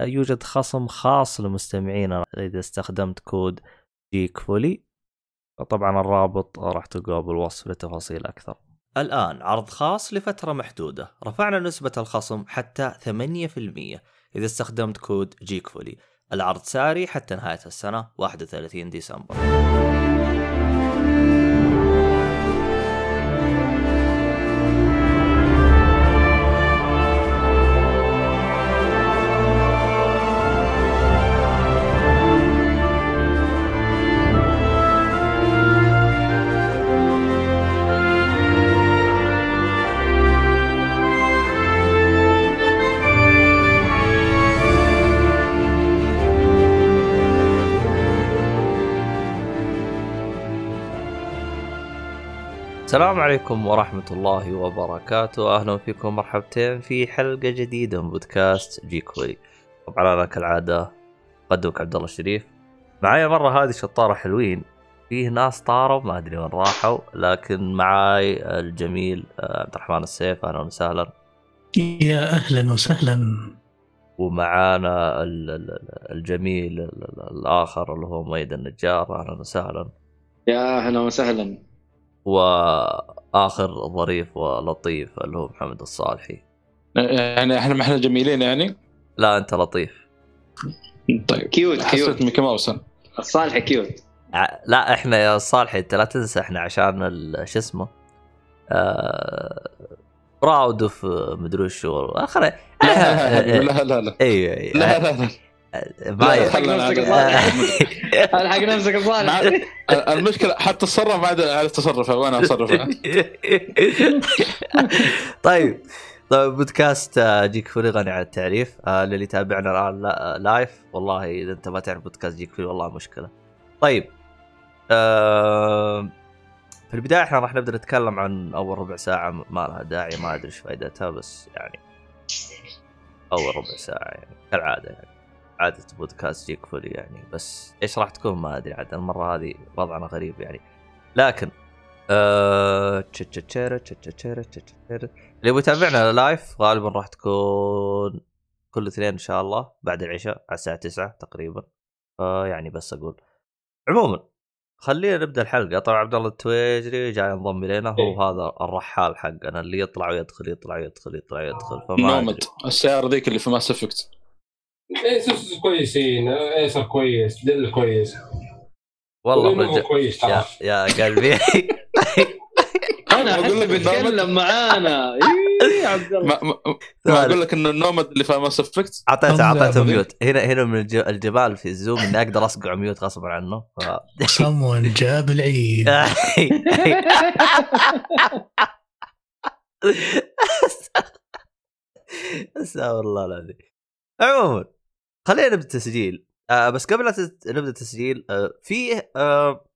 يوجد خصم خاص لمستمعينا إذا استخدمت كود Geek Fully طبعا الرابط راح تلقاه بالوصف لتفاصيل أكثر. الآن عرض خاص لفترة محدودة. رفعنا نسبة الخصم حتى 8% إذا استخدمت كود Geek Fully العرض ساري حتى نهاية السنة 31 ديسمبر. السلام عليكم ورحمة الله وبركاته. أهلا فيكم مرحبتين في حلقة جديدة من بودكاست جيك ولي طبعا أنا كالعادة قدمك عبد الله الشريف. معايا مرة هذه شطارة حلوين. فيه ناس طاروا ما أدري وين راحوا لكن معاي الجميل آه، عبد الرحمن السيف. أهلا وسهلا. يا أهلا وسهلا. ومعانا الجميل الآخر اللي هو ميد النجار. أهلا وسهلا. يا أهلا وسهلا. وآخر ظريف ولطيف اللي هو محمد الصالحي. يعني إحنا ما إحنا جميلين يعني؟ لا أنت لطيف. طيب. cute cute. ميكي ماوس الصالحي cute. لا إحنا يا صالحي أنت لا تنسى إحنا عشان شو اسمه؟ آه proud of مدري اخر لا لا لا لا. أيوه أيوه لا لا لا. نفسك الحق نفسك صالح المشكلة حتى التصرف ما عاد تصرفه وأنا اصرفه طيب. طيب بودكاست آه، Geek Fully غني عن التعريف. آه للي يتابعنا الآن live والله إذا أنت ما تعرف بودكاست Geek Fully والله مشكلة. طيب. آه في البداية إحنا راح نبدأ نتكلم عن أول ربع ساعة ما لها داعي ما أدري إيش فائدتها بس يعني أول ربع ساعة يعني كالعادة يعني. عادة بودكاست Geek Fully يعني بس إيش راح تكون ما ادري عاد المرة هذه وضعنا غريب يعني لكن آه... اللي يبغى يتابعنا live غالبا راح تكون كل اثنين ان شاء الله بعد العشاء على الساعة 9 تقريبا آه يعني بس أقول عموما خلينا نبدا الحلقة طبعا عبد الله التويجري جاي ينضم الينا هو إيه؟ هذا الرحال حقنا اللي يطلع ويدخل يطلع ويدخل يطلع ويدخل فما nomad السياره ذيك اللي في Mass Effect ASUS كويسين. Acer كويس Dell كويس. والله رجع. كويس يا, يا قلبي. أنا احس بتكلم معانا. اي عبد الله. ما أقول لك إنه ال Nomad اللي في Mass Effect اعطيته أعطيته mute هنا هنا من الجمال في ال Zoom إني أقدر أصقع mute غصبا عنه. ف... صمون جاب العيد. أستغفر الله العظيم. عموما. خلينا نبدأ التسجيل آه بس قبل لا نبدأ التسجيل آه في آه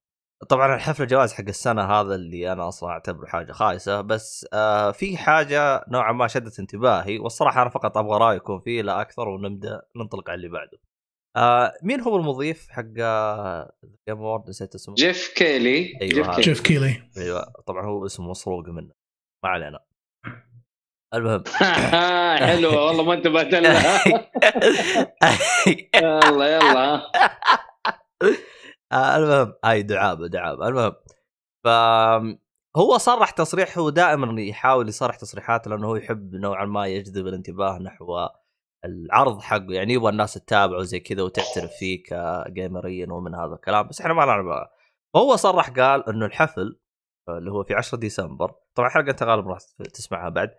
طبعا الحفل الجواز حق السنة هذا اللي أنا أصلا أعتبره حاجة خايسة بس آه في حاجة نوعا ما شدت انتباهي والصراحة أنا فقط أبغى رايكم فيه لا أكثر ونبدأ ننطلق على اللي بعده. آه مين هو المضيف حق Game آه، Award نسيت اسمه؟ Geoff Keighley. أيوه Geoff Keighley. أيوه طبعا هو اسمه مسروق منه. ما علينا. المهم. حلوة والله ما انتبهت لها. يلا يلا. آه، المهم. هاي دعابة دعابة. المهم. ف هو صرح تصريح هو دائما يحاول يصرح تصريحات لأنه هو يحب نوعا ما يجذب الانتباه نحو العرض حقه. يعني يبغى الناس تتابعه زي كذا وتعترف فيه كجيمريا ومن هذا الكلام. بس إحنا ما نعرف فهو صرح قال إنه الحفل اللي هو في 10 ديسمبر طبعا حلقة انت غالبا راح تسمعها بعد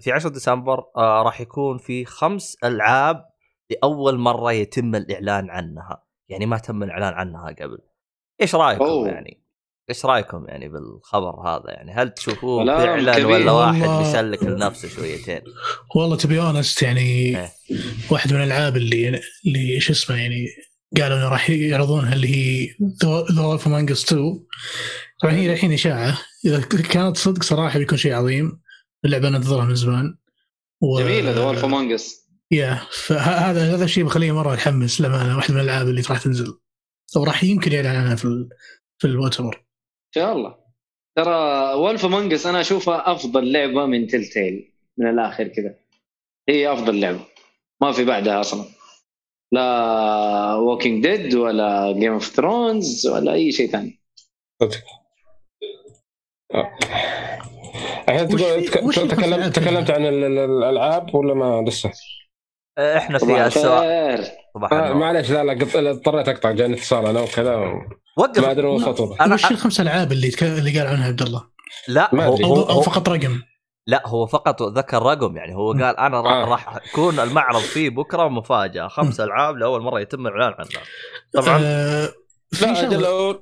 في 10 ديسمبر آه راح يكون في خمس ألعاب لأول مرة يتم الإعلان عنها. يعني ما تم الإعلان عنها قبل. إيش رأيكم أوه. يعني؟ إيش رأيكم يعني بالخبر هذا؟ يعني هل تشوفوه فعلا ولا واحد بيسلك لنفسه شويتين؟ والله تبي اونست يعني إيه. واحد من الألعاب اللي اللي شو اسمه يعني قالوا إنه راح يعرضونها اللي هي The Wolf Among 2 طبعا هي الحين إشاعة. إذا كانت صدق صراحة بيكون شيء عظيم. اللعبة ننتظرها من زمان. و... جميله The Wolf Among Us يا فهذا هذا الشيء بخليني مرة أتحمس لما واحدة من الألعاب اللي راح تنزل. أو راح يمكن يعلن عنها في ال... في المؤتمر إن شاء الله. ترى Wolf Among Us أنا أشوفها أفضل لعبة من Telltale من الآخر كذا. هي أفضل لعبة. ما في بعدها أصلا. لا Walking Dead ولا Game of Thrones ولا أي شيء ثاني. صدق. الحين تقول تكلمت؟ عن ال- ال- الألعاب ولا ما لسه؟ آه، إحنا في السؤال صباح آه. معليش لا لا قط- اضطريت أقطع جاني اتصال أنا وكذا و- وقف ما أدري وصلت. أنا وش الخمس ألعاب اللي تك... اللي قال عنها عبد الله؟ لا ما هو. أو, هو, هو فقط رقم لا هو فقط ذكر رقم يعني هو. قال أنا راح آه. راح يكون المعرض فيه بكرة مفاجأة خمس ألعاب لأول مرة يتم الاعلان عنها طبعا آه في لا أجل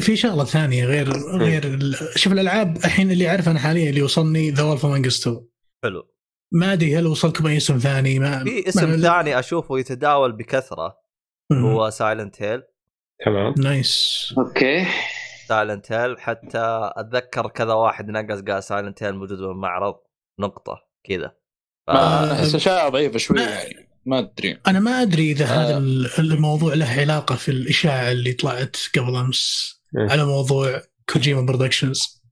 في شغلة ثانية غير غير ال- شوف الألعاب الحين اللي اعرفه أنا حاليا اللي وصلني The Wolf Among 2 حلو. ما أدري هل وصلكم أي اسم ثاني؟ ما في اسم ما- ثاني أشوفه يتداول بكثرة مم. هو Silent Hill تمام. nice. Okay. Silent Hill حتى أتذكر كذا واحد نقص قال Silent Hill موجود بالمعرض نقطة. كذا. ف... ما أنا احس اشياء ضعيفة شوي ما- يعني. ما أدري. أنا ما أدري إذا هذا آه. ال- الموضوع له علاقة في الإشاعة اللي طلعت قبل أمس. على موضوع Kojima Productions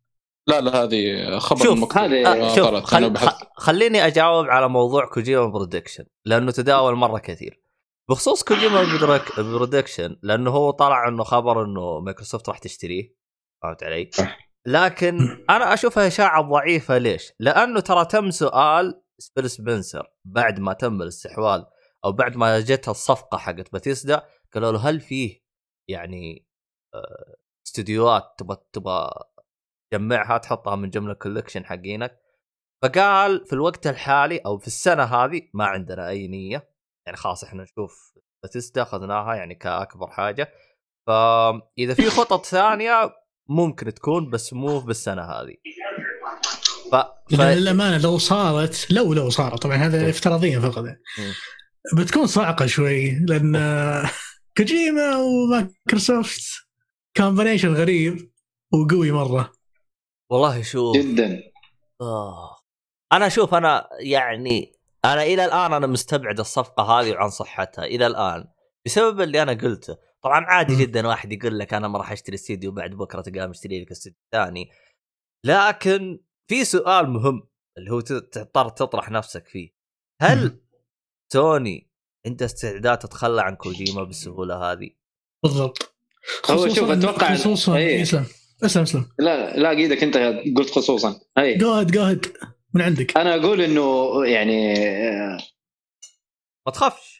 لا لا هذه خبر شوف، مكتوب. هذه- آه شوف. خل... خليني أجاوب على موضوع Kojima Productions لأنه تداول مرة كثير بخصوص Kojima Produc- Productions لأنه هو طلع إنه خبر إنه مايكروسوفت راح تشتريه فهمت علي؟ لكن أنا أشوفها إشاعة ضعيفة ليش؟ لأنه ترى تم سؤال Phil Spencer بعد ما تم الاستحواذ أو بعد ما جتها الصفقة حقت باتيسدا قالوا له هل فيه يعني آه، استديوهات تبغى تبغى تجمعها تحطها من جملة collection حقينك. فقال في الوقت الحالي أو في السنة هذه ما عندنا أي نية. يعني خلاص إحنا نشوف باتيستا أخذناها يعني كأكبر حاجة. فاذا في خطط ثانية ممكن تكون بس مو بالسنه هذه. ف... ف... للأمانة لو صارت لو لو صارت طبعا هذا افتراضيا فقط. يعني. بتكون صاعقه شوي لأن Kojima و Microsoft combination غريب وقوي مرة. والله شوف. جدا. آه. أنا أشوف أنا يعني أنا إلى الآن أنا مستبعد الصفقة هذه وعن صحتها إلى الآن. بسبب اللي أنا قلته. طبعا عادي م. جدا واحد يقول لك أنا ما راح أشتري استديو بعد بكرة تلقاه مشتري لك استديو ثاني. لكن في سؤال مهم اللي هو تضطر تطرح نفسك فيه. هل سوني عندها استعداد تتخلى عن كوجيما بالسهولة هذه؟ بالضبط. هو شوف، خصوصاً- أتوقع- خصوصا إيه. اسلم. اسلم اسلم. لا لا إيدك أنت قلت خصوصا. هي جوهد جوهد من عندك. أنا أقول إنه يعني آه، ما تخافش؟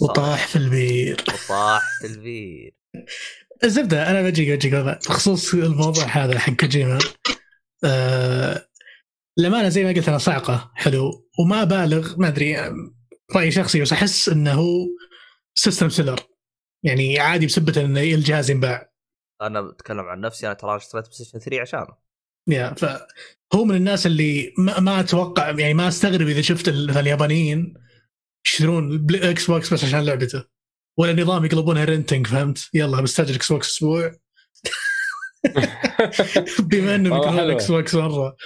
وطاح في البير. وطاح في البير. الزبدة أنا بجيك والله. بخصوص الموضوع هذا حق كوجيما آه للأمانة زي ما قلت أنا صعقة حلو. وما بالغ ما أدري رأي شخصي بس أحس إنه هو system seller يعني عادي بسببه إن الجهاز ينباع. أنا بتكلم عن نفسي أنا ترى اشتريت PlayStation 3 عشانه. يا فهو من الناس اللي ما, ما أتوقع يعني ما أستغرب إذا شفت ال- اليابانيين يشترون Xbox بس عشان لعبته. ولا نظام يقلبونها renting فهمت؟ يلا بستأجر Xbox أسبوع. بما إنه حلوة. Xbox مره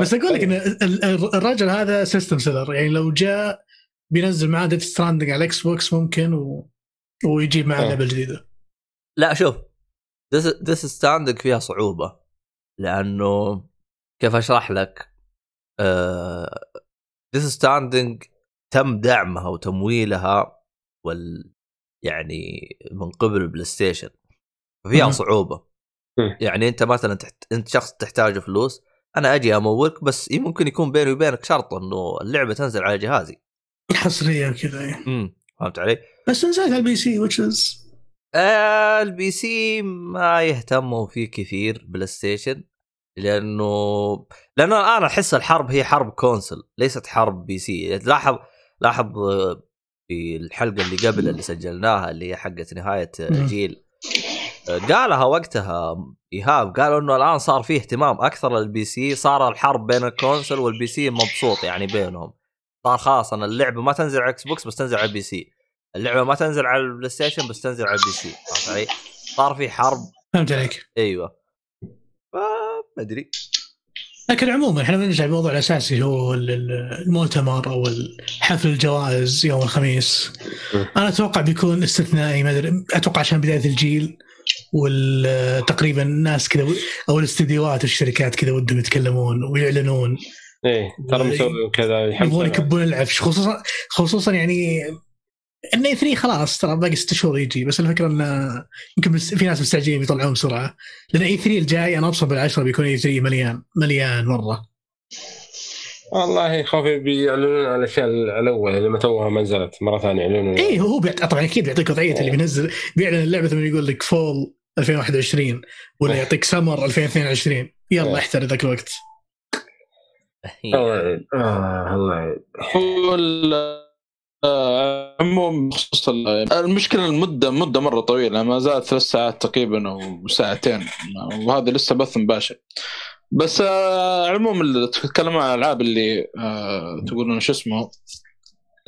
بس أقول لك إن ال- ال- الرجل هذا system seller يعني لو جاء بينزل معاه Death Stranding على ال Xbox ممكن و... ويجيب معاه آه. لعبه جديده لا شوف Death Stranding فيها صعوبة لأنه كيف أشرح لك Death Stranding تم دعمها وتمويلها وال يعني من قبل ال PlayStation ففيها مم. صعوبة مم. يعني أنت مثلا تحت... أنت شخص تحتاج فلوس أنا أجي امولك بس ممكن يكون بيني وبينك شرط إنه اللعبة تنزل على جهازي حصريه وكذا يعني. امم فهمت علي؟ بس نزلت على ال P C which is آه ال PC ما يهتموا فيه كثير PlayStation لأنه لأنه الان أحس الحرب هي حرب console ليست حرب PC لاحظ لاحظ في الحلقة اللي قبل اللي سجلناها اللي هي حقت نهاية. جيل قالها وقتها إيهاب قالوا إنه الآن صار فيه اهتمام أكثر لل PC صار الحرب بين ال console وال PC مبسوط يعني بينهم صار خلاص أنا اللعبة ما تنزل على Xbox بس تنزل على ال PC اللعبة ما تنزل على ال PlayStation بس تنزل على ال PC فهمت علي؟ صار في حرب. فهمت عليك. أيوه. ما أدري. لكن عموما إحنا بنرجع للموضوع الأساسي هو ال- ال- المؤتمر أو حفل الجوائز يوم الخميس. أنا أتوقع بيكون استثنائي ما أدري أتوقع عشان بداية الجيل وتقريبا الناس كذا أو الاستديوهات والشركات كذا ودهم يتكلمون ويعلنون. إيه ترى مسوي كذا يبغون يكبون العفش خصوصا خصوصا يعني إن اي 3 خلاص ترى باقي ست شهور يجي بس الفكرة انه يمكن في ناس مستعجلين بيطلعون بسرعة. لأن اي 3 الجاي أنا أبصر بالعشرة بيكون اي 3 مليان مليان مرة. والله خوفي بيعلنون عن الأشياء الأول اللي ما توها ما نزلت مرة ثانية يعلنون. اي هو بيعت... طبعا أكيد بيعطيك وضعية اللي بينزل بيعلن اللعبة ثم يقول لك فول 2021 ولا إيه. يعطيك سمر 2022 يلا إيه. احتر ذاك الوقت. الله يعين آه الله يعين هو ال- آه، عموم بخصوص ال- المشكلة المدة مدة مرة طويلة ما زالت ثلاث ساعات تقريبا أو ساعتين. وهذا لسه بث مباشر. بس آه، عموم اللي تتكلم عن الألعاب اللي آه، تقولون شو اسمه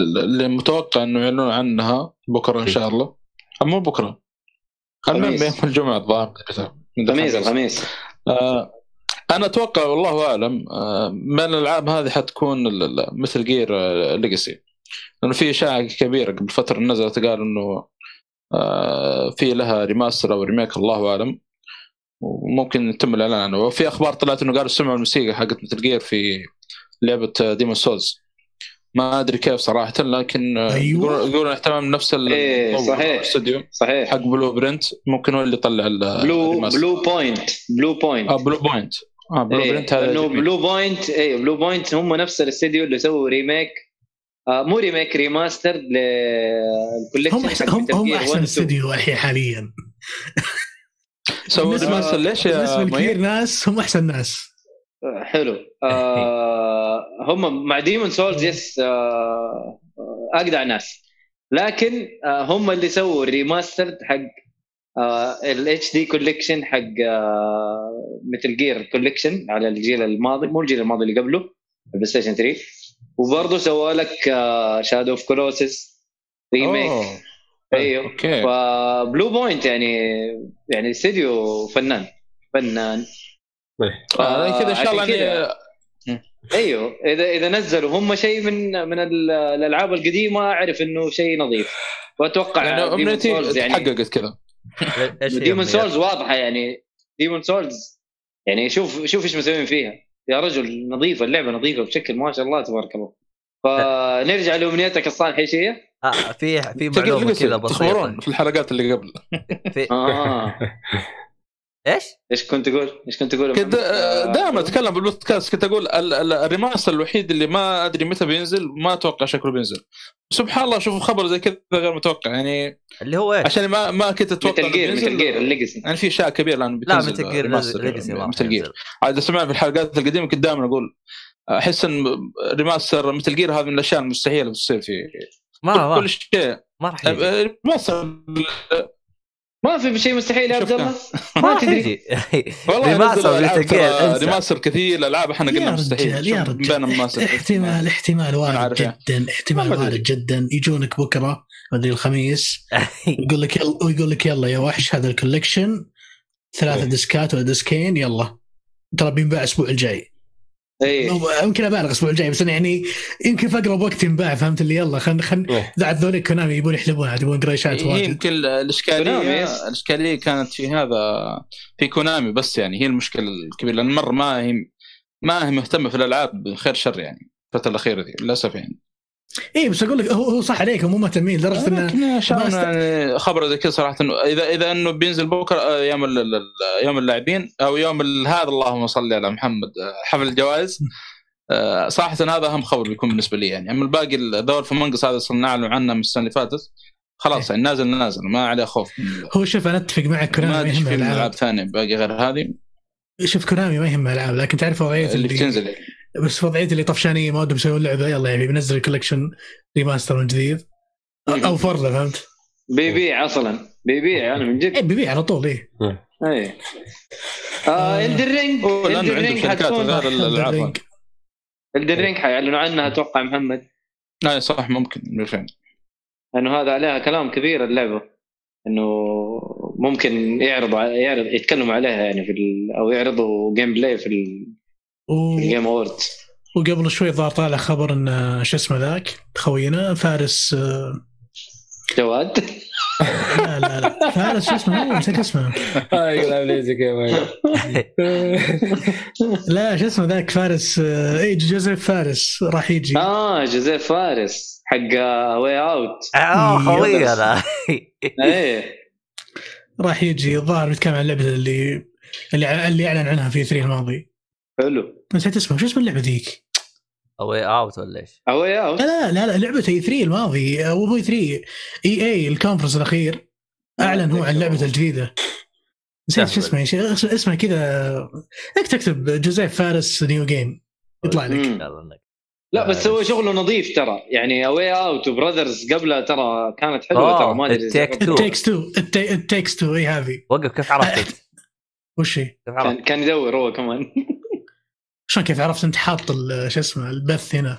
اللي متوقع إنه يعلنون عنها بكرة إن شاء الله. أو مو بكرة. المهم خميس. يوم الجمعة الظاهر. خميس الخميس. آه، أنا أتوقع والله أعلم آه، من الألعاب هذه حتكون مثل جير ليجاسي لأنه في إشاعة كبيرة قبل فترة نزلت قال إنه آه، في لها remaster أو remake الله أعلم. وممكن يتم الإعلان عنه. وفي أخبار طلعت إنه قالوا سمعوا الموسيقى حقت Metal Gear في لعبة Demon's Souls ما أدري كيف صراحة لكن آه، أيوة. يقولون من نفس ال- إيه، صحيح. الاستوديو صحيح. حق Blueprint ممكن هو اللي يطلع ال- Blue. Blue Point Bluepoint آه Bluepoint آه Blue إيه، هذا لأنه جميل. Blue Point اي Bluepoint هم نفس الاستديو اللي سووا remake آه مو remake remaster لل collection هم احسن هم, هم أحسن استوديو الحين حاليا. سووا remaster ليش بالنسبة يا لكثير مؤيد؟ ناس هم أحسن ناس. حلو. آه هم مع Demon's Souls yes آه آه، أجدع ناس. لكن آه هم اللي سووا ال remaster حق ال HD collection حق Metal Gear collection على الجيل الماضي مو الجيل الماضي اللي قبله ال PlayStation 3 وبرضه سووا لك Shadow of the Colossus remake أيوه. Okay. ف Bluepoint يعني يعني استديو فنان فنان. آه، كذا إن شاء الله أيوه. إذا إذا نزلوا هم شيء من من ال- الألعاب القديمة أعرف إنه شيء نظيف. وأتوقع يعني امنيتي يعني تحققت كذا. Demon's؟ Souls واضحة يعني. Demon's Souls يعني شوف شوف إيش مسوين فيها. يا رجل نظيفة اللعبة نظيفة بشكل ما شاء الله تبارك الله. فنرجع لأمنيتك الصالحة إيش هي؟ آه في في معلومة كذا تخبرون بسيطه في الحلقات اللي قبل. في آه. إيش؟ إيش كنت تقول؟ إيش كنت تقول؟ كنت محمد؟ آه، دائما أتكلم بالبودكاست كنت أقول ال- ال- ال remaster الوحيد اللي ما أدري متى بينزل ما أتوقع شكله بينزل سبحان الله أشوف خبر زي كذا غير متوقع يعني اللي هو إيش؟ عشان ما ما كنت أتوقع Metal إنه Gear. Metal Gear ال Legacy يعني في أشياء كبيرة الآن لا تقير remaster Legacy راح Metal Gear ينزل. عاد سمعت في الحلقات القديمة كنت دائما أقول أحس إن remaster Metal Gear هذه من الأشياء المستحيلة اللي بتصير في ما كل شيء ما راح يجي remaster ما في شيء مستحيل يا عبد. الله؟ ما تدري. والله remaster. Remaster كثير الألعاب إحنا قلنا يا مستحيل. يا رجال احتمال احتمال وارد عارف يعني. جدا احتمال. وارد جدا. يجونك بكرة مدري الخميس. يقول لك يلا ويقول لك يلا يا وحش هذا ال collection. ثلاثة إيه. ديسكات ولا ديسكين يلا. ترى بينباع الأسبوع الجاي. إيه أو- يمكن أبالغ الأسبوع الجاي بس أنا يعني يمكن في أقرب وقت ينباع فهمت اللي يلا خل خل إيه. ذا ذولي كونامي يبون يحلبون عاد يبون قريشات واجد يمكن الاشكاليه. الإشكالية كانت في هذا في كونامي بس يعني هي المشكلة الكبيرة لأن مرة ما هي ما هي مهتمة في الألعاب خير شر يعني الفترة الأخيرة دي للأسف يعني اي بس أقول لك هو هو صح عليك مو مهتمين لدرجة انه أست- يعني خبر زي كذا صراحة انه اذا إذا إنه بينزل بكرة آه، يوم يوم اللاعبين أو يوم هذا اللهم صل على محمد آه، حفل الجوائز آه، صراحة هذا أهم خبر بيكون بالنسبة لي يعني. أما الباقي ذا ولف منقص هذا صرنا نعلن عنه من السنة اللي فاتت. خلاص يعني نازل نازل ما عليه خوف. هو شوف أنا أتفق معك كونامي ما أدري في ألعاب ثانية باقي غير هذه؟ شوف كونامي ما يهم الألعاب لكن تعرف وضعيه اللي اللي, بتنزل يعني. بس وضعية اللي طفشانيه ما ودهم يسوون لعبة. يلا يعني بينزل الكولكشن ريماستر من جديد. أو فرضه فهمت؟ بيبيع أصلا. بيبيع أنا من اي جد بيبيع على طول اي إيه. آه الدر رينج هو لأنه الدر عنده رينج شركات حتكون غير الالعاب هذه. الدر رينج حيعلنوا عنها أتوقع محمد. لا صح ممكن بالفعل انه هذا عليها كلام كبير اللعبة. إنه ممكن يعرضوا ع- يعرض يتكلموا عليها يعني في ال... أو يعرضوا جيم بلاي في, ال... و... ال game awards وقبل شوي ظهر طالع خبر إن آه، شو اسمه ذاك؟ خوينا فارس آه، جواد؟ لا لا لا. فارس شو اسمه؟ نسيت اسمه. كيف لا شو اسمه ذاك؟ فارس آه، اي جوزيف فارس راح يجي. آه جوزيف فارس حق Way Out آه خوي أنا. إيه. راح يجي. الظاهر بيتكلم عن اللعبة اللي اللي اللي أعلن عنها في 3 الماضي. حلو. نسيت اسمه. شو اسم اللعبة ذيك؟ اوي اوت ولا إيش؟ واي اوت لا لا لا لعبة اي 3 الماضي. أو مو اي 3 اي اي الكونفرنس الأخير. أعلن هو عن لعبته الجديدة. نسيت شو اسمه يا شيخ. اسمه- كذا. انك تكتب؟ جوزيف فارس نيو جيم يطلع لك. لا بس هو شغله نظيف ترى. يعني واي اوت وبراذرز قبلها ترى كانت حلوة آه، ترى ما أدري إذا Take جربتها. Two. تيكس تو التيكس تو إي هذه. وقف كيف عرفت؟ وش هي؟ كان يدور هو كمان. شلون كيف عرفت أنت حاط ال- شو اسمه البث هنا؟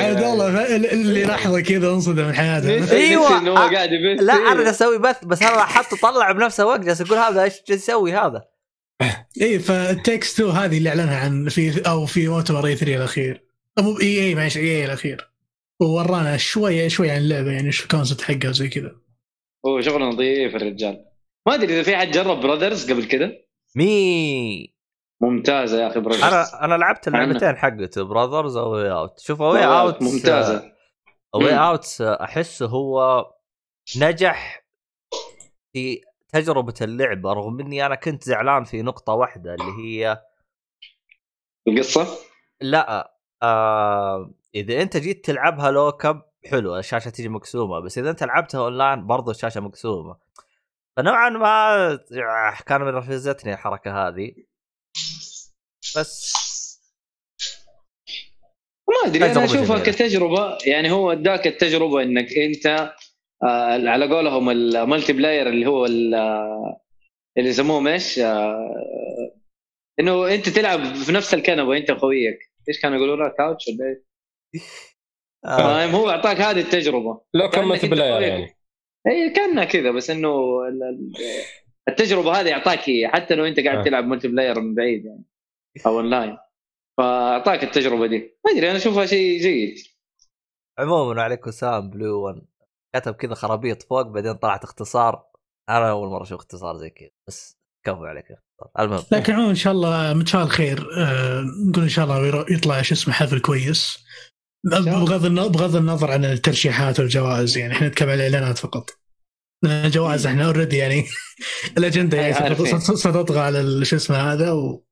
عبد الله اللي لحظه كذا انصدم من حياته. إنه هو. قاعد يبث؟ لا أنا جالس أسوي بث بس أنا لاحظت طلع بنفسه وقت جالس أقول هذا إيش جالس يسوي هذا؟ إي فالتكست 2 هذه اللي أعلنها عن في أو في مؤتمر اي 3 الأخير. مو EA معلش EA الأخير. وورانا شوية شوية عن اللعبة يعني شو ال concept حقها وزي كذا. هو شغله نظيف الرجال. ما أدري إذا في حد جرب Brothers قبل كده؟ مي. ممتازه يا أخي Brothers أنا أنا لعبت اللعبتين حقته Brothers أو Way Out شوف Way Out ممتازة. Way. Out احسه هو نجح في تجربة اللعبه رغم إني أنا كنت زعلان في نقطة واحدة اللي هي القصة؟ لا آه إذا أنت جيت تلعبها local حلو الشاشة تيجي مقسومة بس إذا أنت لعبتها أونلاين برضو الشاشة مقسومة. فنوعا ما كان منرفزتني الحركة هذه بس ما أدري أنا أشوفها. كتجربة يعني هو أداك التجربة إنك أنت آه على قولهم ال multiplayer اللي هو آه، اللي يسموهم إيش؟ آه إنه أنت تلعب في نفس الكنبة أنت وخويك إيش كانوا يقولوا لها couch ولا إيش؟ آه فاهم هو أعطاك هذه التجربة لو كان كأنك multiplayer. يعني هي كأنها كذا بس إنه ال- ال- التجربة هذه أعطاك هي حتى لو أنت قاعد آه. تلعب multiplayer من بعيد يعني أو اونلاين فأعطاك التجربة دي. ما أدري أنا أشوفها شيء جيد. عموما عليك وسام بلو 1 كتب كذا خرابيط فوق بعدين طلعت اختصار. أنا أول مرة أشوف اختصار زي كذا بس كفو عليك اختصار المهم. لكن عموما إن شاء الله متفائل خير. آه نقول إن شاء الله يطلع شو اسمه حفل كويس. بغض النظر بغض النظر عن الترشيحات والجوائز يعني إحنا نتكلم عن الاعلانات فقط. لأن الجوائز إحنا اوريدي يعني الأجندة يعني. ست- ستطغى على ال- شو اسمه هذا و...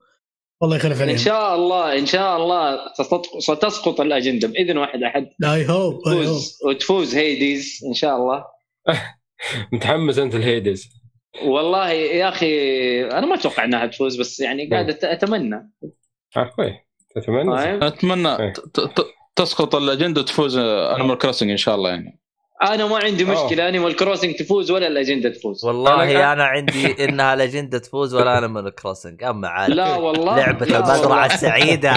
والله يخلف إن عليهم شاء الله إن شاء الله ستسقط- ستسقط الأجندة بإذن واحد أحد. اي هوب اي هوب تفوز وتفوز هيديز إن شاء الله. متحمس أنت الهيدز والله يا أخي أنا ما أتوقع إنها تفوز بس يعني قاعد أت- أتمنى. آه كويس فاهم أتمنى. إيه. ت- تسقط الأجندة وتفوز انيمال كروسنج إن شاء الله يعني أنا ما عندي. مشكلة انيمال كروسنج تفوز ولا الأجندة تفوز والله أنا- أنا عندي إنها الأجندة تفوز ولا أنا من كروسنج أما عاد لا والله لعبة لا المزرعة والله. السعيدة؟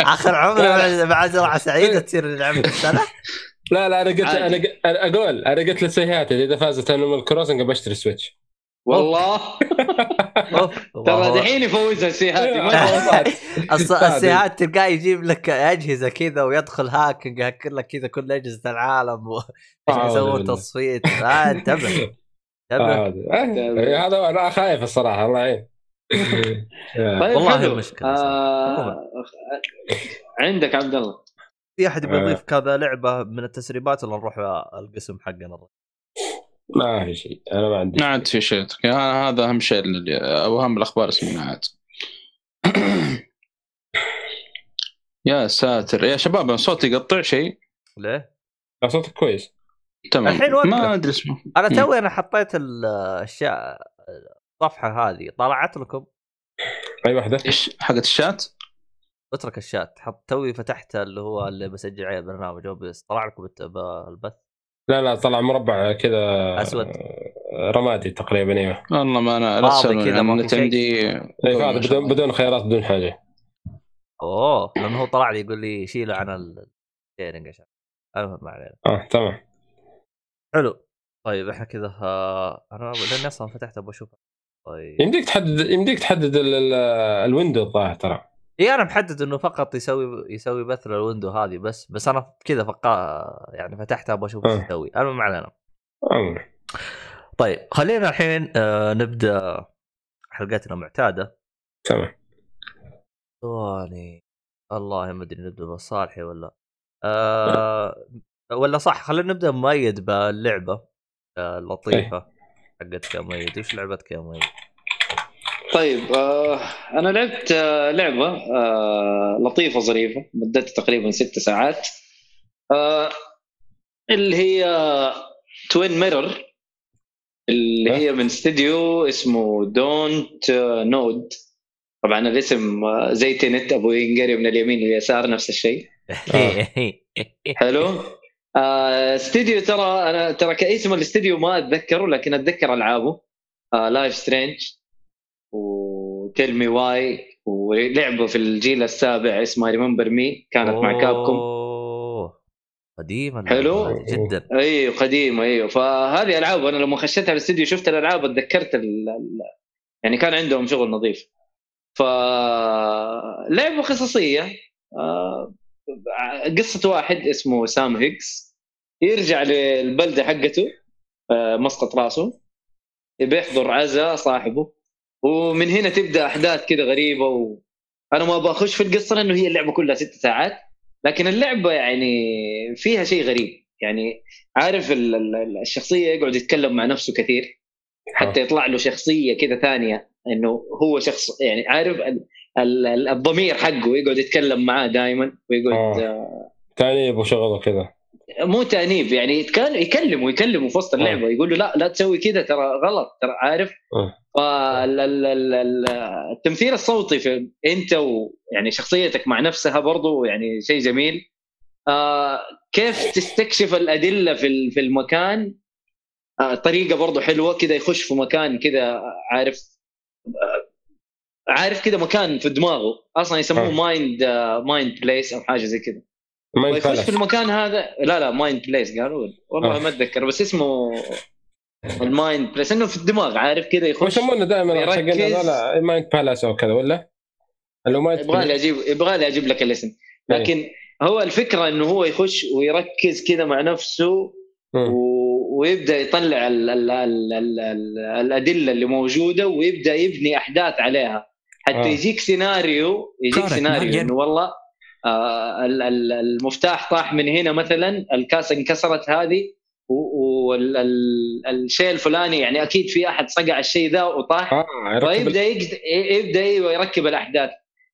آخر عمري مع مزرعة سعيدة تصير لعبة السنة لا لا أنا قلت. أنا أقول أنا قلت لسيهاتي إذا فازت انيمال كروسنج بشتري سويتش والله. ترى. دحين يفوزها السيهاتي ما الص- السيهات تلقاه يجيب لك أجهزة كذا ويدخل هاكينج يهكر لك كذا كل أجهزة العالم و- أعوذ يسوون بالله. تصفيت آه انتبه. انتبه. آه، آه، هذا أنا خايف الصراحة الله يعين. آه. طيب والله آه عندك عبد الله. في أحد يبغى آه. يضيف كذا لعبة من التسريبات ولا نروح القسم حقنا؟ ما في شيء أنا ما عندي ما عاد في شيء. هذا أهم شيء اللي- أو أهم الأخبار اسمنا عاد يا ساتر. يا شباب أنا صوتي يقطع شيء؟ ليه؟ لا، صوتك كويس. تمام. الحين. ما أدري اسمه. أنا. توي أنا حطيت الاشياء الصفحة هذه. طلعت لكم؟ أي واحدة؟ إيش حقت الشات؟ اترك الشات. حط توي فتحت اللي هو اللي بسجل عليه البرنامج بس. طلع لكم بالبث لا لا طلع مربع كذا أسود. آه، رمادي تقريبا أيوه والله ما أنا رسلوا كذا، ما. عندي إيه، بدون بدون خيارات بدون حاجة. أوه لأنه هو طلع لي يقول لي شيله عن ال... شيرنج عشان المهم ما علينا. آه تمام. حلو. طيب إحنا كذا آه، أنا لأني أصلا فتحت أبغى أشوف طيب. يمديك تحدد يمديك تحدد ال- ال- ال window الظاهر ترى. اي أنا محدد إنه فقط يسوي يسوي بث لل window هذه بس بس أنا كذا فقا يعني فتحتها أبغى أشوف إيش آه. يسوي. المهم ما علينا. طيب خلينا الحين آه نبدأ حلقتنا معتادة. تمام. ثواني. والله ما ادري نبدأ بالصالحي ولا؟ آه ولا صح خلينا نبدأ مؤيد باللعبة آه اللطيفة حقتك يا مؤيد. وش لعبتك يا مؤيد؟ طيب آه أنا لعبت آه لعبة آه لطيفة ظريفة مدتها تقريبا ست ساعات آه اللي هي Twin Mirror اللي؟ هي من استديو اسمه Dontnod طبعا الاسم آه، زي Tenet أبو ينقري من اليمين لليسار نفس الشيء. حلو. آه، استديو ترى أنا ترى كاسم الاستديو ما أتذكره لكن أتذكر ألعابه آه Life is Strange و Tell Me Why ولعبة في الجيل السابع اسمها Remember Me كانت مع Capcom أوه، قديمه حلو. جدا. أيوه قديمه أيوه فهذه ألعاب أنا لما خشيتها الاستديو شفت الألعاب اتذكرت ال... يعني كان عندهم شغل نظيف. ف لعبة قصصية آه، قصة واحد اسمه سام هيكس يرجع للبلدة حقته آه، مسقط راسه بيحضر عزاء صاحبه. ومن هنا تبدأ أحداث كده غريبة و... أنا ما بخش في القصة لأنه هي اللعبة كلها ست ساعات لكن اللعبة يعني فيها شيء غريب. يعني عارف ال- ال- الشخصية يقعد يتكلم مع نفسه كثير حتى يطلع له شخصية كده ثانية إنه هو شخص يعني عارف ال- ال- ال- الضمير حقه يقعد يتكلم معاه دائما ويقعد آه. تانيب وشغله كذا مو تأنيب يعني كان يكلمه يكلمه في وسط اللعبة يقول له لا لا تسوي كذا ترى غلط ترى عارف؟ آه. فالتمثيل الصوتي في أنت ويعني شخصيتك مع نفسها برضو يعني شيء جميل. آه كيف تستكشف الأدلة في في المكان؟ آه طريقة برضو حلوة كذا يخش في مكان كذا عارف؟ آه عارف كذا مكان في دماغه أصلا يسموه آه. mind mind place أو حاجة زي كذا. ما ويخش في ينفع المكان هذا لا لا mind place قالوا والله آه. ما أتذكر بس اسمه ال mind place إنه في الدماغ عارف كذا يخش يسمونه دائما ويركز. حقنا لا mind palace أو كذا ولا؟ اللي هو mind يبغى لي أجيب يبغى لي أجيب لك الاسم لكن هو الفكرة إنه هو يخش ويركز كذا مع نفسه. و... ويبدأ يطلع ال... ال... ال... ال... ال... الأدلة اللي موجودة ويبدأ يبني أحداث عليها حتى آه. يجيك سيناريو يجيك سيناريو. إنه والله ال- ال- المفتاح طاح من هنا مثلا الكاسه انكسرت هذه والشيء الفلاني يعني أكيد في أحد صقع الشيء ذا وطاح. يركب فيبدا يقد... يبدأ أيوة يركب الأحداث.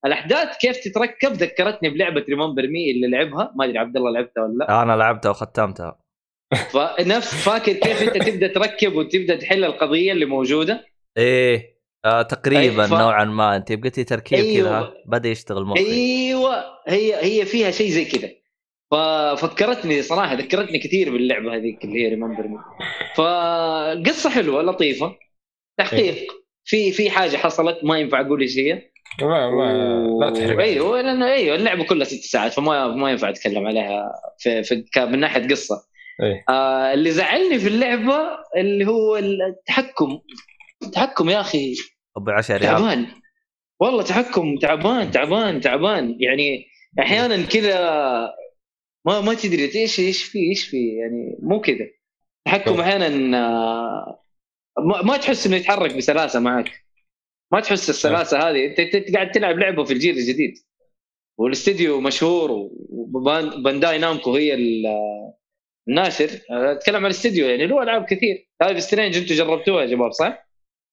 الأحداث كيف تتركب؟ ذكرتني بلعبة Remember Me اللي لعبها. ما أدري عبد الله لعبتها ولا لا. أنا لعبتها وختمتها. فنفس فاكر كيف أنت تبدأ تركب وتبدأ تحل القضية اللي موجودة؟ إيه. آه تقريبا ف- نوعا ما. أنت بقيتي تركيب أيوه. كذا بدأ يشتغل مخي. أيوه. هي هي فيها شيء زي كذا. ففكرتني صراحة ذكرتني كثير باللعبة هذيك اللي هي ريمبر مي فقصة حلوة لطيفة. تحقيق. في في حاجة حصلت ما ينفع أقول إيش هي. ما ما لا تحرق أيوه لأنه أيوه اللعبة كلها ست ساعات فما ما ينفع أتكلم عليها في, في من ناحية قصة. إيه. آه اللي زعلني في اللعبة اللي هو التحكم. التحكم يا أخي. أبو 10 ريال تعبان. والله تحكم تعبان تعبان تعبان. يعني أحيانا كذا ما ما تدري إيش إيش في إيش في يعني مو كذا. تحكم أحيانا آه، ما, ما تحس إنه يتحرك بسلاسة معك. ما تحس السلاسة هذه. أنت قاعد تلعب لعبة في الجيل الجديد. والاستديو مشهور و Bandai Namco هي ال- الناشر. أتكلم عن الاستديو يعني له ألعاب كثير. Life is Strange أنتم جربتوها يا شباب صح؟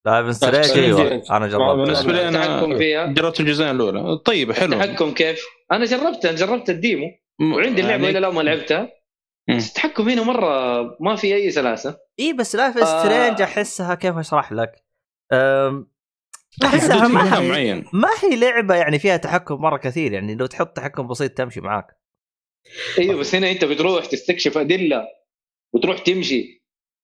Life is Strange أيوه. أنا جربتها بالنسبة لي أنا فيها. جربت الجزئين الأولى. طيب حلو. التحكم كيف؟ أنا جربتها جربت ال demo. وعندي اللعبة يعني إلى الآن ما لعبتها. بس التحكم هنا مرة ما في أي سلاسة. إي بس Life آه. Strange أحسها كيف أشرح لك؟ أم، أحسها ما هي ما هي لعبة يعني فيها تحكم مرة كثير يعني لو تحط تحكم بسيط تمشي معاك. إيوه بس هنا أنت بتروح تستكشف أدلة وتروح تمشي.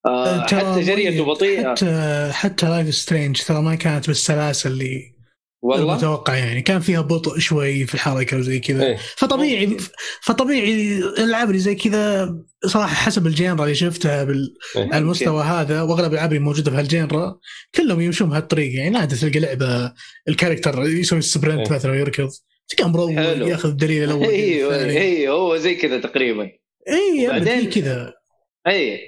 آه حتى جريته بطيئة حتى حتى Life is Strange ترى ما كانت بالسلاسه اللي والله المتوقع يعني كان فيها بطء شوي في الحركة وزي كذا إيه. فطبيعي. فطبيعي الألعاب اللي زي كذا صراحة حسب ال genre اللي شفتها بال... إيه. على المستوى هذا وأغلب الألعاب اللي موجودة في هال genre كلهم يمشون بهالطريقة يعني نادر تلقى لعبة ال character يسوي sprint إيه. مثلا ويركض تلقى مروق حلو. ياخذ الدليل الأول أيوه. أيوه هو زي كذا تقريبا اي بعدين كذا اي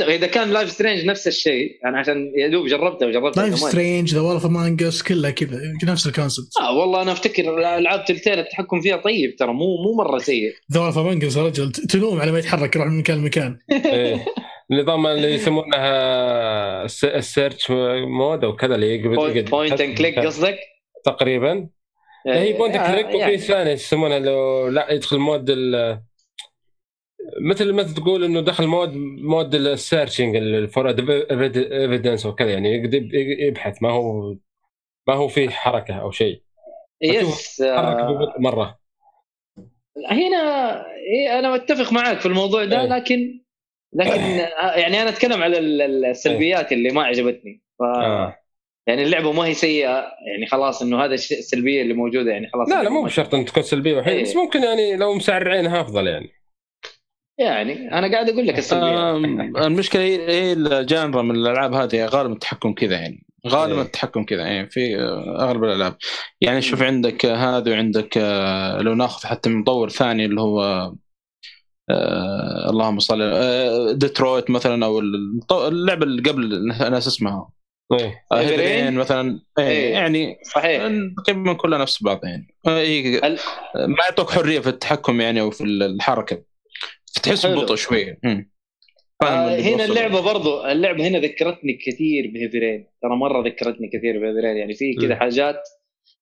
إذا كان Life is Strange نفس الشيء أنا عشان يا دوب جربته وجربته Life is. Strange The Wolf Among Us كلها كذا نفس ال concept آه والله أنا أفتكر ألعاب تلتين التحكم فيها طيب ترى مو مو مرة سيء The Wolf Among Us يا رجل تنوم على ما يتحرك يروح من مكان لمكان إيه. النظام اللي يسمونها الس- ال search mode أو كذا اللي point and click قصدك؟ تقريبا هي point آه، click وفي يعني. ثاني يسمونها لو لا يدخل mode ال مثل ما تقول إنه دخل mode mode ال searching for evidence وكذا يعني يبحث ما هو ما هو فيه حركة أو شيء بس حركة آه، ببطء مرة هنا إيه أنا متفق معك في الموضوع ده إيه. لكن لكن آه، يعني أنا أتكلم على ال- ال- السلبيات اللي ما عجبتني ف آه. يعني اللعبة ما هي سيئة يعني خلاص إنه هذا الشيء السلبية اللي موجودة يعني خلاص لا لا مو بشرط ان تكون سلبية وحيد إيه. بس ممكن يعني لو مسرعينها أفضل يعني يعني أنا قاعد أقول لك السلبيات المشكلة هي هي الجانرا من الألعاب هذه غالبا التحكم كذا يعني. غالبا إيه. التحكم كذا يعني في أغلب الألعاب. يعني شوف عندك هذا وعندك آه، لو ناخذ حتى من مطور ثاني اللي هو آه اللهم صل آه ديترويت مثلا أو اللعبة اللي قبل ناس اسمها. إيه. آه، مثلا. إيه، إيه. يعني صحيح. تقريبا كلها نفس بعض يعني. آه، ال- ما يعطوك حرية في التحكم يعني أو في الحركة. تحس. ببطء شوية آه هنا. اللعبة برضو اللعبة هنا ذكرتني كثير بهيفرين ترى مرة ذكرتني كثير بهيفرين يعني في كذا. حاجات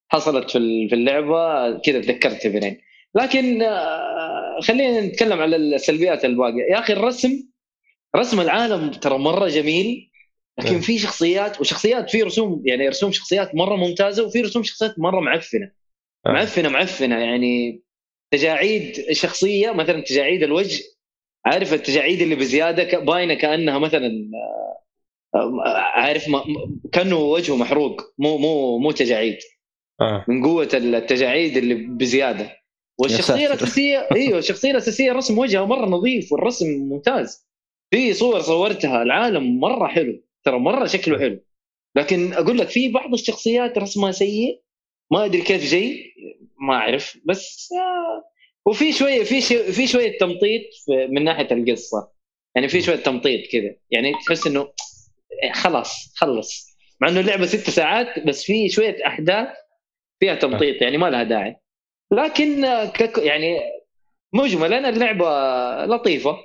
حصلت في ال- في اللعبة كذا تذكرت هيفرين لكن آه خلينا نتكلم على السلبيات الباقية يا أخي الرسم رسم العالم ترى مرة جميل لكن. في شخصيات وشخصيات في رسوم يعني رسوم شخصيات مرة ممتازة وفي رسوم شخصيات مرة معفنة آه. معفنة معفنة يعني تجاعيد الشخصيه مثلا تجاعيد الوجه. عارف التجاعيد اللي بزيادة؟ باينة كأنها مثلا آه، آه، عارف ما كأنه وجهه محروق. مو مو مو تجاعيد. آه. من قوة التجاعيد اللي بزيادة. والشخصية. الأساسية إيوه الشخصية الأساسية رسم وجهها مرة نظيف والرسم ممتاز. في صور صورتها العالم مرة حلو. ترى مرة شكله حلو. لكن أقول لك في بعض الشخصيات رسمها سيء. ما أدري كيف جاي. ما أعرف بس آه وفي شوية في في شوية تمطيط من ناحية القصة. يعني في شوية تمطيط كذا. يعني تحس إنه خلاص خلص. مع إنه اللعبة ست ساعات بس في شوية أحداث فيها تمطيط يعني ما لها داعي. لكن آه، كك يعني مجملا اللعبة لطيفة.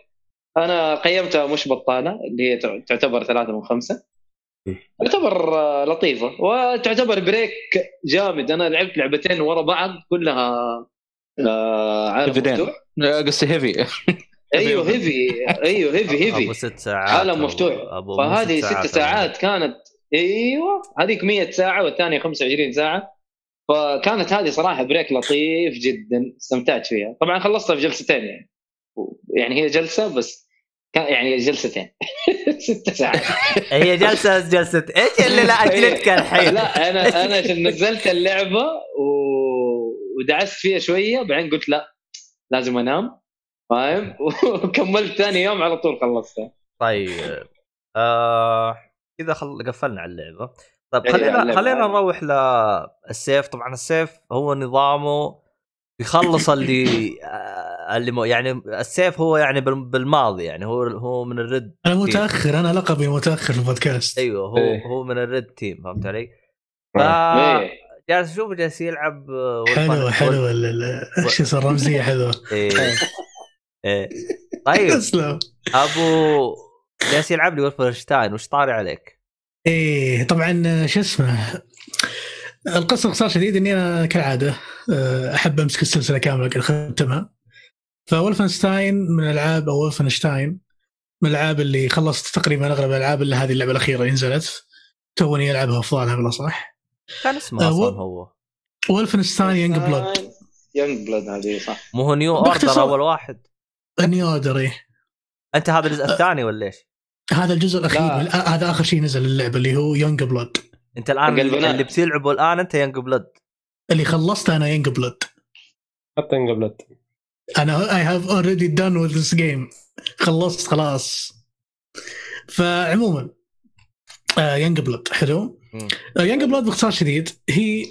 أنا قيمتها مش بطالة اللي هي تع- تعتبر ثلاثة من خمسة. تعتبر آه، لطيفة. وتعتبر بريك جامد. أنا لعبت لعبتين ورا بعض كلها آه عالم. مفتوح. آه، قصدي heavy أيوه heavy أيوه heavy أبو هيفي ست ساعات عالم مفتوح. فهذه ست ساعات كانت أيوه هذيك 100 ساعة والثانية 25 ساعة. فكانت هذه صراحة break لطيف جدا استمتعت فيها. طبعا خلصتها في جلستين يعني. يعني هي جلسة بس. يعني جلستين. ست ساعات. هي جلسه جلسة. إيش اللي لا أجلتك الحين؟ لا أنا أنا نزلت اللعبة و... ودعست فيها شوية بعدين قلت لا لازم أنام. فاهم؟ وكملت ثاني يوم على طول خلصتها. طيب. آه كذا خل... قفلنا على اللعبة. طيب على خلينا. خلينا نروح للسيف طبعا سيف هو نظامه يخلص اللي آه اللي مو يعني السيف هو يعني بال- بالماضي يعني هو هو من ال red أنا متأخر أنا لقبي متأخر في البودكاست. أيوه هو إيه. هو من ال red team فهمت علي؟ ف إيه. جالس أشوف جالس يلعب آه، حلو حلو ال- ال- شو اسمه الرمزيه حلوة. إيه. إيه. طيب. تسلم. أبو جالس يلعب لي Wolfenstein وش طاري عليك؟ إيه طبعا شو اسمه القصة باختصار شديد إني أنا كالعادة آه، أحب أمسك السلسلة كاملة قد ختمها Wolfenstein من الألعاب أو Wolfenstein من الألعاب اللي خلصت تقريبا أغلب الالعاب الا هذه اللعبة الأخيرة اللي نزلت. توني العبها افضلها بالأصح. كان اسمه آه، أصلا هو. Wolfenstein Youngblood Youngblood هذه صح. مو هو New Order أول واحد؟ New Order إيه. أنت هذا الجزء الثاني ولا إيش؟ هذا الجزء الاخير لا. من- هذا آخر شيء نزل اللعبة اللي هو Youngblood أنت الآن. اللي بتلعبه الآن أنت Youngblood اللي خلصت أنا Youngblood حتى انقبلت أنا I have already done with this game خلصت خلاص. فعموما آه Youngblood حلو. آه Youngblood باختصار شديد هي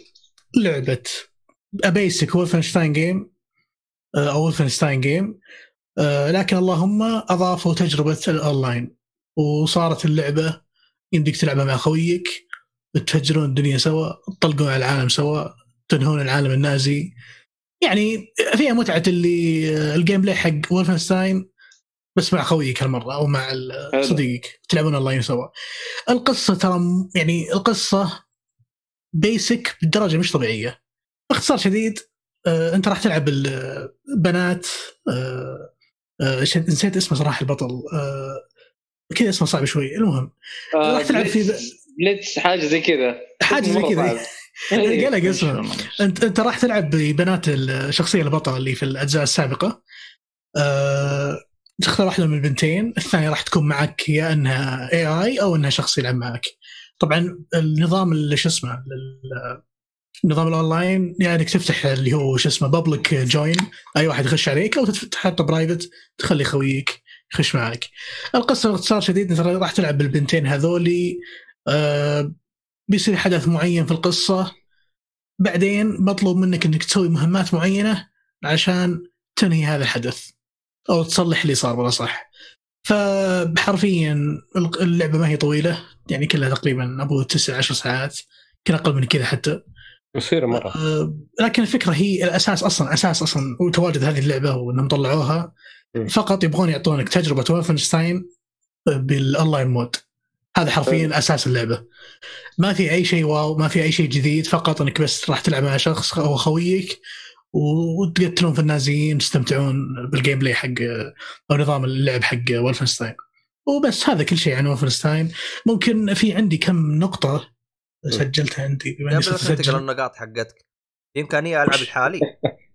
لعبة basic Wolfenstein game آه أو Wolfenstein game آه لكن اللهم أضافوا تجربة الأونلاين. وصارت اللعبة يمديك تلعبها مع خويك تفجرون الدنيا سوا تطلقون على العالم سوا تنهون العالم النازي. يعني فيها متعة اللي ال gameplay حق Wolfenstein بس مع خويك هالمرة أو مع حلو. صديقك تلعبون اونلاين سوا. القصة ترى يعني القصة basic بدرجه مش طبيعية. باختصار شديد آه أنت راح تلعب البنات آه آه نسيت اسمه صراحة البطل آه كذا اسمه صعب شوي المهم آه، راح تلعب في بليتز- بليتز حاجة زي كذا حاجة زي كذا صعب. إيه. قلق اسمه انت أنت راح تلعب ببنات الشخصية البطلة اللي في الأجزاء السابقة أه... تختار واحدة من البنتين الثانية راح تكون معك يا إنها AI أو إنها شخص يلعب معك طبعا النظام اللي شو اسمه ال- النظام الأونلاين يعني إنك تفتح اللي هو شو اسمه public join أي واحد يخش عليك أو تحطه private تخلي خويك يخش معك القصة باختصار شديد إنت راح تلعب بالبنتين هذولي أه بيصير حدث معين في القصة. بعدين مطلوب منك إنك تسوي مهمات معينة عشان تنهي هذا الحدث أو تصلح اللي صار ولا صح فحرفيا اللعبة ما هي طويلة يعني كلها تقريبا أبو تسع عشر ساعات يمكن أقل من كذا حتى. قصيرة مرة. أه، لكن الفكرة هي الأساس أصلا أساس أصلا وتواجد هذه اللعبة وإنهم طلعوها. فقط يبغون يعطونك تجربة Wolfenstein بال online mode هذا حرفيا أساس اللعبة. ما في أي شيء wow ما في أي شيء جديد فقط إنك بس راح تلعب مع شخص أو خويك وتقتلون في النازيين تستمتعون بال gameplay حق أو نظام اللعب حق Wolfenstein وبس هذا كل شيء عن Wolfenstein ممكن في عندي كم نقطة سجلتها عندي بس أسجل. النقاط حقتك. في إمكانية ألعب لحالي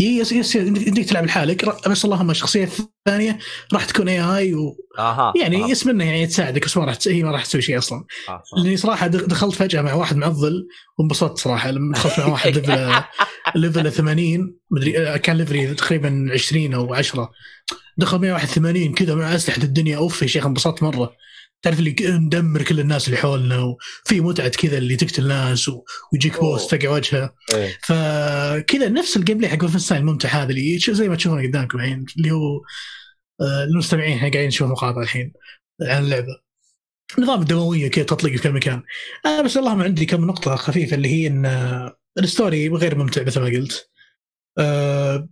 yes yes يمديك تلعب لحالك بس اللهم الشخصيه الثانية راح تكون AI آها يعني آه. اسمنا يعني تساعدك بس ما راح هي ما راح تسوي شيء أصلا آه. آه. لأني صراحة دخ- دخلت فجأة مع واحد معضل وانبسطت صراحة لما دخلت مع واحد level level 80 مدري كان level ي تقريبا 20 أو 10 دخل معي واحد 80 كذا مع اسلحه الدنيا أوف يا شيخ انبسطت مرة تعرف اللي ندمر كل الناس اللي حولنا وفي متعة كذا اللي تقتل ناس ويجيك. boost تقع وجهه إيه. فكذا نفس ال gameplay حق Wolfenstein الممتع هذا اللي زي ما تشوفون قدامكم الحين اللي هو آه، المستمعين إحنا قاعدين نشوف مقاطع الحين عن اللعبة نظام الدموية كذا تطلق في كل مكان أنا بس اللهم عندي كم نقطة خفيفة اللي هي إن آه، ال story غير ممتع مثل ما قلت آه،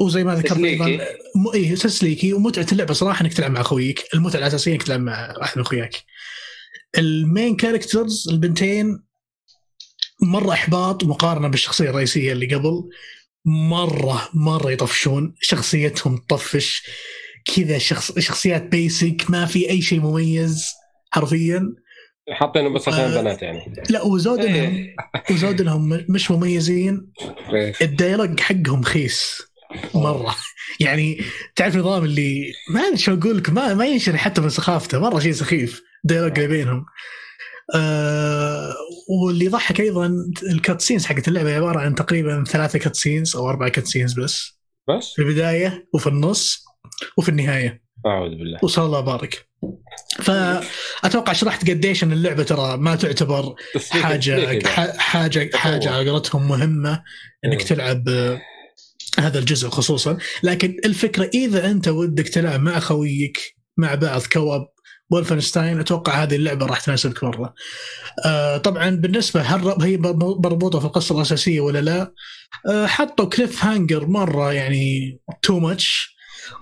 وزي ما ذكرت تسليكي. أيضا م... إيه تسليكي ومتعة اللعبة. صراحة إنك تلعب مع خويك. المتعة الأساسية إنك تلعب مع واحد من أخوياك. ال main characters البنتين مرة إحباط مقارنه بالشخصية الرئيسية اللي قبل. مرة مرة يطفشون. شخصيتهم تطفش. كذا شخص شخصيات basic ما في أي شيء مميز حرفيا. حاطينه بس عشان آه. البنات يعني. لا وزود انهم إيه. وزود انهم مش مميزين. إيه. ال dialogue حقهم خيس. مرة. يعني تعرف نظام اللي ما شو أقول لك ما ما ينشرح حتى من سخافته مرة شيء سخيف. ال dialogue اللي بينهم. آه واللي يضحك أيضا ال cutscenes حقت اللعبة عبارة عن تقريبا ثلاثة cutscenes أو أربعة cutscenes بس. بس؟ في البداية وفي النص وفي النهاية. أعوذ بالله. وصلى الله بارك. فأتوقع شرحت قديش إن اللعبة ترى ما تعتبر حاجة حاجة حاجة على قولتهم مهمة إنك مم. تلعب هذا الجزء خصوصا لكن الفكرة إذا أنت ودك تلعب مع خويك مع بعض co-op Wolfenstein أتوقع هذه اللعبة راح تناسبك مرة. آه طبعا بالنسبة هل هي مربوطة في القصة الأساسية ولا لا؟ آه حطوا cliffhanger مرة يعني too much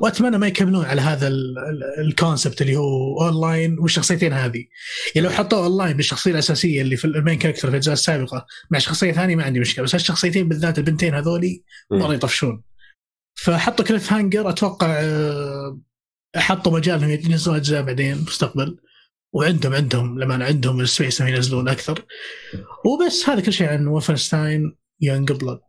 وأتمنى ما يكملون على هذا ال- ال- ال concept اللي هو أونلاين والشخصيتين هذه. يعني لو حطوا أونلاين بالشخصية الأساسية اللي في ال main character في الأجزاء السابقة مع شخصية ثانية ما عندي مشكلة بس هالشخصيتين بالذات البنتين هذولي مرة. يطفشون. فحطوا cliffhanger أتوقع آه، حطوا مجال إنهم ينزلون أجزاء بعدين مستقبل. وعندهم عندهم لما عندهم ال space انهم ينزلون أكثر. وبس هذا كل شيء عن Wolfenstein Youngblood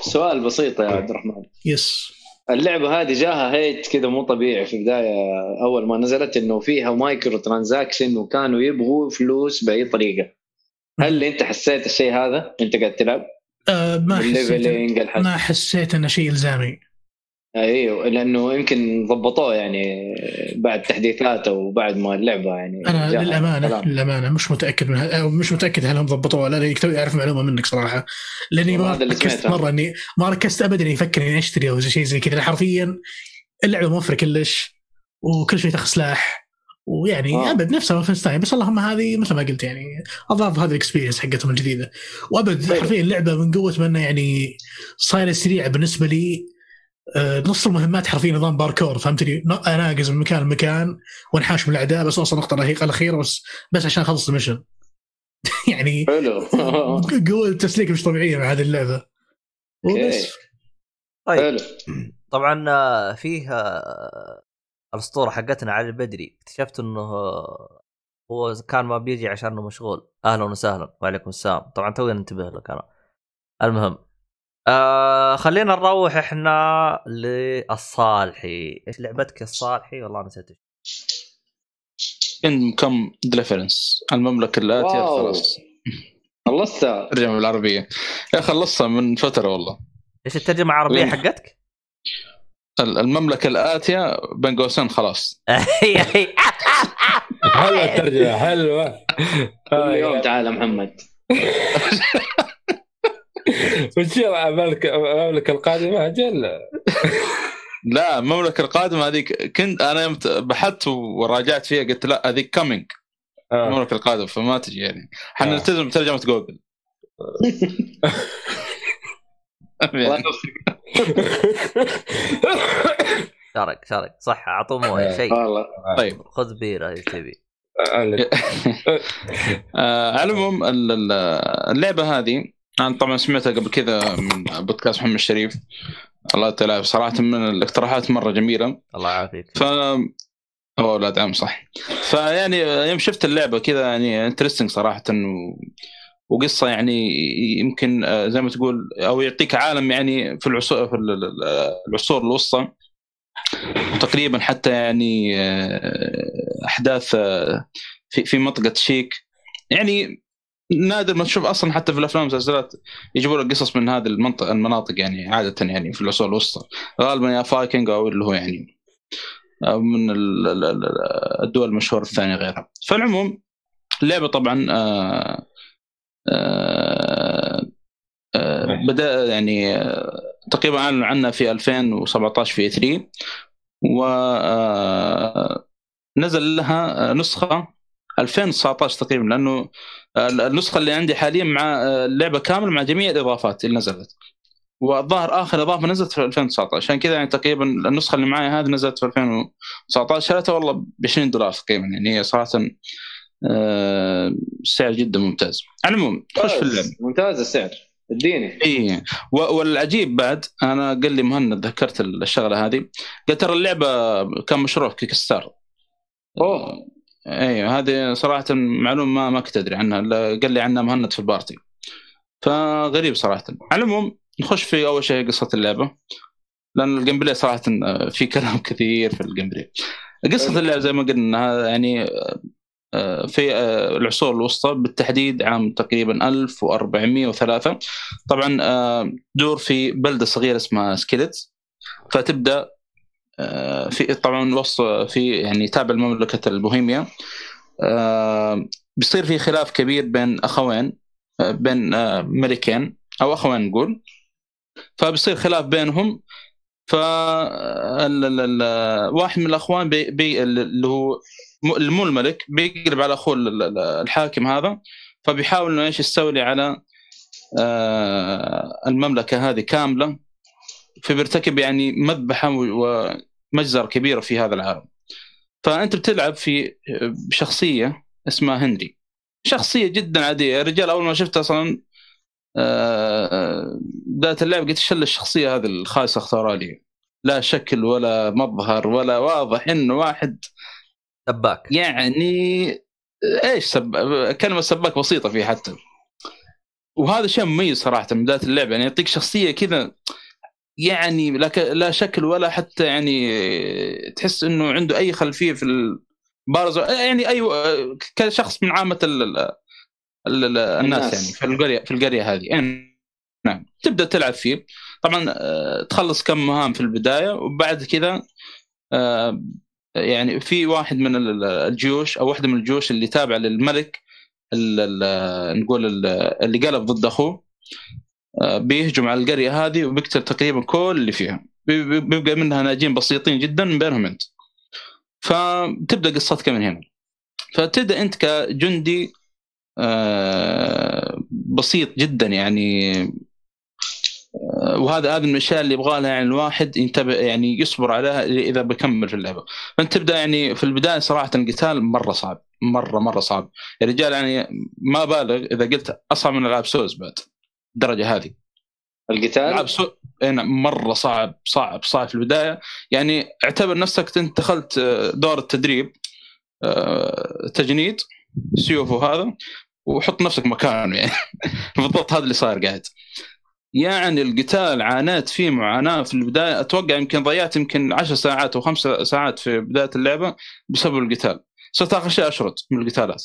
سؤال بسيط يا عبد الرحمن. yes اللعبة هذه جاها hate كذا مو طبيعي في البداية أول ما نزلت إنه فيها microtransaction وكانوا يبغوا فلوس بأي طريقة. هل أنت حسيت الشيء هذا؟ وانت قاعد تلعب؟ آه ما حسيت ما حسيت إنه شيء إلزامي. أيوه لأنه يمكن ضبطوه يعني بعد تحديثات أو بعد ما اللعبة يعني أنا للأمانة كلام. للأمانة مش متأكد من مش متأكد هل هم ضبطوه ولا لأني توي أعرف معلومة منك صراحة لأني ما ركزت. مرة إني ما ركزت ابدا إني أفكر إني أشتري أو شيء زي كذا حرفيا اللعبة موفره كلش وكل شيء تاخذ سلاح ويعني آه. أبد نفسها Wolfenstein بس اللهم هذه مثل ما قلت يعني أضاف هذه ال experience حقتهم الجديدة وأبد حلو. حرفيا اللعبة من قوة ما انها يعني صايره سريعه بالنسبة لي نص المهمات حرفيا نظام باركور فهمتني؟ اناقز من مكان لمكان وانحاش من الأعداء بس أوصل النقطه الأخيرة بس بس عشان أخلص المشن. يعني حلو. قوة التسليك مش طبيعية مع هذه اللعبه وبس طيب. حلو. طبعا آه، فيه آه، الأسطورة حقتنا علي البدري. اكتشفت إنه آه، هو كان ما بيجي عشان انه مشغول. أهلا وسهلا. وعليكم السلام. طبعا توي ننتبه لك أنا المهم. آه خلينا نروح إحنا للصالحي. إيش لعبتك الصالحي والله نسيت. إن كم ديليفرنس المملكة الاتيه. خلاص. خلصتها ترجمه بالعربية. يا خلصتها من فترة والله. إيش الترجمة العربية؟ حقتك؟ ال- المملكة الآتية بين قوسين خلاص. حلوة الترجمة حلوة. كل يوم تعال يا محمد. وش المملكه المملكه القادمة أجل. لا المملكه القادمة هذيك كنت أنا يوم بحثت وراجعت فيها قلت لا هذيك كامينج آه. المملكه القادمة فما تجي يعني. آه. حنلتزم بترجمه جوجل. يعني. شارك شارك. صح أعطوه مويه شيء. والله. طيب. خذ بيرة إيش تبي. آه، على العموم ال- ال- اللعبة هذه أنا طبعا سمعتها قبل كذا من بودكاست محمد الشريف. الله تعالى صراحة من الاقتراحات مرة جميلة. الله يعافيك. ف أوه لا دعم صح. فيعني يوم شفت اللعبة كذا يعني انترستنج صراحة و... وقصة يعني يمكن آه، زي ما تقول أو يعطيك عالم يعني في العصور في ال- ال- العصور الوسطى. وتقريبا حتى يعني آه، أحداث آه، في في منطقة شيك. يعني نادر ما تشوف أصلا حتى في الأفلام والمسلسلات يجيبوا لك قصص من هذه المنطقة المناطق يعني عادة يعني في العصور الوسطى. غالبا يا فايكنج أو اللي هو يعني من ال- ال- ال- الدول المشهورة الثانية غيرها. فالعموم اللعبة طبعا آه، آه، آه، بدأ يعني تقريبا اعلنوا عنها في 2017 في 3 و آه، نزل لها نسخة 2019 تقريبا لأنه النسخة اللي عندي حاليا مع اللعبة كامله مع جميع الإضافات اللي نزلت. والظاهر آخر إضافة نزلت في 2019 عشان كذا يعني تقريبا النسخة اللي معي هذه نزلت في 2019 شريتها والله ب 20 دولار تقريبا يعني هي صراحة آه، سعر جدا ممتاز. على العموم خش في اللعبة. ممتاز السعر. اديني. اي والعجيب بعد أنا قال لي مهند ذكرت الشغلة هذه. قال ترى اللعبة كان مشروع Kickstarter أوه. أيوه هذه صراحة معلومة ما ما كنت أدري عنها قال لي عنها مهند في ال party. فغريب صراحة. على العموم نخش في أول شيء قصة اللعبة. لأن ال gameplay صراحة في كلام كثير في ال gameplay قصة اللعبة زي ما قلنا يعني آه، في آه، العصور الوسطى بالتحديد عام تقريبا 1403 طبعا آه، دور في بلدة صغيرة اسمها سكاليتز فتبدأ في طبعا وسط في يعني تابع لمملكة البوهيميا. آه، بيصير في خلاف كبير بين أخوين آه، بين آه، ملكين أو أخوين نقول. فبيصير خلاف بينهم. ف واحد من الأخوان بي بي اللي هو مو الملك بيقلب على أخوه ال- ال- الحاكم هذا. فبيحاول إنه إيش يستولي على آه، المملكة هذه كاملة. فبيرتكب يعني مذبحة و- ومجزرة كبيرة في هذا العالم. فأنت بتلعب في بشخصيه اسمها هنري. شخصية جدا عادية. يا رجال أول ما شفتها أصلا آه، بدايه اللعبة قلت إيش الشخصية هذه الخايسة اختارها لي؟ لا شكل ولا مظهر ولا واضح انه واحد سباك. يعني إيش سب... كلمة سباك بسيطة فيه حتى. وهذا شيء مميز صراحة من بدايه اللعبة. يعني يعطيك شخصية كذا يعني لا. لا شكل ولا حتى يعني تحس إنه عنده أي خلفية في البارز يعني أي كشخص من عامة ال... ال- ال- ال- الناس. يعني في القريه في القرية هذه إيه، نعم تبدأ تلعب فيه طبعا آه، تخلص كم مهام في البداية وبعد كذا آه، يعني في واحد من ال- الجيوش أو واحدة من الجيوش اللي تابعة للملك نقول ال- اللي قلب ضد أخوه بيهجم على القرية هذه وبيقتل تقريبا كل اللي فيها. بي- بي- بيبقى منها ناجين بسيطين جدا من بينهم أنت. فتبدأ قصتك من هنا. فتبدأ أنت كجندي آه، بسيط جدا يعني آه، وهذا هذه من الأشياء اللي يبغى لها يعني الواحد ينتبه يعني يصبر عليها إذا بكمل في اللعبة. فأنت تبدأ يعني في البداية صراحة القتال مرة صعب. مرة مرة صعب. يا رجال يعني ما بالغ إذا قلت أصعب من ألعاب سوز بعد. الدرجة هذه. القتال؟ العاب Sou... إيه نعم، مرة صعب صعب صعب في البداية. يعني اعتبر نفسك أنت دخلت آه، دور التدريب آه، تجنيد سيوف وهذا وحط نفسك مكانه يعني. بالضبط هذا اللي صاير قاعد. يعني القتال عانيت فيه معاناة في البداية. أتوقع يمكن ضيعت يمكن 10 ساعات أو خمس ساعات في بداية اللعبة بسبب القتال. صرت آخر شيء أشرد من القتالات.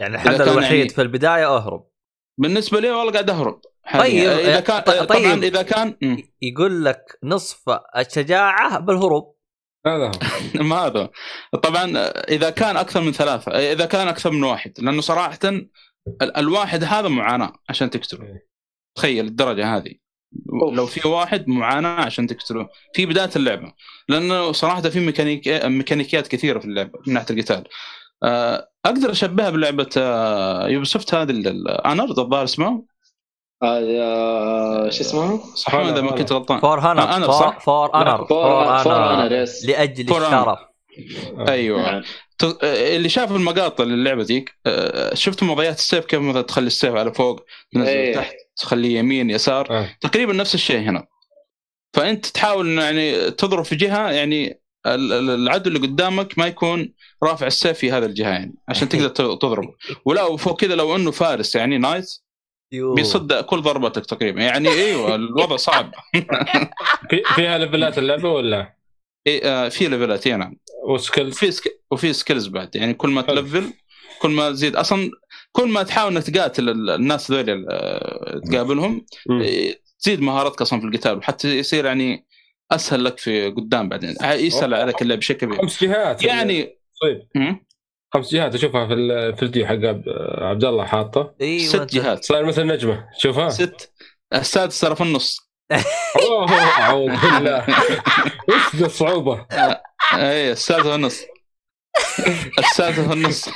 يعني الحل الوحيد يعني- في البداية أهرب. بالنسبة لي والله قاعد أهرب. طيب، إذا آه، كان طيب. طبعا إذا كان مم. يقول لك نصف الشجاعة بالهروب. هذا هو. ما هذا طبعا إذا كان أكثر من ثلاثة إذا كان أكثر من واحد لأنه صراحة ال- الواحد هذا معاناة عشان تقتله. تخيل الدرجة هذه. أوف. لو في واحد معاناة عشان تقتله. في بداية اللعبة. لأنه صراحة في ميكانيك ميكانيكيات كثيرة في اللعبة من ناحية القتال. أقدر أشبهها بلعبة Ubisoft هذه Honored الظاهر اسمه آه، شو اسمه؟ صح إذا ما كنت غلطان. For آه، Honor For, صح؟ For Honor For Honor لأجل الشرف. أيوه. نعم. اللي شاف المقاطع للعبة ذيك آه، شفت وضعيات السيف كيف مثلا تخلي السيف على فوق تنزل إيه. تحت تخليه يمين يسار. آه. تقريبا نفس الشيء هنا. فأنت تحاول يعني تضرب في جهة يعني العدو اللي قدامك ما يكون رافع السيف في هذه الجهة يعني عشان تقدر تضربه. ولا وفوق كذا لو إنه فارس يعني knight. بيصد كل ضربتك تقريبا. يعني إيوه الوضع صعب. في فيها ليفلات اللعبة ولا؟ إيه آه، في ليفلات إيه نعم. و skills في sk... وفي skills بعد. يعني كل ما تلفل كل ما تزيد. أصلا كل ما تحاول إنك تقاتل ال- الناس ذول آه، تقابلهم. إيه، تزيد مهاراتك أصلا في القتال. وحتى يصير يعني أسهل لك في قدام بعدين. يسهل عليك اللعب بشكل كبير. خمس جهات. يعني طيب. خمس جهات أشوفها في ال- في الفيديو حق عبد- الله حاطه. أيوه ست جهات. صار مثل نجمة. شوفها. ست. السادس ترى في النص. أوه أعوذ بالله. وش ذا الصعوبة؟ اي السادس في النص. السادس في النص.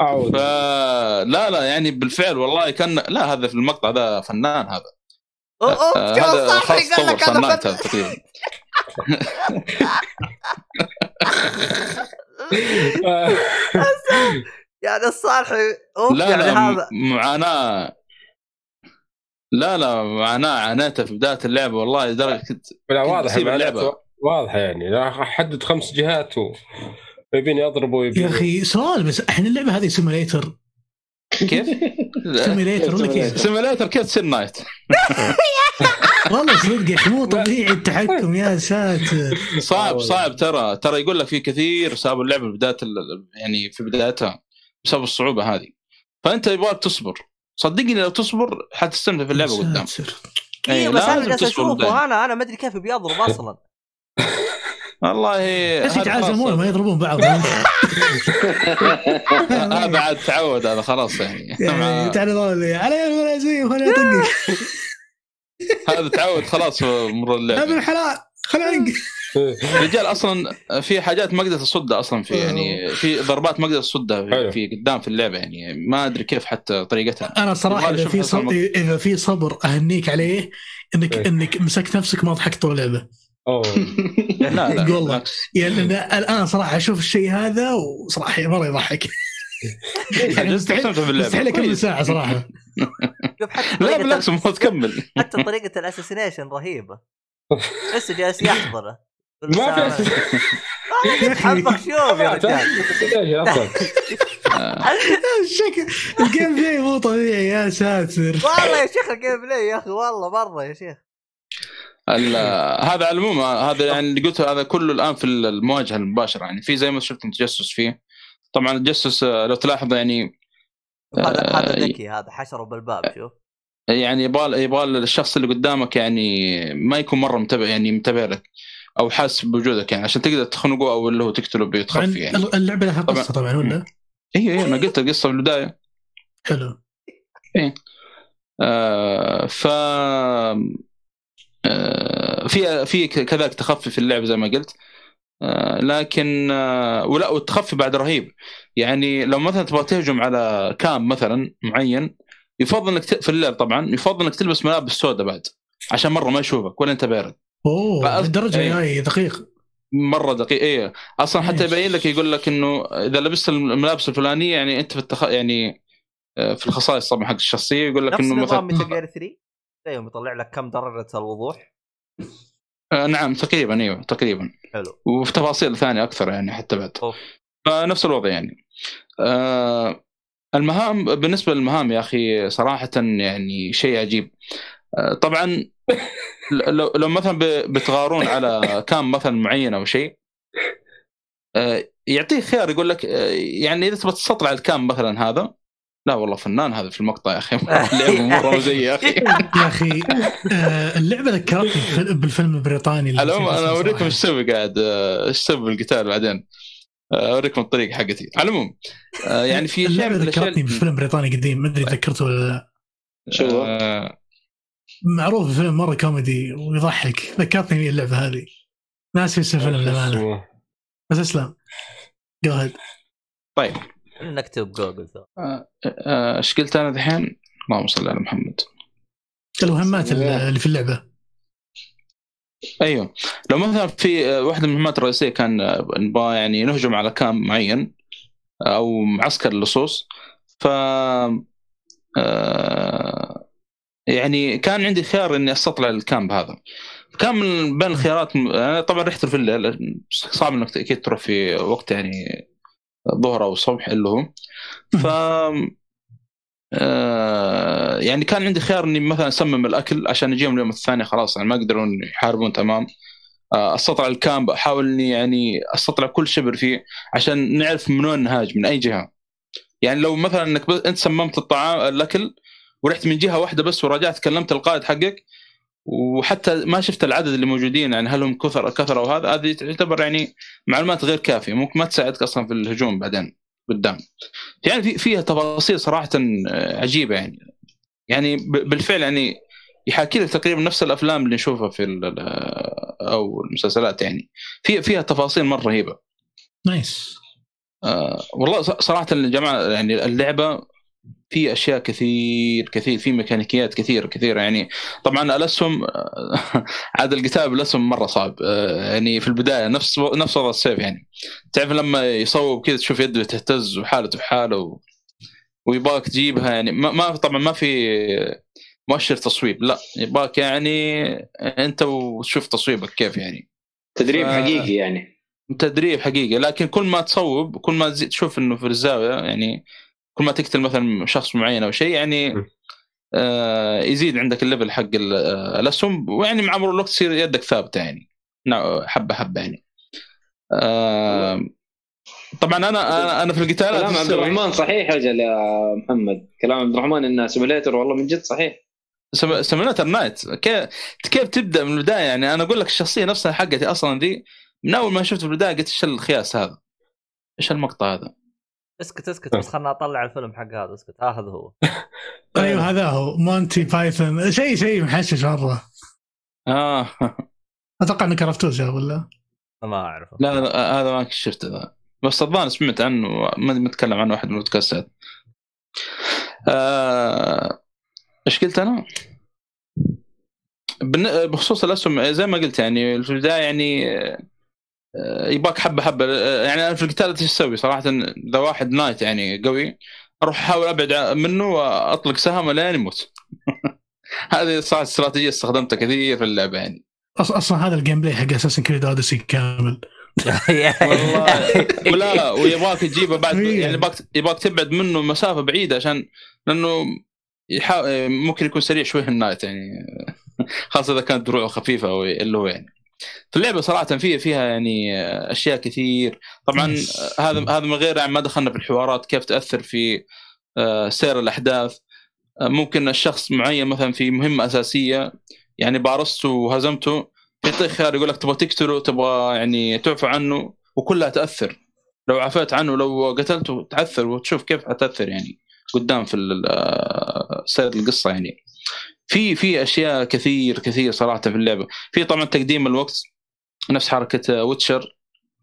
أعوذ فلا لا يعني بالفعل والله كان لا هذا في المقطع هذا فنان هذا. أوف، آه، هذا قال طور لك فن- تقريبا. يعني الصالحي أوف لا يعني لا هذا. معاناة. لا لا معاناة عانيتها في بداية اللعبة والله لدرجة كنت لا واضح اللعبة. واضحة يعني. أحدد خمس جهات ويبيني يا أخي سؤال بس إحنا اللعبة هذه simulator كيف؟ simulator ولا كيف؟ simulator كيف تصير knight؟ والله صدق يا أخي مو طبيعي التحكم يا ساتر صعب صعب ترى ترى يقول لك في كثير سابوا اللعبة في بداية ال- يعني في بدايتها بسبب الصعوبة هذه فأنت يبغاك تصبر صدقني لو تصبر حتستمتع في اللعبة قدام أيوه بس أنا جالس. أشوفه أنا أنا ما أدري كيف بيضرب أصلا والله بس يتعازمون. ما يضربون بعض هذا عاد تعود هذا خلاص يعني يعني تعال لي علي ولا زي خليني اطقك هذا تعود خلاص مر ابن اللعبه الحلال خليني رجال أصلا في حاجات ما قدرت أصدها أصلا في يعني في ضربات ما قدرت أصدها. في, في قدام في اللعبة يعني ما أدري كيف حتى طريقتها أنا صراحة يبغالي إذا في. صبر إذا في صبر أهنيك عليه انك إيه. إنك مسكت نفسك ما ضحكت طول اللعبة أوه. لا لا والله. يعني أنا الآن صراحة أشوف الشيء هذا وصراحة مره يضحك. يعني مستحيل. مستحيل أكمل. ساعة صراحة. لا بالعكس المفروض تكمل. حتى طريقة ال assassination رهيبة. بس جالس يحضره ما في شوف يا رجال. الشكل ال gameplay مو طبيعي يا ساتر. والله يا شيخ ال gameplay يا أخي والله مرة يا شيخ. هذا على العموم هذا يعني اللي قلته هذا كله الآن في المواجهة المباشرة يعني في زي ما شفت تجسس فيه. طبعا التجسس آه، لو تلاحظ يعني هذا آه، هذا ذكي هذا حشره بالباب شوف. يعني يبغى يبغى الشخص اللي قدامك يعني ما يكون مرة متابع يعني متابع لك أو حاسس بوجودك يعني عشان تقدر تخنقه أو اللي هو تقتله طبعا بتخفي يعني. اللعبة لها طبعاً. قصة طبعا ولا؟ أيوه أيوه أنا قلت القصة في البداية. حلو. آه ف آه في في كذلك تخفي في اللعب زي ما قلت. آه لكن آه ولا والتخفي بعد رهيب. يعني لو مثلا تبغى تهجم على camp مثلا معين يفضل إنك ت- في الليل طبعا يفضل إنك تلبس ملابس سوداء بعد عشان مرة ما يشوفك ولا أنت بارد. أوه للدرجه إيه. هاي دقيق. مرة دقيق إيه. أصلا حتى. يبين لك يقول لك إنه إذا لبست الملابس الفلانية يعني أنت في التخ... يعني آه، في الخصائص طبعا حق الشخصية يقول لك إنه مثلا Metal Gear 3 يوم يطلع لك كم درجة الوضوح؟ آه نعم تقريبا إيوه تقريبا. حلو. وفي تفاصيل ثانية أكثر يعني حتى بعد. أوف. فنفس الوضع يعني. آه المهام بالنسبة للمهام يا أخي صراحة يعني شيء عجيب. آه طبعا لو لو مثلا بتغارون على كام مثلا معين أو شيء آه يعطيك خيار يقول لك آه يعني إذا تبغى تستطلع الكام مثلا هذا لا والله فنان هذا في المقطع يا أخي. اللعبه مره زي يا أخي. يا أخي آه اللعبة ذكرتني بالفيلم البريطاني اللي العموم أنا أوريكم. إيش أسوي قاعد آه، إيش أسوي بالقتال بعدين. آه، أوريكم الطريقة حقتي. على العموم آه، يعني في اللعبة ذكرتني بفيلم بريطاني قديم ما أدري تذكرته ولا لا. شو هو؟ آه، معروف فيلم مرة كوميدي ويضحك. ذكرتني اللعبة هذه. ناسي اسم الفيلم للأمانة. بس اسلم. جو طيب. نكتب جوجل. آه، آه، إيش قلت أنا الحين؟ اللهم صل على محمد. المهمات اللي اللي في اللعبة. أيوه. لو مثلا في آه، واحدة من المهمات الرئيسية كان آه، نبغى يعني نهجم على كام معين آه، أو معسكر اللصوص ف آه، يعني كان عندي خيار إني أستطلع الكامب هذا. كان من بين الخيارات أنا طبعا رحت في الليل صعب إنك أكيد تروح في وقت يعني ظهر أو صبح اللي هو. ف آه، يعني كان عندي خيار إني مثلا أسمم الأكل عشان يجيهم اليوم الثاني خلاص يعني ما يقدرون يحاربون تمام. آه، أستطلع الكامب أحاول إني يعني أستطلع كل شبر فيه عشان نعرف من وين نهاجم من أي جهة. يعني لو مثلا إنك أنت سممت الطعام الأكل ورحت من جهة واحدة بس ورجعت كلمت القائد حقك وحتى ما شفت العدد اللي موجودين يعني هل هم كثر كثر أو هذا هذه تعتبر يعني معلومات غير كافية ممكن ما تساعدك أصلا في الهجوم بعدين قدام. يعني في فيها تفاصيل صراحة آه، عجيبة يعني. يعني بالفعل يعني يحاكي لك تقريبا نفس الأفلام اللي نشوفها في أو المسلسلات يعني. في فيها تفاصيل مرة رهيبة. نايس. آه والله صراحة يا جماعة يعني اللعبة في أشياء كثير كثير في ميكانيكيات كثيره كثيرة يعني. طبعا الاسهم عاد القتال بالاسهم مرة صعب. آه، يعني في البداية نفس نفس وضع السيف يعني. تعرف لما يصوب كذا تشوف يده تهتز وحالته بحاله و... ويبغاك تجيبها يعني. ما, ما طبعا ما في مؤشر تصويب لا. يبغاك يعني أنت وتشوف تصويبك كيف يعني. تدريب ف- حقيقي يعني. تدريب حقيقي. لكن كل ما تصوب كل ما تشوف إنه في الزاوية يعني كل ما تقتل مثلا شخص معين أو شيء يعني. آه يزيد عندك ال level حق آه، الأسهم ويعني مع مرور الوقت تصير يدك ثابتة يعني. نوع- حبة حبة يعني. آه طبعا أنا أنا في القتالات كلام عبد الرحمن صحيح أجل يا محمد. كلام عبد الرحمن إنه simulator والله من جد صحيح. simulator knight كيف كيف تبدأ من البداية يعني؟ أنا أقول لك الشخصية نفسها حقتي أصلا دي من أول ما شفت في البداية قلت إيش الخياس هذا؟ إيش المقطع هذا؟ اسكت اسكت بس خلنا أطلع الفيلم حق هذا اسكت. ها هذا هو. أيوه هذا هو. Monty Python. شيء شيء محشش مرة. آه. أتوقع إنك عرفتوه ولا؟ ما أعرفه. لا, لا هذا ما شفته. ذا بس الظاهر سمعت عنه ما متكلم عنه واحد من البودكاستات. آه، إيش قلت أنا؟ بخصوص الأسهم زي ما قلت يعني في البداية يعني آه، يباك حبة حبة. آه، يعني أنا في القتال إيش أسوي؟ صراحة إذا واحد knight يعني قوي أروح أحاول أبعد منه وأطلق سهم لين يموت. هذه صارت استراتيجية استخدمتها كثير في اللعبة يعني. أص- أصلا هذا ال gameplay حق Assassin's Creed Odyssey كامل. والله. ولا ويبغاك تجيبه بعد. يعني يبغاك يبغاك تبعد منه مسافة بعيدة عشان لأنه يحا... ممكن يكون سريع شوي ال knight يعني. خاصة إذا كانت دروعه خفيفة أو اللي هو يعني. في اللعبة صراحة فيها فيها يعني أشياء كثير. طبعا. هذا هذا من غير يعني ما دخلنا في الحوارات كيف تأثر في آه، سير الأحداث. آه، ممكن الشخص معين مثلا في مهمة أساسية يعني بارزته وهزمته يعطيك خيار يقول لك تبغى تقتله تبغى يعني تعفى عنه وكلها تأثر. لو عفيت عنه لو قتلته تعثر وتشوف كيف حتاثر يعني قدام في آه، سير القصة يعني. في في أشياء كثير كثير صراحة في اللعبة. في طبعا تقديم الوقت نفس حركة Witcher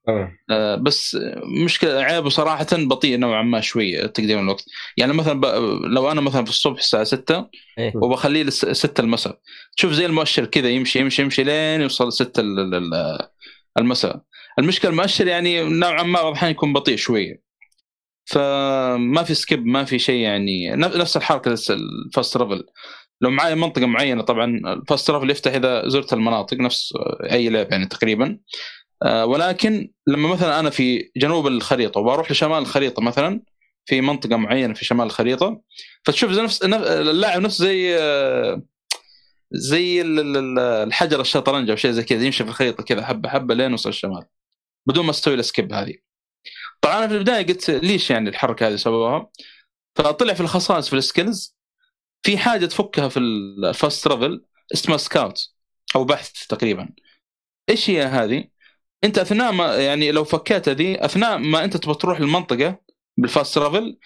آه. آه، بس مشكلة عيبه صراحة بطيء نوعا ما شوي تقديم الوقت. يعني مثلا ب... لو أنا مثلا في الصبح الساعة 6 إيه. وبخليه لس- 6 المساء. تشوف زي المؤشر كذا يمشي يمشي يمشي لين يوصل 6 ال- ال- المساء. المشكلة المؤشر يعني نوعا ما بعض الأحيان يكون بطيء شوية. فما في skip ما في شيء يعني نف- نفس الحركة ال fast travel لو معايا منطقة معينة طبعا ال fast travel يفتح إذا زرت المناطق نفس أي لعبة يعني تقريبا. آه، ولكن لما مثلا أنا في جنوب الخريطة وبروح لشمال الخريطة مثلا في منطقة معينة في شمال الخريطة فتشوف زي نفس نف- اللاعب نفسه زي آه، زي ال- ال- ال- الحجر الشطرنج أو شيء زي كذا يمشي في الخريطة كذا حبه حبة لين يوصل الشمال بدون ما أستوي ال skip هذه. طبعا أنا في البداية قلت ليش يعني الحركة هذه سووها فطلع في الخصائص في ال skills في حاجة تفكها في ال fast travel اسمها scout أو بحث تقريبا. إيش هي هذه؟ أنت أثناء ما يعني لو فكيت هذه أثناء ما أنت تبغى تروح المنطقة بال fast travel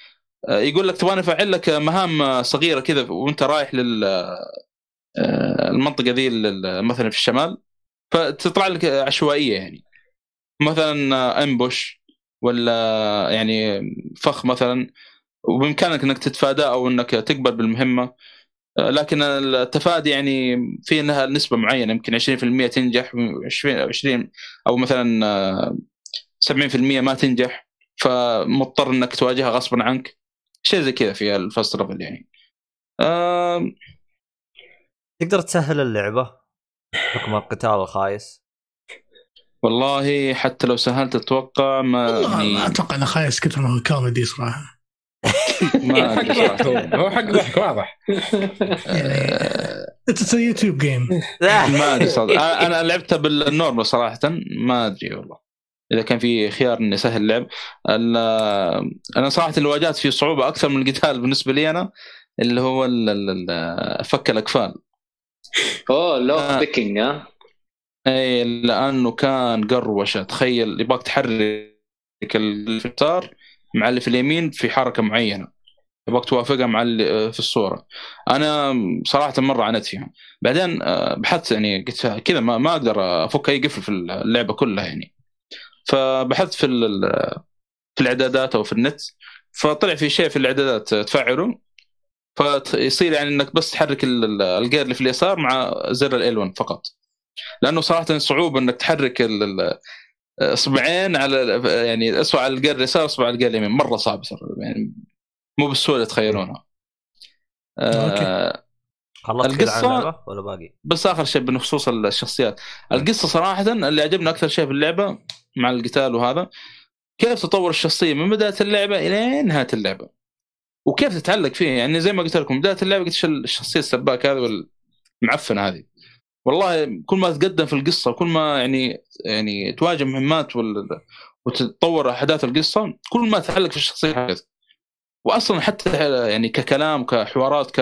آه، يقول لك تبغاني أفعل لك مهام آه، صغيرة كذا وأنت رايح لل آه، المنطقة ذي مثلا في الشمال فتطلع لك عشوائية يعني. مثلا آه، ambush ولا يعني فخ مثلا. وبامكانك إنك تتفاداه أو إنك تقبل بالمهمة. آه، لكن التفادي يعني في لها نسبة معينة يمكن 20% تنجح 20 20 أو مثلا آه، 70% ما تنجح فمضطر إنك تواجهها غصبا عنك. شيء زي كذا في الفاست ترافل يعني. تقدر تسهل اللعبة حكم القتال الخايس؟ والله حتى لو سهلت أتوقع ما والله ما يعني أتوقع إنه خايس كثر ما هو كوميدي صراحة. ما حق أدري ضحك صراحة. هو هو حق ضحك واضح. يعني it's YouTube game ما أدري صراحة. أنا لعبتها بال normal صراحة. ما أدري والله. إذا كان في خيار إني أسهل اللعب. ال- أنا صراحة اللي واجهت فيه صعوبة أكثر من القتال بالنسبة لي أنا اللي هو ال- ال- ال- فك الاقفال أوه lock آه. picking ها؟ إي لأنه كان قروشة. تخيل يبغاك تحرك اليسار مع اللي في اليمين في حركة معينة. يبغاك توافقها مع اللي في الصورة. أنا صراحة مرة عانيت فيها. بعدين آه، بحثت يعني قلت كذا ما, ما أقدر أفك أي قفل في اللعبة كلها يعني. فبحثت في في الإعدادات أو في النت. فطلع في شيء في الإعدادات تفعله فيصير يعني إنك بس تحرك ال- ال- الجير اللي في اليسار مع زر ال 1 فقط. لأنه صراحة صعوبة إنك تحرك أصبعين على يعني أصبع على الجير اليسار أصبع على الجير اليمين. مرة صعب يعني مو بالسهولة تخيلونها. آه خلصت اللعبة ولا باقي؟ بس آخر شيء بخصوص الشخصيات. القصة صراحة اللي عجبني أكثر شيء في اللعبة مع القتال وهذا كيف تطور الشخصية من بداية اللعبة إلى نهاية اللعبة. وكيف تتعلق فيه يعني زي ما قلت لكم بداية اللعبة قلت الشخصية السباك هذه والمعفنة هذه. والله كل ما تقدم في القصة كل ما يعني يعني تواجه مهمات وتتطور أحداث القصة كل ما تتعلق في الشخصية. حقتك واصلا حتى يعني ككلام كحوارات ك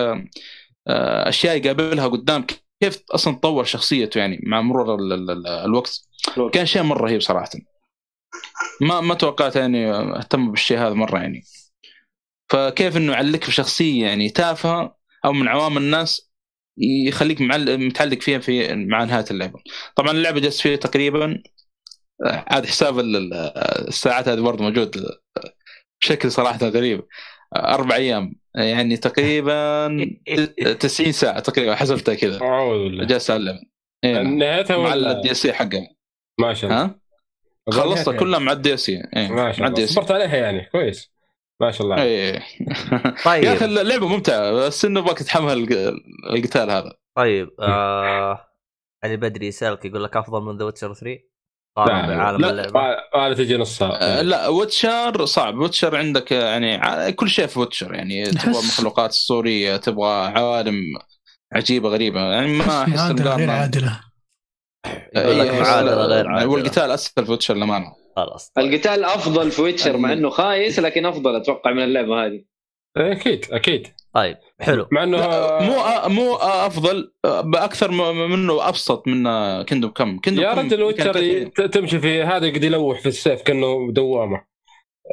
آه، أشياء يقابلها قدام كيف أصلا تطور شخصيته يعني مع مرور ال- ال- ال- الوقت. كان شيء مرة رهيب صراحة. ما ما توقعت يعني أهتم بالشيء هذا مرة يعني. فكيف إنه يعلق في شخصية يعني تافهة أو من عوام الناس يخليك معل- متعلق فيها في مع نهاية اللعبة. طبعا اللعبة جلست فيها تقريبا آه، عاد حساب ال- ال- الساعات هذه برضه موجود بشكل صراحة غريب. أربع أيام يعني تقريبا 90 ساعة تقريبا حسبتها كذا أعوذ بالله. جالس العب إيه. نهايتها مع الدي إس حقها. ما شاء الله. ها؟ خلصتها كلها مع الدي إس ما مع شاء الدي صبرت عليها يعني. كويس. ما شاء الله اي طيب يا أخي اللعبة ممتعة. بس إنه باك تتحمل الق- القتال هذا. طيب آه علي بدري يسالك يقول لك أفضل من ذا ويتشر 3 قارن لا، لا، اللعبة. ما تجي نص آه، ساعه لا ويتشر صعب. ويتشر عندك يعني كل شيء في ويتشر يعني. تبغى مخلوقات اسطوريه تبغى عوالم عجيبة غريبة. يعني ما أحس غير عادلة. لك إيه، معادله غير عادله والقتال اسهل في ويتشر للأمانة. خلاص. طيب. القتال أفضل في ويتشر مع إنه خايس لكن أفضل أتوقع من اللعبة هذه. إيه، أكيد أكيد. طيب حلو. مع إنه مو أ- مو أفضل بأكثر منه أبسط من كندوم كم كندوم يا رجل ويتشر تمشي في هذا يقعد يلوح في السيف كأنه دوامة.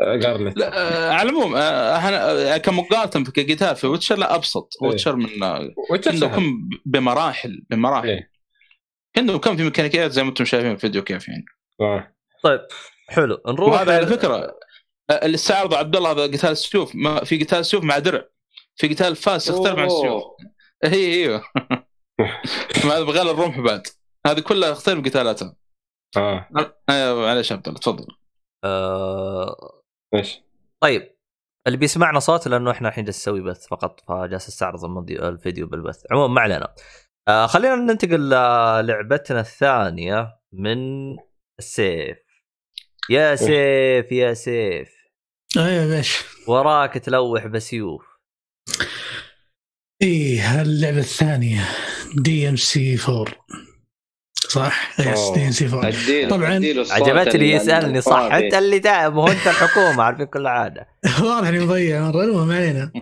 آه، جارلت لا آه، على العموم آه، إحنا كمقارنة في كقتال في ويتشر لا أبسط. إيه. ويتشر من آه، ويتشر كندوم. كم بمراحل بمراحل. إيه. كندوم كم في ميكانيكيات زي ما أنتم شايفين في الفيديو كيف يعني. آه. طيب حلو. نروح وهذا على فكرة آه، اللي استعرض عبد الله هذا قتال السيوف. ما في قتال سيوف مع درع. في قتال فاس يختلف عن السيوف. هي إيوه. ما هذا بغير الرمح بعد. هذه كلها تختلف قتالاتها آه. أيوه معلش يا عبد الله تفضل. آه... إيش؟ طيب اللي بيسمعنا صوت لأنه إحنا الحين جالس نسوي بث فقط فجالس استعرض الفيديو بالبث. عموما ما علينا. آه خلينا ننتقل للعبتنا الثانية من السيف. يا سيف يا سيف. أيوه باش وراك تلوح بسيوف. إيه اللعبه الثانية دي ام سي 4 صح؟ يس. دي ام سي 4 اديله طبعاً عجبتني ال- يسألني صح. أنت اللي تعب هو أنت الحكومة عارفين كل حاجة واضح إني مضيع مره المهم علينا.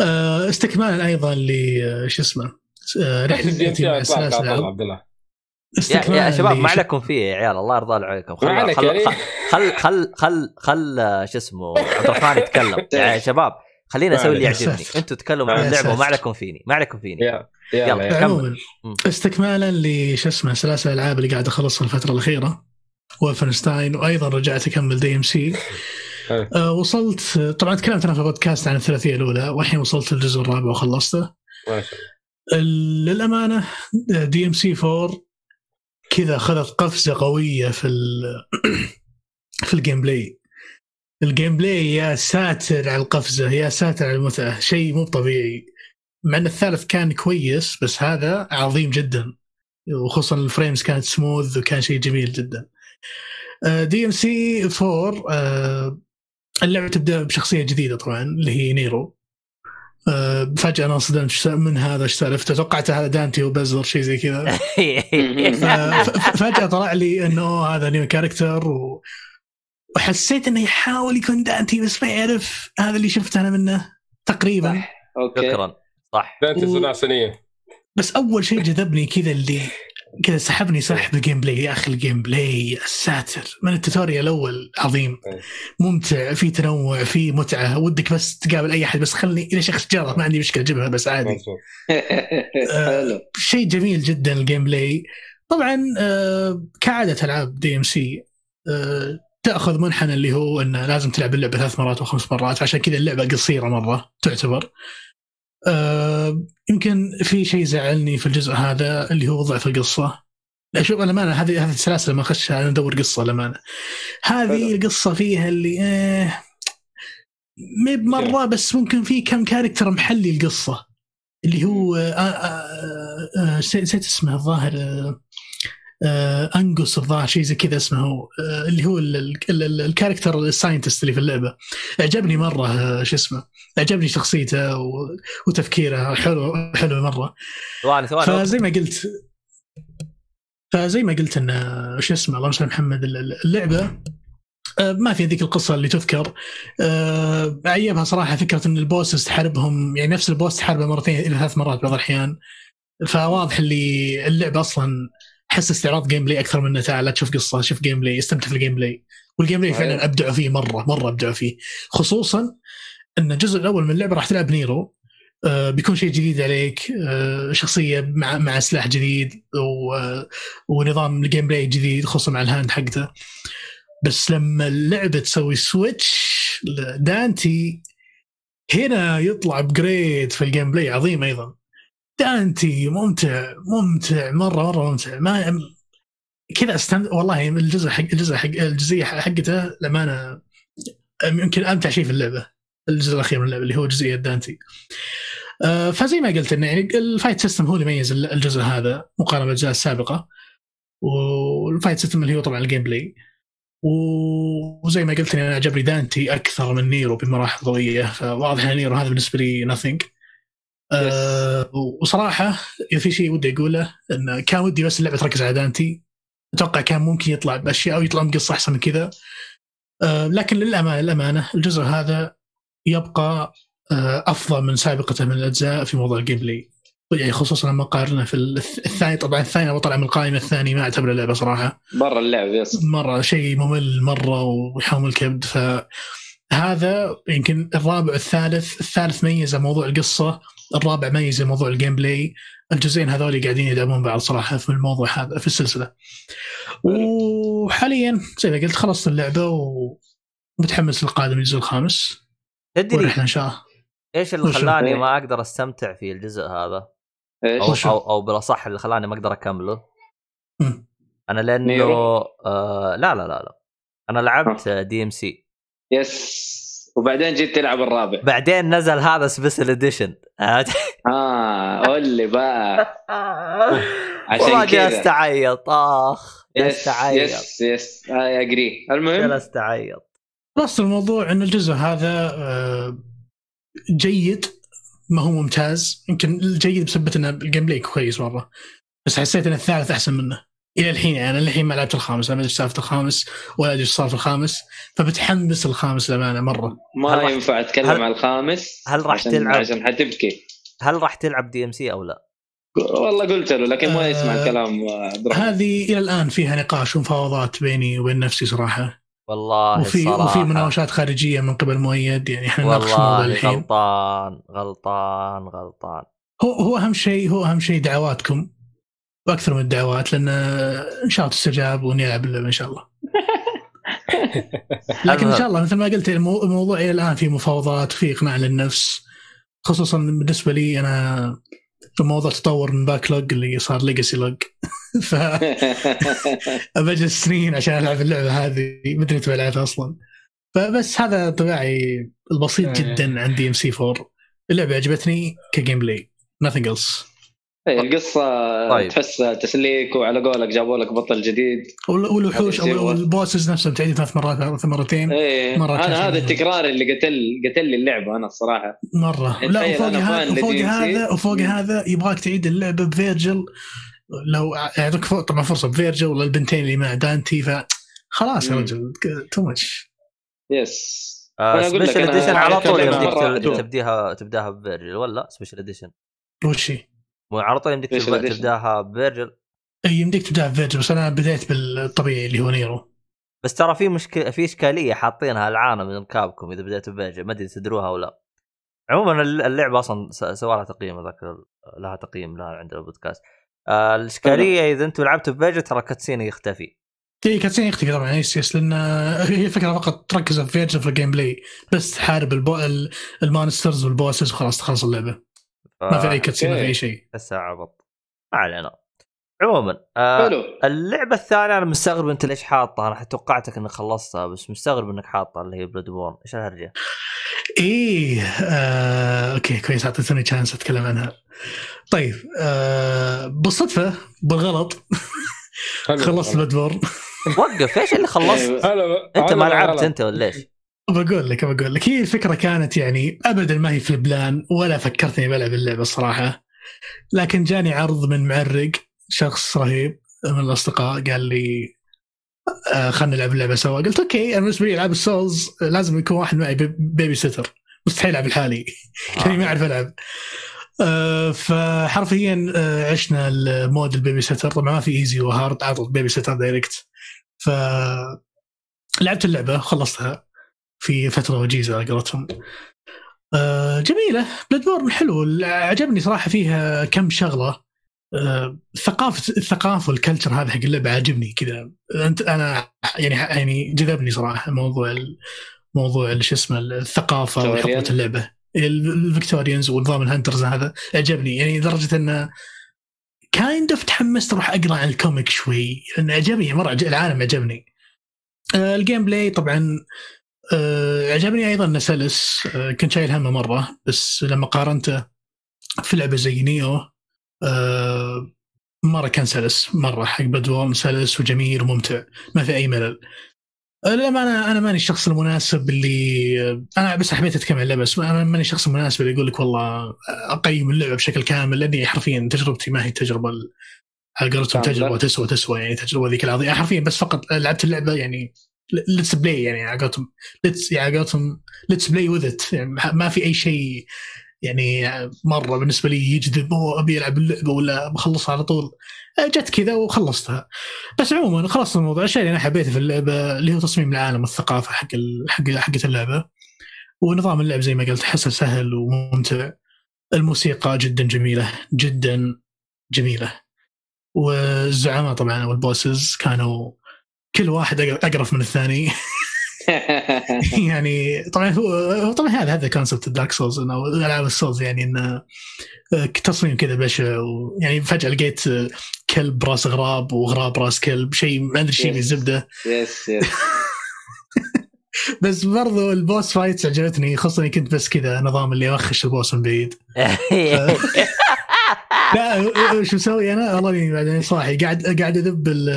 آه، استكمالا أيضا ل آه، شو اسمه رحلة سي السلاسل اطلاق الألعاب. عبد الله يا, استكمالا يا شباب ما عليكم فيه يا عيال الله يرضى عليكم خل يعني. خل, خل خل خل خل شو اسمه عبد الرحمن يتكلم يا شباب خلينا أسوي اللي. يعجبني أنتوا تكلموا عن اللعبة وما. عليكم فيني ما عليكم فيني يلا. كمل. عموما. استكمالا لش اسمه سلاسل الألعاب اللي قاعد أخلصها الفترة الأخيرة Wolfenstein وأيضا رجعت أكمل DMC. آه، وصلت طبعا تكلمت أنا في بودكاست عن الثلاثية الأولى والحين وصلت للجزء الرابع وخلصته ما شاء الله للأمانة DMC 4 كذا أخذت قفزة قوية في ال في ال gameplay. ال gameplay يا ساتر على القفزة يا ساتر على المتعة شيء مو طبيعي. مع إن الثالث كان كويس بس هذا عظيم جدا. وخصوصا ال frames كانت سموث وكان شيء جميل جدا. DMC 4 آه، اللعبة تبدأ بشخصية جديدة طبعا اللي هي نيرو فجأة أنا انصدمت من هذا إيش سالفته؟ توقعت هذا دانتي وبزر شيء زي كذا. ف- فجأة طلع لي إنه أوه هذا new character و... وحسيت إنه يحاول يكون دانتي بس ما يعرف هذا اللي شفته أنا منه تقريبا. okay. شكرا. صح. ذات و- الصناعه الصينيه بس أول شيء جذبني كذا اللي كذا سحبني سحب ال gameplay يا أخي ال gameplay يا ساتر. من ال tutorial الأول عظيم. أي. ممتع في تنوع في متعة. ودك بس تقابل أي أحد بس خلني إلى شخص جاره ما عندي مشكلة جيبها بس عادي. حلو. شيء جميل جدا ال gameplay. طبعا آه، كعادة ألعاب دي ام سي تأخذ منحنى اللي هو إنه لازم تلعب اللعبة ثلاث مرات أو خمس مرات عشان كذا اللعبة قصيرة مرة تعتبر. آه، يمكن في شيء زعلني في الجزء هذا اللي هو ضعف القصة. لا شوف الامانه هذه هذه السلاسل ما اخشها أنا أدور قصة الامانه هذه. القصة فيها اللي آه ما بمره بس ممكن في كم character محلي القصة. اللي هو آه آه نسيت نسيت اسمه الظاهر آه آه انجوس الظاهر شيء زي كذا اسمه هو آه اللي هو ال- ال- ال- ال character ال scientist اللي في اللعبة. عجبني مرة آه شو اسمه عجبني شخصيته وتفكيره حلو حلو مرة. ثواني ثواني فزي ما قلت فزي ما قلت إن شو اسمه اللهم صل محمد ال- ال- اللعبة ما في ذيك القصة اللي تذكر. عيبها صراحة فكرة إن ال bosses تحاربهم يعني نفس ال boss تحاربه مرتين إلى ثلاث مرات بعض الأحيان. فواضح اللي اللعبة أصلا حس استعراض gameplay أكثر من تعال لا تشوف قصة شوف gameplay استمتع في ال gameplay وال gameplay فعلا أيوة. ابدعوا فيه مرة مرة ابدعوا فيه. خصوصا إن الجزء الأول من اللعبة راح تلعب نيرو. آه، بيكون شيء جديد عليك. آه، شخصية مع مع سلاح جديد و- آه، ونظام ال gameplay جديد خصوصا مع ال hand حقته. بس لما اللعبة تسوي switch دانتي هنا يطلع upgrade في ال gameplay عظيم أيضا. دانتي ممتع ممتع مرة مرة ممتع. ما كذا استمتع والله الجزء حق الجزء حق الجزئية حقته للأمانة يمكن أمتع شيء في اللعبة الجزء الأخير من اللعبة اللي هو جزئية دانتي. آه، فزي ما قلت انه يعني ال fight system هو اللي يميز الجزء هذا مقارنة بالأجزاء السابقة. وال fight system اللي هو طبعا ال gameplay وزي ما قلت أنا عجبني دانتي أكثر من نيرو بمراحل ضوئية فواضح إن نيرو هذا بالنسبة لي nothing أه وصراحة إذا في شيء ودي أقوله انه كان ودي بس اللعبة تركز على دانتي. أتوقع كان ممكن يطلع بأشياء أو يطلع بقصة أحسن من كذا. أه لكن للامانه للأمانة الجزء هذا يبقى آه، أفضل من سابقته من الأجزاء في موضوع ال gameplay يعني خصوصا لما قارنه في الث- الثاني طبعا الثاني لو طلع من القائمة الثاني ما أعتبره لعبة صراحة. برا اللعب yes مرة شيء ممل مرة ويحوم الكبد. فهذا يمكن الرابع والثالث الثالث ميزة موضوع القصة. الرابع ميزه موضوع ال gameplay الجزئين هذول قاعدين يدعمون بعض صراحة في الموضوع هذا في السلسلة. وحاليا زي ما قلت خلصت اللعبة ومتحمس للقادم الجزء الخامس. تدري إن شاء الله. إيش اللي؟ خلاني إيه. ما أقدر أستمتع في الجزء هذا؟ إيش؟ أو؟ أو, أو بالأصح اللي خلاني ما أقدر أكمله. مم. أنا لأنه نيرو؟ آه لا لا لا لا. أنا لعبت دي ام سي يس. وبعدين جيت تلعب الرابع. بعدين نزل هذا سبيشل اديشن آه قول لي بقى. عشان والله كذا. جلست اعيط آخ جلست يس اعيط يس يس. اي اجري المهم؟ جلست اعيط خلاص الموضوع إن الجزء هذا آه، جيد ما هو ممتاز. يمكن الجيد بسبب ان الجيم بلاي كويس مرة. بس حسيت إن الثالث أحسن منه. إلى الحين يعني أنا للحين ما لعبت الخامس أنا ما ادري سالفه الخامس ولا أدري إيش صار في الخامس فبتحمس الخامس للأمانة مرة. ما ينفع أتكلم هل- عن الخامس؟ هل راح عشان تلعب؟ عشان حتبكي هل راح تلعب دي ام سي أو لا؟ والله قلت له لكن ما آه، يسمع الكلام آه، عبد الرحمن هذه إلى الآن فيها نقاش ومفاوضات بيني وبين نفسي صراحة. والله وفي الصراحة. وفي مناوشات خارجية من قبل مؤيد يعني إحنا نناقش الموضوع والله الحين. غلطان غلطان غلطان. هو هو أهم شيء هو أهم شيء دعواتكم. وأكثر من الدعوات لأن إن شاء الله تستجاب ونلعب اللعبة إن شاء الله. لكن إن شاء الله مثل ما قلت المو- الموضوع إلى الآن في مفاوضات وفي إقناع للنفس. خصوصا بالنسبة لي أنا في موضوع تطور من backlog اللي صار legacy log ف بجلس سنين عشان ألعب اللعبة هذه مدري تبي العبها أصلا. فبس هذا انطباعي البسيط إيه. جدا عن دي ام سي 4 اللعبة عجبتني ك gameplay nothing else. إيه، القصة طيب. تحس تسليك وعلى قولك جابوا لك بطل جديد وال- والوحوش أو. ال bosses نفسهم تعيد ثلاث مرات ثلاث مرتين إيه مرة أنا هذا التكرار اللي قتل قتل لي اللعبه أنا الصراحة مرة لا وفوق أنا هذا وفوق. هذا وفوق. هذا يبغاك تعيد اللعبه بفيرجل لو يعطيك طبعا فرصة بفيرجل ولا البنتين اللي مع دانتي ف خلاص يا. رجل too much yes special edition على طول يمديك. تبديها تبداها بفيرجل ولا special edition وش هي؟ مو على طول يمديك. تبداها بفيرجل إي، يمديك تبدا بفيرجل بس أنا بديت بالطبيعي اللي هو نيرو بس ترى في مشكلة في إشكالية حاطينها اللعانه من كابكم إذا بديتوا بفيرجل ما أدري تدروها ولا لا. عموما الل- اللعبة أصلا سوى لها تقييم ذاك لها تقييم لها عند البودكاست. آه الإشكالية إذا أنتم لعبتوا بفيرجل ترى cutscene يختفي. إي cutscene يختفي طبعا yes yes لأن هي فكره فقط تركز في فيرجل في ال gameplay بس تحارب البو... ال- ال monsters وال bosses وخلاص تخلص اللعبة. ما في أي cutscene ما في أي شيء تحسها عبط ما علينا عموما آه حلو اللعبة الثانية أنا مستغرب أنت ليش حاطها أنا توقعتك إنك خلصتها بس مستغرب إنك حاطها اللي هي بلاد بورن إيش الهرجة؟ إيه آه، okay كويس أعطيتني chance أتكلم عنها طيب آه بالصدفة بالغلط. خلصت Bloodborne وقف إيش اللي خلصت؟ إيه، أنت ما لعبت. أنت ولا إيش؟ بقول لك بقول لك. هي الفكرة كانت يعني ابدا ما هي في ال plan ولا فكرت اني بلعب اللعبة الصراحه لكن جاني عرض من معرق شخص رهيب من الأصدقاء قال لي آه خلينا نلعب اللعبة سوا. قلت okay أنا بالنسبة لي ألعاب ال souls لازم يكون واحد معي بي- baby sitter مستحيل ألعب لحالي يعني ما أعرف ألعب. آه، فحرفيا آه، عشنا ال mode ال baby sitter طبعا ما في easy و hard عطت baby sitter direct ف لعبت اللعبة خلصتها. في فترة وجيزة على قولتهم. آه، جميلة. Bloodborne حلو. عجبني صراحة فيها كم شغلة. آه، ثقافه الثقافة وال culture هذا حق اللعبة عاجبني كذا. انت أنا يعني يعني جذبني صراحة موضوع موضوع شو اسمه الثقافة. وحقبة اللعبة. ال- ال Victorians ونظام ال hunters هذا عجبني. يعني لدرجة إنه kind of تحمست أروح أقرأ عن ال comic شوي. لأنه عجبني مرة العالم عجبني. آه، ال gameplay طبعا آه، عجبني أيضا سلس آه، كنت شايل همه مرة بس لما قارنته في لعبة زي Nioh آه، مرة كان سلس مرة حق بدون سلس وجميل وممتع ما في أي ملل آه، للأمانة أنا ماني الشخص المناسب اللي آه، أنا بس حبيت أتكلم عن اللعبة بس أنا ماني الشخص المناسب اللي يقول لك والله أقيم اللعبة بشكل كامل لأني حرفيا تجربتي ما هي تجربة ال- على قولتهم. تجربة تسوى تسوى يعني تجربة ذيك العظيمة حرفيا بس فقط لعبت اللعبة يعني let's play يعني على قولتهم. let's يعني على قولتهم let's play with it يعني ما في أي شيء يعني مرة بالنسبة لي يجذب أوه أبي ألعب اللعبة ولا بخلصها على طول. جت كذا وخلصتها. بس عموما خلصت الموضوع. الشيء اللي أنا حبيته في اللعبة اللي هو تصميم العالم والثقافة حق حق حقت اللعبة. ونظام اللعب زي ما قلت احسه سهل وممتع. الموسيقى جدا جميلة جدا جميلة. والزعماء طبعا والبوسز كانوا كل واحد اقرف من الثاني. يعني طبعا هو هو طبعا هذا هذا concept ال Dark Souls أو العاب ال souls يعني إنه آه، تصميم كذا بشع ويعني فجأة لقيت آه، كلب راس غراب وغراب راس كلب شيء ما أدري شيء. بالزبده yes yes بس برضو ال boss fights عجبتني خاصه إني كنت بس كذا نظام اللي اوخش ال boss من بعيد. لا شو مسوي أنا والله اني بعدين صاحي قاعد قاعد أذب ال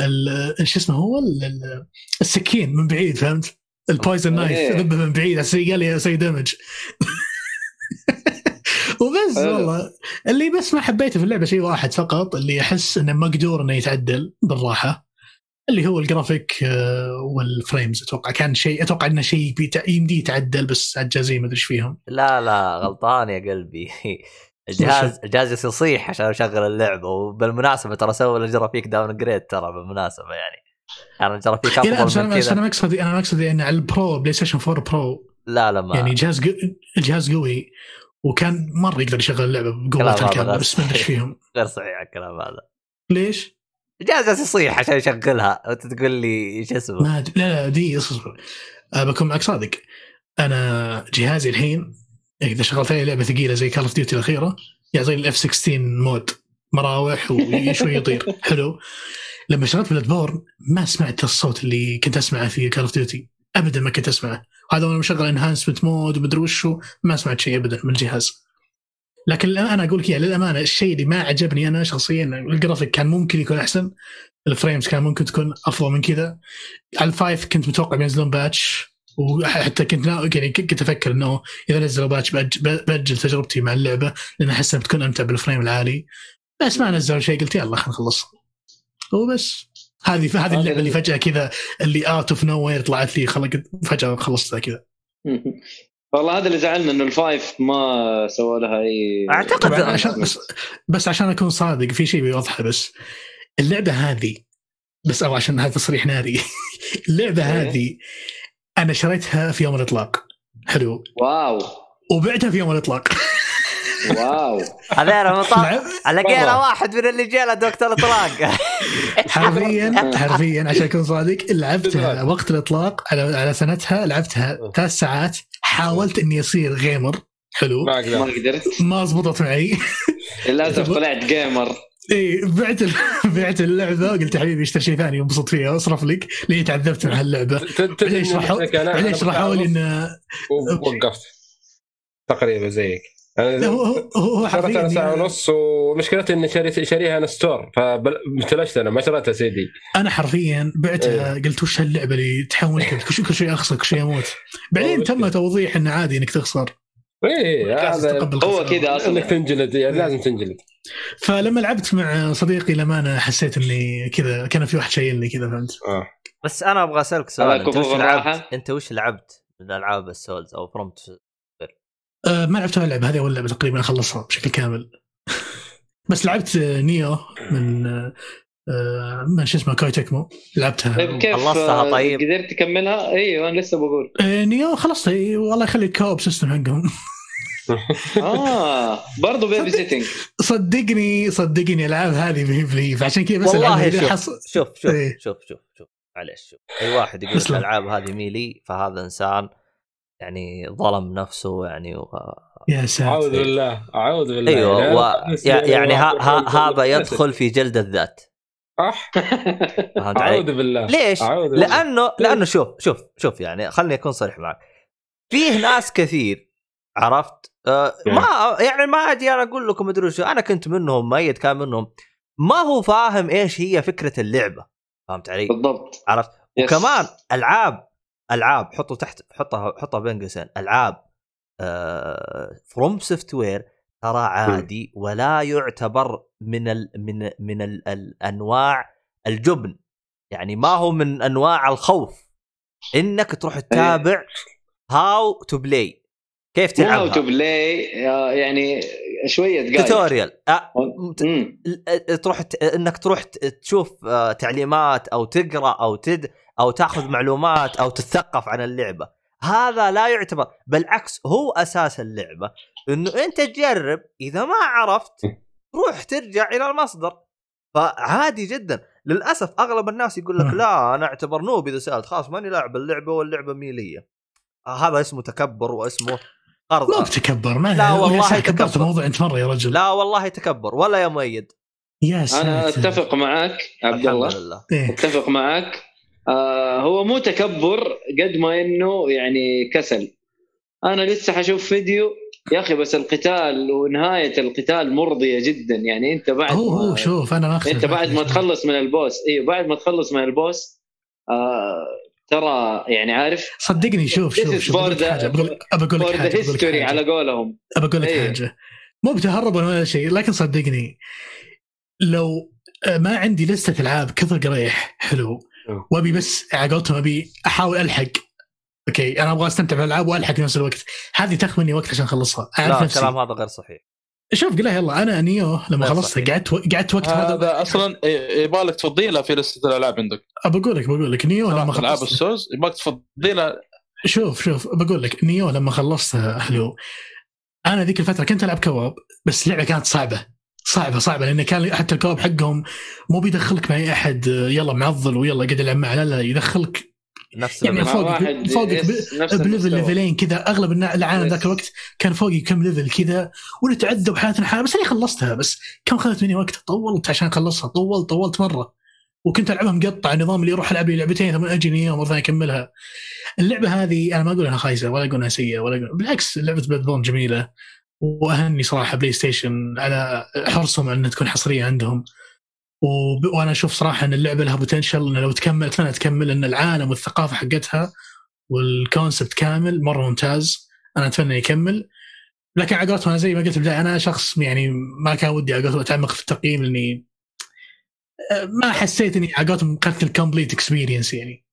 ال- شو اسمه هو ال- ال- السكين من بعيد فهمت؟ ال poison knife. أذبه من بعيد أسوي قال لي أسوي damage وبس. والله اللي بس ما حبيته في اللعبة شيء واحد فقط اللي أحس إنه مقدور إنه يتعدل بالراحة اللي هو ال graphic وال frames أتوقع كان شيء أتوقع إنه شيء يمديه يتعدل بس عجازين ما أدري إيش فيهم لا لا غلطان يا قلبي الجهاز الجهاز يصيح عشان أشغل اللعبة وبالمناسبة ترى سووا ال graphic downgrade ترى بالمناسبة يعني. أنا الجرافيك إيه أفضل من بس أنا كذا مقصدي أنا مقصدي إن على ال Pro PlayStation 4 Pro. لا لا ما. يعني جهاز قو... الجهاز قوي وكان مرة يقدر يشغل اللعبة هذا الكامله بس ما أدري. فيهم. غير صحيح الكلام هذا. ليش؟ جالس يصيح عشان يشغلها. وانت تقول لي إيش اسمه؟ ما. لا لا دي اصبر. أه بكون معك صادق. أنا جهازي الحين إذا شغلت عليه لعبة ثقيلة زي Call of Duty الأخيرة يعطيني ال F 16 mode مراوح وشوي يطير. حلو. لما شغلت Bloodborne ما سمعت الصوت اللي كنت أسمعه في Call of Duty ابدا ما كنت أسمعه. هذا وأنا مشغل enhancement mode ومدري وشو. ما سمعت شيء ابدا من الجهاز. لكن أنا أقول لك إياه للأمانة الشيء اللي ما عجبني أنا شخصيا الجرافيك كان ممكن يكون أحسن. ال frames كان ممكن تكون أفضل من كذا. على ال five كنت متوقع بينزلون patch. وحتى كنت نا... يعني كنت أفكر إنه إذا نزلوا patch بأج- بأجل تجربتي مع اللعبة لأن أحس إنها بتكون أمتع بال frame العالي. بس ما نزلوا شيء قلت يلا خلينا نخلص وبس. هذه هذه اللعبة اللي فجأة كذا اللي out of nowhere طلعت لي خلق فجأة خلصتها كذا. والله هذا اللي زعلنا إنه ال five ما سووا لها اي طبعا عشان بس بس عشان أكون صادق في شيء بيوضحه بس. اللعبة هذه بس أو عشان هذا تصريح ناري. اللعبة إيه. هذه أنا شريتها في يوم الإطلاق. حلو. wow. وبعتها في يوم الإطلاق. واو. هذا أنا مطار لقينا. واحد من اللي جانا دكتور إطلاق. حرفيا حرفيا عشان أكون صادق لعبتها. وقت الإطلاق على على سنتها لعبتها ثلاث ساعات. حاولت إني اصير جيمر حلو. ما قدرت. ما زبطت معي. للاسف طلعت جيمر اي بعت ال- بعت اللعبة وقلت يا حبيبي اشتري شيء ثاني وانبسط فيها واصرف لك. لاني تعذبت مع هاللعبه بعدين شرحوا بعدين شرحوا لي انه وقفت. تقريبا زيك. لا، أنا هو هو حرفيا ساعة يعني ونص ومشكلتي إني شريت شاريها أنا store فامتلشت أنا ما شريتها سي دي أنا حرفيا بعتها إيه. قلت وش هاللعبة اللي تحول كل شيء كل شيء أخسر كل شيء أموت. بعدين تم. توضيح إنه عادي إنك تخسر. اي جالس هذا هو. كذا إنك أصلا تنجلد يعني لازم تنجلد. فلما لعبت مع صديقي لما أنا حسيت إني كذا كان في واحد شايلني كذا فهمت؟ آه. بس أنا أبغى أسألك سؤال أنت وش لعبت؟ أنت وش لعبت من ألعاب ال souls أو From أه ما لعبت ولا لعبة هذه أول لعبة تقريبا اخلصها بشكل كامل. بس لعبت آه، Nioh من آه، آه، من شو اسمه Koei Tecmo. لعبتها. طيب كيف خلصتها آه، طيب؟ قدرت تكملها؟ أيوه أنا لسه بقول. آه، Nioh خلصت. والله يخلي ال co-op system حقهم. آه برضه baby sitting صدقني صدقني الألعاب هذه ما هي بلي فعشان كذا بس والله شوف حص- شوف شوف إيه. شوف شوف شوف. معلش شوف. أي واحد يقول. الألعاب هذه ميلي فهذا إنسان يعني ظلم نفسه يعني و... يا ساتر. أعوذ بالله أعوذ بالله. أيوه يعني و... يعني هذا يدخل في جلد الذات. صح؟ فهمت علي؟ أعوذ بالله. ليش؟ أعوذ بالله. لأنه لأنه شوف شوف شوف يعني خلني أكون صريح معك. فيه ناس كثير عرفت؟ آه ما يعني ما ادري أنا أقول لكم أدري شو أنا كنت منهم مؤيد كان منهم. ما هو فاهم إيش هي فكرة اللعبة فهمت علي؟ بالضبط. عرفت؟ yes. وكمان ألعاب ألعاب حطوا تحت حطها حطها بين قوسين. ألعاب FromSoftware ترى عادي ولا يعتبر من ال من من ال الأنواع الجبن. يعني ما هو من أنواع الخوف. إنك تروح تتابع how to play كيف مو how to تلعبها play يعني شوية tutorial. أه، مم. تروح إنك تروح تشوف آه، تعليمات أو تقرأ أو تد أو تأخذ معلومات أو تتثقف عن اللعبة. هذا لا يعتبر بالعكس هو أساس اللعبة. إنه أنت تجرب إذا ما عرفت روح ترجع إلى المصدر. فعادي جدا. للأسف أغلب الناس يقول لك. لا أنا أعتبر noob إذا سألت. خلاص ماني لاعب اللعبة واللعبة مي لي آه، هذا اسمه تكبر واسمه قرض. مو بتكبر ما لا والله يا ساتر، كبرت تكبر. الموضوع أنت مرة يا رجل. لا والله تكبر ولا يا مؤيد. يا ساتر. أنا أتفق معك عبد الله. إيه. أتفق معك. آه هو مو تكبر قد ما إنه يعني كسل. أنا لسه حشوف فيديو يا أخي بس القتال ونهاية القتال مرضية جدا. يعني أنت بعد هو هو ما شوف أنا ما أنت بعد. ما تخلص من البوس. أيوه بعد ما تخلص من البوس آه ترى يعني عارف صدقني شوف شوف شوف بقول لك حاجة بقول ابى أقول فور لك حاجة بقول history على قولهم. ابى أقول لك إيه. حاجة. مو بتهرب ولا شيء لكن صدقني لو آه، ما عندي لستة ألعاب كثر قريح حلو. وأبي بس على قولتهم أبي أحاول ألحق. okay أنا أبغى أستمتع بالألعاب وألحق في نفس الوقت. هذه تاخذ مني وقت عشان أخلصها. أعرف لا نفسي. الكلام هذا غير صحيح. شوف قلها يلا. أنا Nioh لما صحيح. قعدت و... قعدت وقت هذا. هذا أصلا يبغى لك تفضيلها في لستة الألعاب عندك. ابى أقول لك بقول لك Nioh لما ألعاب خلصت. السوز يبغى تفضيلها شوف شوف بقول لك Nioh لما خلصتها حلو. أنا ذيك الفترة كنت ألعب co-op بس اللعبه كانت صعبة. صعبة صعبة لأن كان حتى ال co-op حقهم مو بيدخلك مع أي أحد يلا معضل ويلا قاعد العب معه لا لا يدخلك نفس يعني ال level. مع فوق- واحد فوق yes- نفس ب level. ليفلين كذا أغلب العالم. ذاك الوقت كان فوقي كم level كذا ونتعذب حياتنا حالة بس أنا خلصتها بس كم اخذت مني وقت طولت عشان أخلصها طولت طولت مرة وكنت ألعبها مقطع النظام اللي يروح ألعب لي لعبتين ثم أجي Nioh مرة ثانية أكملها اللعبة هذه أنا ما أقول إنها خايسة ولا أقول إنها سيئة ولا أقول بالعكس لعبة Blood جميلة وأهني صراحة PlayStation على حرصهم على إنها تكون حصرية عندهم وب... وأنا أشوف صراحة إن اللعبة لها potential إنه لو تكمل اتمنى تكمل إن العالم والثقافة حقتها وال concept كامل مرة ممتاز. أنا أتمنى يكمل. لكن على قولتهم أنا زي ما قلت في البداية أنا شخص يعني ما كان ودي على قولتهم أتعمق في التقييم لأني آه، ما حسيت إني على قولتهم اخذت ال complete experience يعني.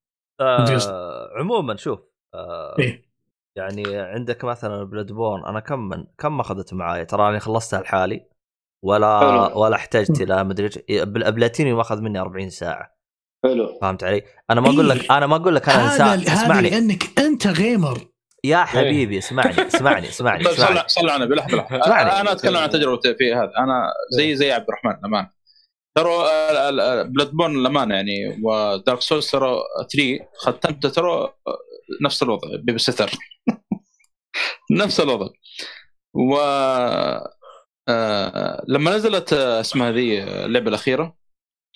آه عموما شوف آه إيه. يعني عندك مثلا Bloodborne أنا كم من كم اخذت معاي؟ تراني خلصتها لحالي. ولا حلو. ولا احتجت إلى مدري إيش. البلاتينيوم اخذ مني 40 ساعة. حلو. فهمت علي؟ أنا ما أقول إيه. لك أنا ما أقول لك أنا إنسان هذا اسمعني. لأنك أنت gamer يا حبيبي اسمعني اسمعني اسمعني طيب اسمعني. صل على النبي. لحظة لحظة. أنا أتكلم عن تجربتي في هذا. أنا زي زي عبد الرحمن الامان ترى Bloodborne الامانه يعني و Dark Souls ترى 3 ختمت ترى نفس الوضع. baby sitter. نفس الوضع. و آه، لما نزلت آه، اسمها ذي اللعبة الأخيرة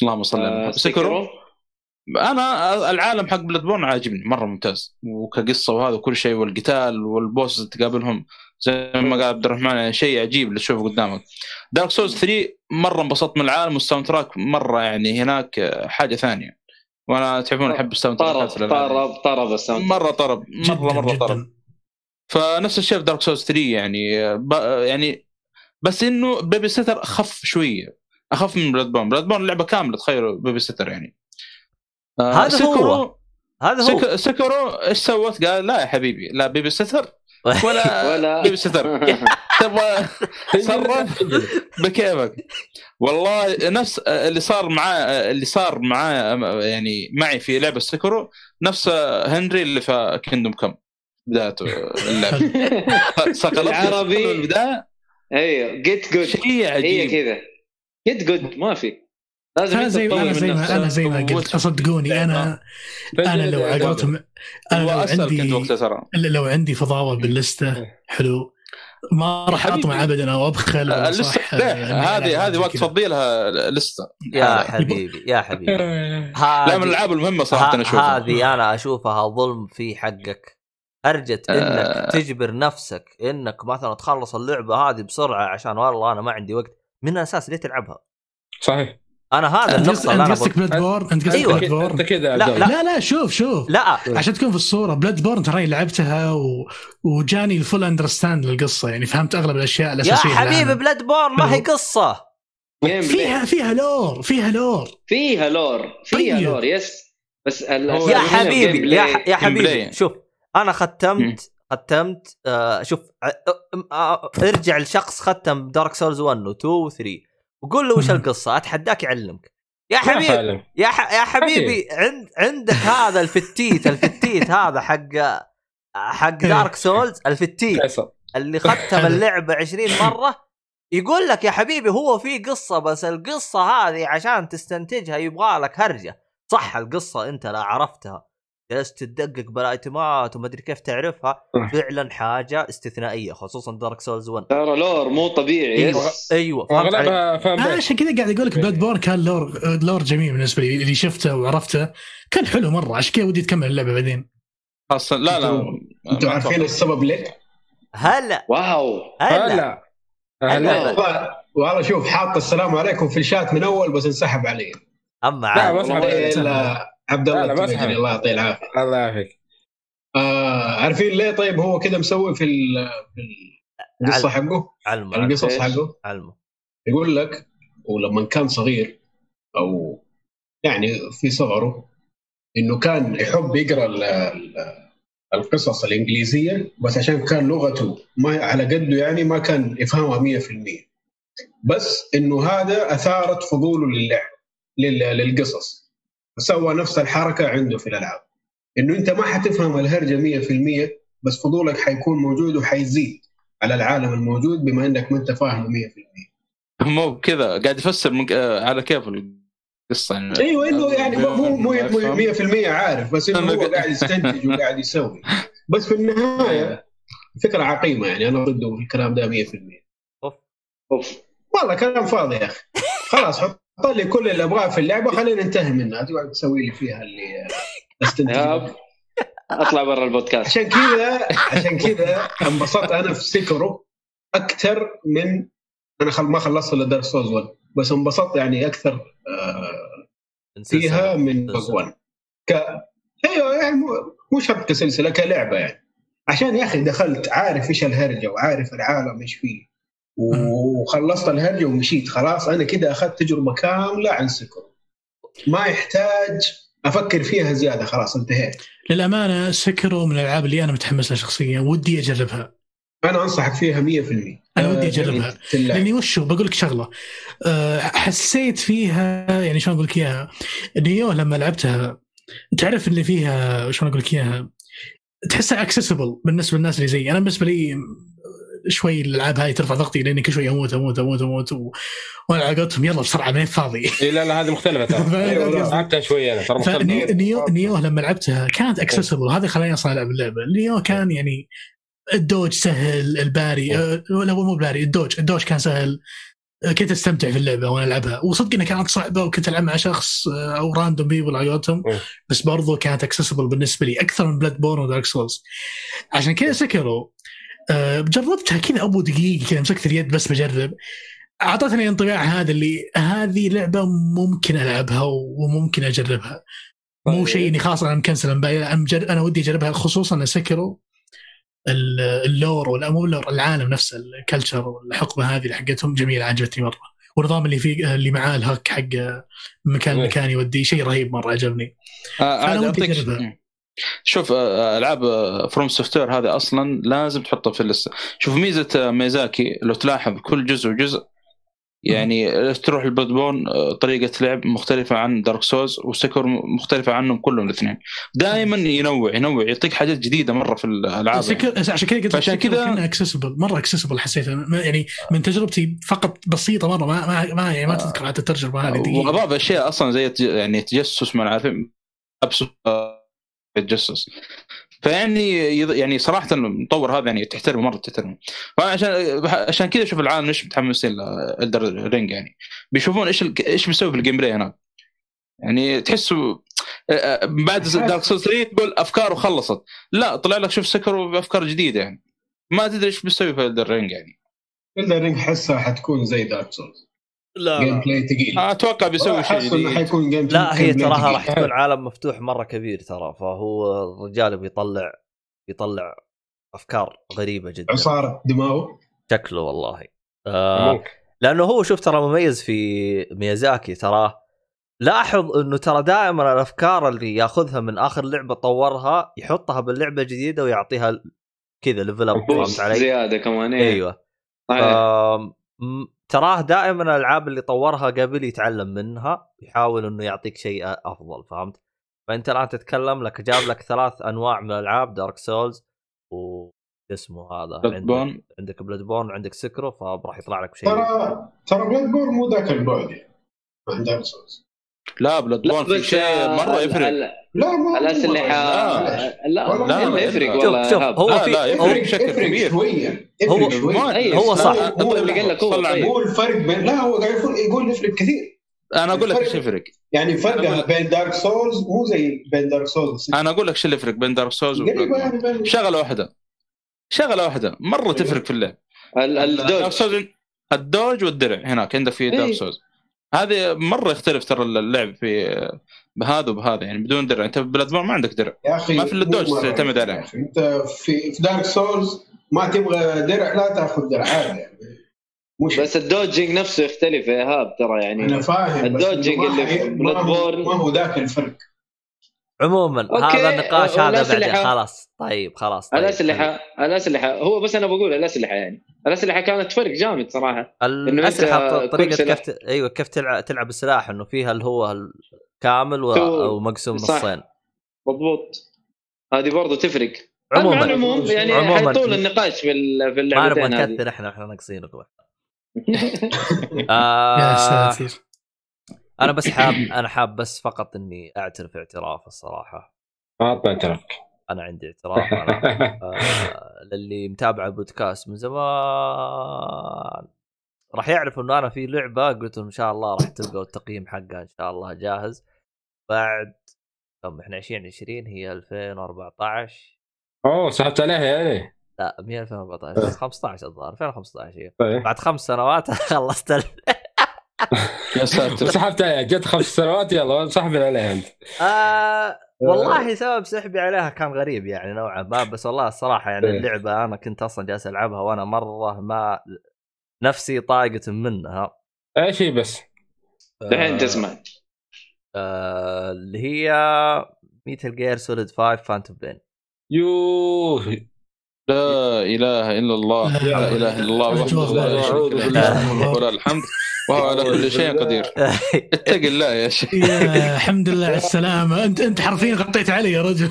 اللهم صل على آه، محمد Sekiro أنا العالم حق Bloodborne عاجبني مرة ممتاز. وكقصة وهذا وكل شيء والقتال وال boss تقابلهم زي ما قال عبد الرحمن يعني شيء عجيب اللي تشوفه قدامك. Dark Souls 3 مرة انبسطت من العالم وال soundtrack مرة يعني هناك حاجة ثانية. وأنا تعرفون أحب ال sound طرب في الألعاب. طرب طرب ال sound مرة طرب جدا مرة مره طرب. جدا. فنفس الشيء في Dark Souls 3 يعني ب... يعني بس إنه baby sitter أخف شوية. أخف من Bloodborne. Bloodborne لعبة كاملة تخيلوا baby sitter يعني. آه، هذا Sekiro- هو. هذا هو. Se... Sekiro إيش سوت؟ قال لا يا حبيبي لا baby sitter ولا, ولا. baby sitter. تبغى تصرف بكيفك. والله نفس اللي صار معاه اللي صار معاه يعني معي في لعبة Sekiro نفس هنري اللي في Kingdom Come. بدايته اللعبة. صقلت العربي. في البداية. أيوه. جيت جود شيء هي عجيب كذا. جيت جود ما في. لازم أنا زي أنا زي ما أنا زي ما قلت صدقوني أنا أنا لو على قولتهم أنا لو عندي لو عندي فضاوة باللستة حلو. ما راح. اطمع ابدا أو أبخل آه،؟ إني ألعب هذه هذه وقت كذا. تفضيلها لسه يا. حبيبي يا حبيبي. لا من الألعاب المهمة صراحة أنا أشوفها. هذه أنا أشوفها ظلم في حقك. أرجت آه. انك تجبر نفسك إنك مثلا تخلص اللعبة هذه بسرعة عشان والله أنا ما عندي وقت من الأساس ليه تلعبها؟ صحيح أنا هذا أنا أنت قصدك Bloodborne أنت قصدك أيوة. Bloodborne انت كذا لا، لا. لا لا شوف شوف لا عشان تكون في الصورة Bloodborne ترى لعبتها و... وجاني ال full understand للقصة يعني فهمت أغلب الأشياء يا الأساسية حبيبي. Blood borne ما هي play فيها فيها lore فيها lore فيها lore فيها. lore yes بس يا حبيبي يا, يا. حبيبي شوف أنا. ختمت ختمت آه شوف آه آه ارجع لشخص ختم Dark Souls 1 و 2 و 3 وقول له وش. القصة؟ أتحداك يعلمك. يا حبيبي يا ح... يا حبيبي عند عندك هذا الفتيت الفتيت هذا حق حق. Dark Souls الفتيت اللي ختم اللعبة 20 مرة يقول لك يا حبيبي هو في قصة بس القصة هذه عشان تستنتجها يبغى لك هرجة. صح القصة أنت لا عرفتها. جلست تدقق بالايتمات وما أدري كيف تعرفها. فعلا حاجة استثنائية خصوصا Dark Souls 1 ترى lore مو طبيعي. أيوه. yes أيوه فهمت علي؟ واغلبها fan آه base عشان كذا قاعد أقول لك Bloodborne كان lore lore جميل بالنسبة لي اللي شفته وعرفته. كان حلو مرة عشان كذا ودي تكمل اللعبة بعدين. خاصه لا لا أنتم عارفين. السبب ليه؟ هلا. واو. هلا. هلا. والله شوف حاط السلام عليكم في الشات من أول بس انسحب علي. أما لا عاد. الا عبد الله اسحب. الله يعطيه العافية. الله يعافيك. آه عارفين ليه طيب هو كذا مسوي في ال- في القصة حقه؟ علمه علمه القصص؟ حقه؟ علمه. يقول لك ولما كان صغير أو يعني في صغره إنه كان يحب يقرأ ال- ال- القصص الإنجليزية بس عشان كان لغته ما على قده يعني ما كان يفهمها 100% بس إنه هذا أثارت فضوله للعب لل- للقصص. فسوى نفس الحركة عنده في الألعاب. إنه أنت ما حتفهم الهرجة 100% بس فضولك حيكون موجود وحيزيد على العالم الموجود بما إنك ما أنت فاهمه 100% مو كذا قاعد يفسر من... آه، على كيف القصة يعني. أيوه إنه يعني مو مو مو ما يفهم. 100% عارف بس إنه هو قاعد يستنتج وقاعد يسوي. بس في النهاية فكرة عقيمة يعني أنا ضده في الكلام ده 100% أوف. والله كلام فاضي يا أخي. خلاص حط لي كل اللي أبغاه في اللعبة خلينا ننتهي منها تقعد تسوي لي فيها اللي استنتج ياب. أطلع برا البودكاست. عشان كذا عشان كذا انبسطت أنا في Sekiro أكثر من أنا خل ما خلصت إلا Dark Souls 1 بس انبسطت يعني أكثر آه فيها من. بوك 1 ك أيوه يعني مو- مو شرط كسلسلة كلعبة يعني. عشان يا أخي دخلت عارف إيش الهرجة وعارف العالم إيش فيه. وخلصت الهرجه ومشيت. خلاص أنا كده أخذت تجربة كاملة عن Sekiro. ما يحتاج أفكر فيها زيادة. خلاص انتهيت. للأمانة Sekiro من الألعاب اللي أنا متحمس لها شخصيا. ودي أجربها. أنا أنصحك فيها 100% أنا ودي آه، أجربها. تلعب. لأني وشو بقول لك شغلة. أه، حسيت فيها يعني شلون أقول لك اياها Nioh لما لعبتها تعرف اللي فيها شلون أقول لك إياها؟ تحسها accessible بالنسبة للناس اللي زي أنا بالنسبة لي شوي الألعاب هاي ترفع ضغطي لأني كل شوي أموت أموت أموت أموت و... وأنا على قولتهم يلا بسرعة ما فاضي؟ إي لا لا هذه مختلفة ترى. أيوة،. لعبتها شوي أنا ترى مختلفة. ف Nioh Nioh لما لعبتها كانت accessible هذا خلاني أصلا العب اللعبه Nioh كان يعني ال dodge سهل ال parry أه، لا مو parry ال dodge ال dodge كان سهل. كنت أستمتع في اللعبة وأنا ألعبها. وصدق إنها كانت صعبة وكنت ألعب مع شخص أه، أو random people على قولتهم. بس برضو كانت accessible بالنسبة لي أكثر من Bloodborne و Dark Souls عشان كذا Sekiro. جربتها كذا أبو دقيقة كذا مسكت اليد بس بجرب أعطتني انطباع هذا اللي هذه لعبة ممكن ألعبها وممكن أجربها مو طيب. شيء إني خلاص أنا مكنسل أنا ودي أجربها خصوصا ال- ال lore ولا مو ال lore العالم نفسه ال culture والحقبة هذه اللي حقتهم جميلة عجبتني مرة والنظام اللي فيه اللي معاه ال hook حق مكان إيه. مكان يوديه شيء رهيب مرة عجبني آه، عاد ودي أجربها. مم. شوف آه، ألعاب FromSoftware هذه أصلا لازم تحطها في اللسته شوف ميزة آه، ميازاكي لو تلاحظ كل جزء وجزء يعني تروح البلاد طريقة لعب مختلفة عن Dark Souls و Sekiro مختلفة عنهم كلهم الاثنين. دائما ينوع ينوع يعطيك حاجات جديدة مرة في الالعاب يعني. عشان كذا قلت فعشان كذا- accessible مرة accessible حسيت. يعني من تجربتي فقط بسيطة مرة ما ما, ما يعني ما تذكر حتى التجربه هذه واضاف أشياء أصلا زي يعني تجسس ما عارفين ابسط يتجسس فيعني يعني صراحة المطور هذا يعني تحترمه مرة تحترمه. فعشان عشان كذا شوف العالم ليش متحمسين ل Elden Ring يعني. بيشوفون إيش ال- إيش بيسوي في ال gameplay هناك. يعني تحسوا آه، بعد Dark Souls 3 تقول أفكاره خلصت. لا طلع لك شوف Sekiro بافكار جديدة يعني. ما تدري إيش بيسوي في Elden Ring يعني. الا رينج حسها حتكون زي Dark Souls لا game لا, play ثقيل أتوقع بيسوي شيء جديد. حيكون game لا هي تراها. راح تكون عالم مفتوح مرة كبير ترى فهو الرجال بيطلع بيطلع أفكار غريبة جدا. عصارة دماغه؟ شكله والله. آه ممكن لأنه هو شوف ترى مميز في ميازاكي تراه لاحظ إنه ترى دائما الأفكار اللي يأخذها من آخر لعبة طورها يحطها باللعبة الجديدة ويعطيها كذا level up فهمت علي؟ زيادة كمان إيه. أيوه. صحيح. تراه دائما الألعاب اللي طورها قبل يتعلم منها يحاول إنه يعطيك شيء أفضل فهمت؟ فأنت الآن تتكلم لك جاب لك ثلاث أنواع من الألعاب Dark Souls و اسمه هذا؟ عندك Blood عندك Bloodborne وعندك Sekiro فراح يطلع لك شيء ترى ترى Bloodborne مو ذاك البعد يعني عن Dark Souls لا Blood لا borne في شيء مرة يفرق لا ما الاسلحه لا. لا ولا- لا لا، يفرق لا. والله شوف. هو لا، في لا، يفرق بشكل كبير. شوية هو- يفرق شوية ما- أيوة، هو صح. هو- هو اللي قال لك هو طيب. هو الفرق بين لا هو قاعد يقول يقول يفرق كثير أنا أقول لك إيش يفرق يعني أقول- بين Dark Souls مو زي بين Dark Souls أنا أقول لك شو اللي يفرق بين Dark Souls. يعني شغلة واحدة شغلة واحدة مرة تفرق في اللعب ال dodge ال dodge والدرع هناك عندك في Dark إيه. Souls هذه مرة يختلف ترى اللعب في بهذا وبهذا يعني بدون درع. أنت Bloodborne ما عندك درع. يا أخي ما في مو ال dodge تعتمد يا عليه. أنت في في Dark Souls ما تبغى درع لا تأخذ درع. عادي يعني. مش بس ال dodging نفسه يختلف يا اهاب ترى يعني. أنا فاهم ما اللي في هو- Bloodborne. ما هو ذاك الفرق. عموما أوكي، هذا النقاش هذا بعدين. خلاص. طيب خلاص طيب الاسلحه الاسلحه هو بس أنا بقول الاسلحه يعني. الاسلحه كانت فرق جامد صراحة. الأسلحة طريقة كيف. أيوه كيف تلعب تلعب السلاح إنه فيها اللي هو كامل و... ومقسوم صح. نصين. مضبوط. هذه برضه تفرق. عموما العموم يعني عموما. حيطول النقاش في ال- في ما نبغى اللعبتين نكثر إحنا إحنا ناقصين قوة. يا آه ساتر أنا بس حاب أنا حاب بس فقط إني أعترف اعتراف الصراحة. عطنا اعترافك أنا عندي اعتراف أنا آه للي متابع البودكاست من زمان. راح يعرف إنه أنا في لعبة قلت إن شاء الله راح تلقوا التقييم حقها إن شاء الله جاهز. بعد كم إحنا 2020 هي 2014 أوه سحبت عليها يعني لا مو 2014 15 الظاهر 2015 هي طيب. بعد خمس سنوات خلصت. يا ساتر. سحبت عليها جت خمس سنوات يلا سحبنا عليها أنت. آه والله سبب سحبي عليها كان غريب يعني نوعا ما بس والله الصراحة يعني إيه. اللعبة أنا كنت أصلا جالس ألعبها وأنا مرة ما نفسي طايقه منها. إيش هي بس. دحين تسمع. آه اللي هي Metal Gear Solid 5 Phantom Pain يوه. لا إله إلا الله لا إله إلا الله وحده لا شريك له لا. له الملك وله الحمد. وهو على كل شيء قدير. اتق الله يا شيخ. يا الحمد لله على السلامة. انت أنت حرفيا غطيت علي يا رجل.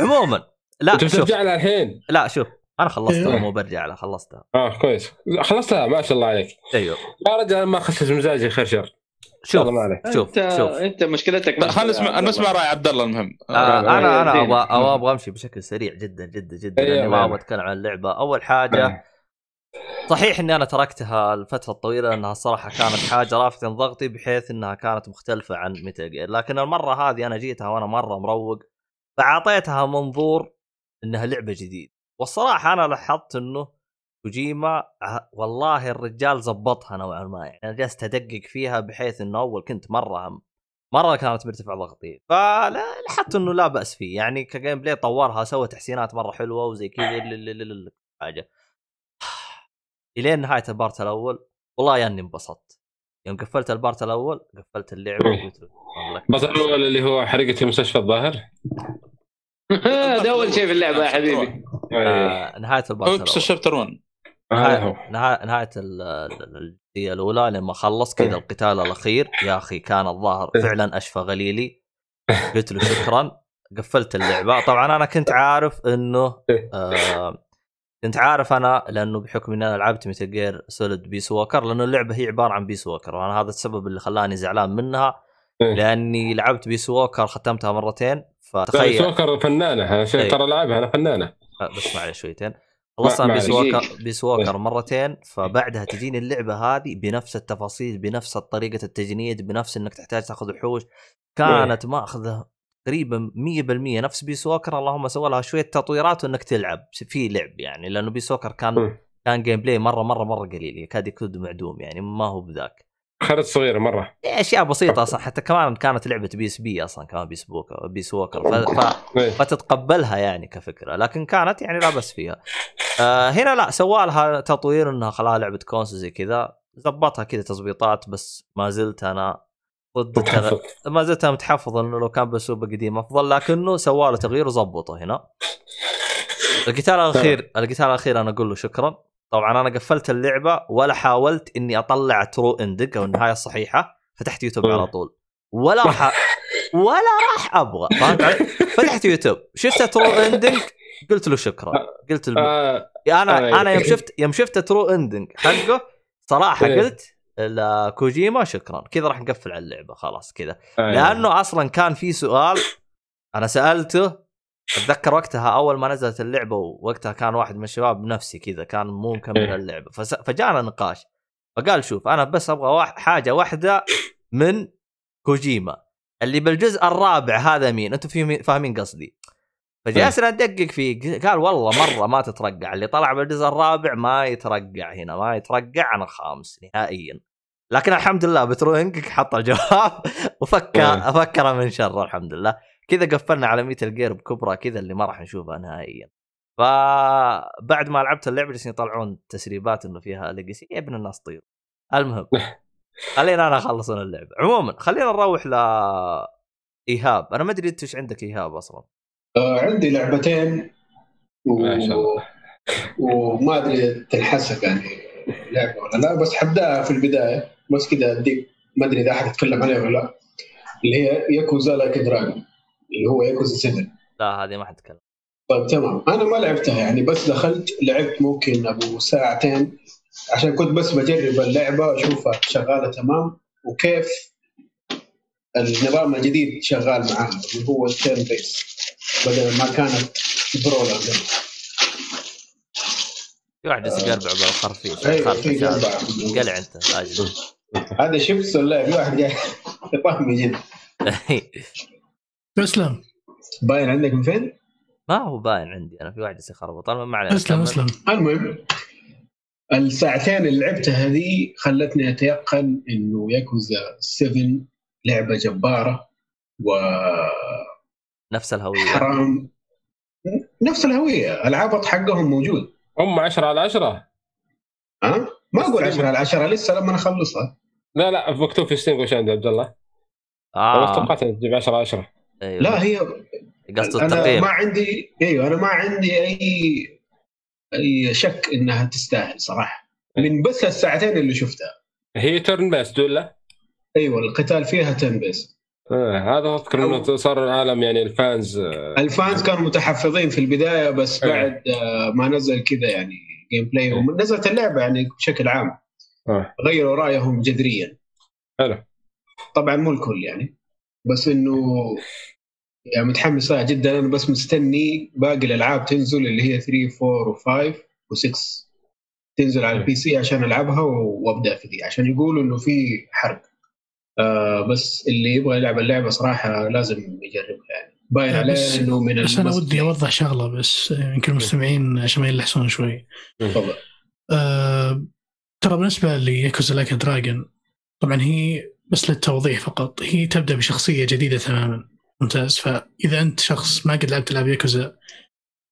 عموما. لا شوف. بترجع لها الحين؟ لا شوف. أنا خلصتها إيه. مو برجع لها خلصتها. آه كويس. خلصتها ما شاء الله عليك. أيوه. يا رجال ما خسس مزاجي خير شر. شوف شوف انت شوف. أنت مشكلتك خلينا نسمع نسمع رأي عبد الله المهم. آه أنا أنا دين. أبغى أبغى- أبغى أمشي بشكل سريع جدا جدا جدا أيوة، لأني ما أيوة. أبغى أتكلم عن اللعبة. أول حاجة صحيح اني أنا تركتها الفترة الطويله لانها الصراحه كانت حاجة رافعه ضغطي بحيث انها كانت مختلفه عن Metal Gear لكن المره هذه أنا جيتها وأنا مره مروق فاعطيتها منظور انها لعبه جديده والصراحه أنا لاحظت انه كوجيما والله الرجال زبطها نوعا ما يعني أنا جلست ادقق فيها بحيث انه اول كنت مره هم مره كانت مرتفع ضغطي فلاحظت انه لا باس فيه يعني ك gameplay طورها سوى تحسينات مره حلوة وزي كذا حاجة إلين نهاية ال part الأول والله يا اني انبسطت. يوم قفلت ال part الأول قفلت اللعبة وقلت له والله بس الأول اللي هو حريقه المستشفى الظاهر؟ هذا أول شيء في اللعبة يا حبيبي. آه نهاية البارت الأول. ال chapter 1 هذا هو. نهايه نهاية, نهاية ال- ال- الجزئية الأولى لما خلص كذا القتال الأخير يا أخي كان الظاهر فعلا أشفى غليلي. قلت له شكرا. قفلت اللعبة. طبعا أنا كنت عارف إنه آه كنت عارف أنا لأنه بحكم إني أنا لعبت ميتال جير سوليد بيس ووكر لأنه اللعبة هي عبارة عن بيس ووكر وأنا هذا السبب اللي خلاني زعلان منها إيه. لأني لعبت بيس ووكر ختمتها مرتين فتخيل سوكر فنانة أنا شيء إيه. ترى لعبها أنا فنانة بس معلش شويتين ما- بيس. ووكر بيس ووكر مرتين فبعدها تجيني اللعبة هذه بنفس التفاصيل بنفس طريقة التجنيد بنفس إنك تحتاج تأخذ وحوش كانت مأخذة تقريبا 100% نفس Peace Walker اللهم سوى لها شوية تطويرات وإنك تلعب. في لعب يعني لأنه Peace Walker كان مم. كان gameplay مرة مرة مرة قليل. يكاد يكون معدوم يعني ما هو بذاك. خريطة صغيرة مرة. أشياء بسيطة أصلا. حتى كمان كانت لعبة PSP أصلا كمان Peace Walker Peace Walker ف... ف... إيه. فتتقبلها يعني كفكرة. لكن كانت يعني لا بس فيها. آه هنا لا سوى لها تطوير إنها خلاها لعبة console زي كذا. زبطها كذا تظبيطات بس ما زلت أنا ضد متحفظ ما زلت متحفظ إنه لو كان باسلوب قديم. أفضل لكنه سوى له تغيير وظبطه هنا. القتال الأخير القتال الأخير أنا أقول له شكرا. طبعا أنا قفلت اللعبة ولا حاولت إني أطلع true ending أو النهاية الصحيحة. فتحت يوتيوب. على طول. ولا راح ولا راح أبغى؟ فتحت يوتيوب. شفت true ending قلت له شكرا. قلت له. آه. أنا آه. أنا يوم شفت يوم شفت true ending حقه صراحة إيه. قلت لكوجيما شكرا. كذا راح نقفل على اللعبة خلاص كذا. آه. لأنه أصلا كان في سؤال أنا سألته أتذكر وقتها أول ما نزلت اللعبة ووقتها كان واحد من الشباب نفسي كذا كان مو مكمل إيه. اللعبة. فس... فجانا نقاش. فقال شوف أنا بس أبغى واحد حاجة واحدة من كوجيما. اللي بالجزء الرابع هذا مين؟ أنتم فاهمين قصدي. فجلسنا ندقق فيه. قال والله مرة ما تترقع. اللي طلع بالجزء الرابع ما يترقع هنا ما يترقع عن الخامس نهائيا. لكن الحمد لله بتروينج حط الجواب. وفك إيه. فكر من شره الحمد لله. كذا قفلنا على ميتل جير بكبرى كذا اللي ما راح نشوفها نهائيا. فبعد ما لعبت اللعبه جالسين يطلعون تسريبات إنه فيها ليجسي يا ابن الناس طير المهم خلينا أنا اخلص اللعبه عموما خلينا نروح ل إيهاب. أنا ما أدري أنت إيش عندك إيهاب أصلا. آه عندي لعبتين و... ما شاء الله. وما أدري تنحسب يعني لعبة ولا لا بس حبدأها في البداية. بس كذا أديك ما أدري إذا أحد يتكلم عليها ولا لا. اللي هي Yakuza Like a Dragon اللي هو ياكوزا 7 لا هذه ما حتكلم طيب تمام. أنا ما لعبتها يعني بس دخلت لعبت ممكن أبو ساعتين عشان كنت بس بجرب اللعبة اشوفها شغالة تمام وكيف النظام الجديد شغال معاها اللي هو ال turn-based بدل ما كانت برولر قبل. في واحد في هذا. قربع. انقلع أنت هذا شيبس ولا في واحد جاي فهمي جدا اسلم باين عندك من فين؟ ما هو باين عندي أنا في واحد يخربط المهم ما علينا اسلم. اسلم المهم الساعتين اللي لعبتها هذه خلتني أتيقن إنه ياكوزا 7 لعبة جبارة وحرام نفس الهوية. نفس الهوية. العبط حقهم موجود. هم 10 على 10 ها؟ ما أقول 10 على 10 لسه لما اخلصها لا لا مكتوب في ستيم وش عند عبد الله. آه. توقعت تجيب 10 على 10 أيوه. لا هي قصد أنا التقييم ما عندي أيوه أنا ما عندي أي أي شك إنها تستاهل صراحة. من بس الساعتين اللي شفتها. هي turn-based ولا؟ أيوه القتال فيها turn-based آه هذا أذكر إنه صار العالم يعني ال fans آه، ال fans كانوا متحفظين في البداية بس. بعد آه، ما نزل كذا يعني gameplay ونزلت اللعبة يعني بشكل عام. آه. غيروا رأيهم جذريا. حلو. طبعا مو الكل يعني بس إنه يعني متحمس لها جدا. أنا بس مستني باقي الألعاب تنزل اللي هي 3 4 و5 و6 تنزل على ال PC عشان ألعبها وأبدأ في دي عشان يقولوا إنه في حرق. آه بس اللي يبغى يلعب اللعبة صراحة لازم يجربها يعني. باين آه، عليه بس- إنه من بس أنا ودي أوضح شغلة بس يمكن المستمعين عشان ما يلحسون شوي. تفضل. آه، ترى بالنسبة ل Yakuza Like a Dragon طبعا هي بس للتوضيح فقط هي تبدأ بشخصية جديدة تماما. ممتاز. فإذا أنت شخص ما قد لعبت ألعاب ياكوزا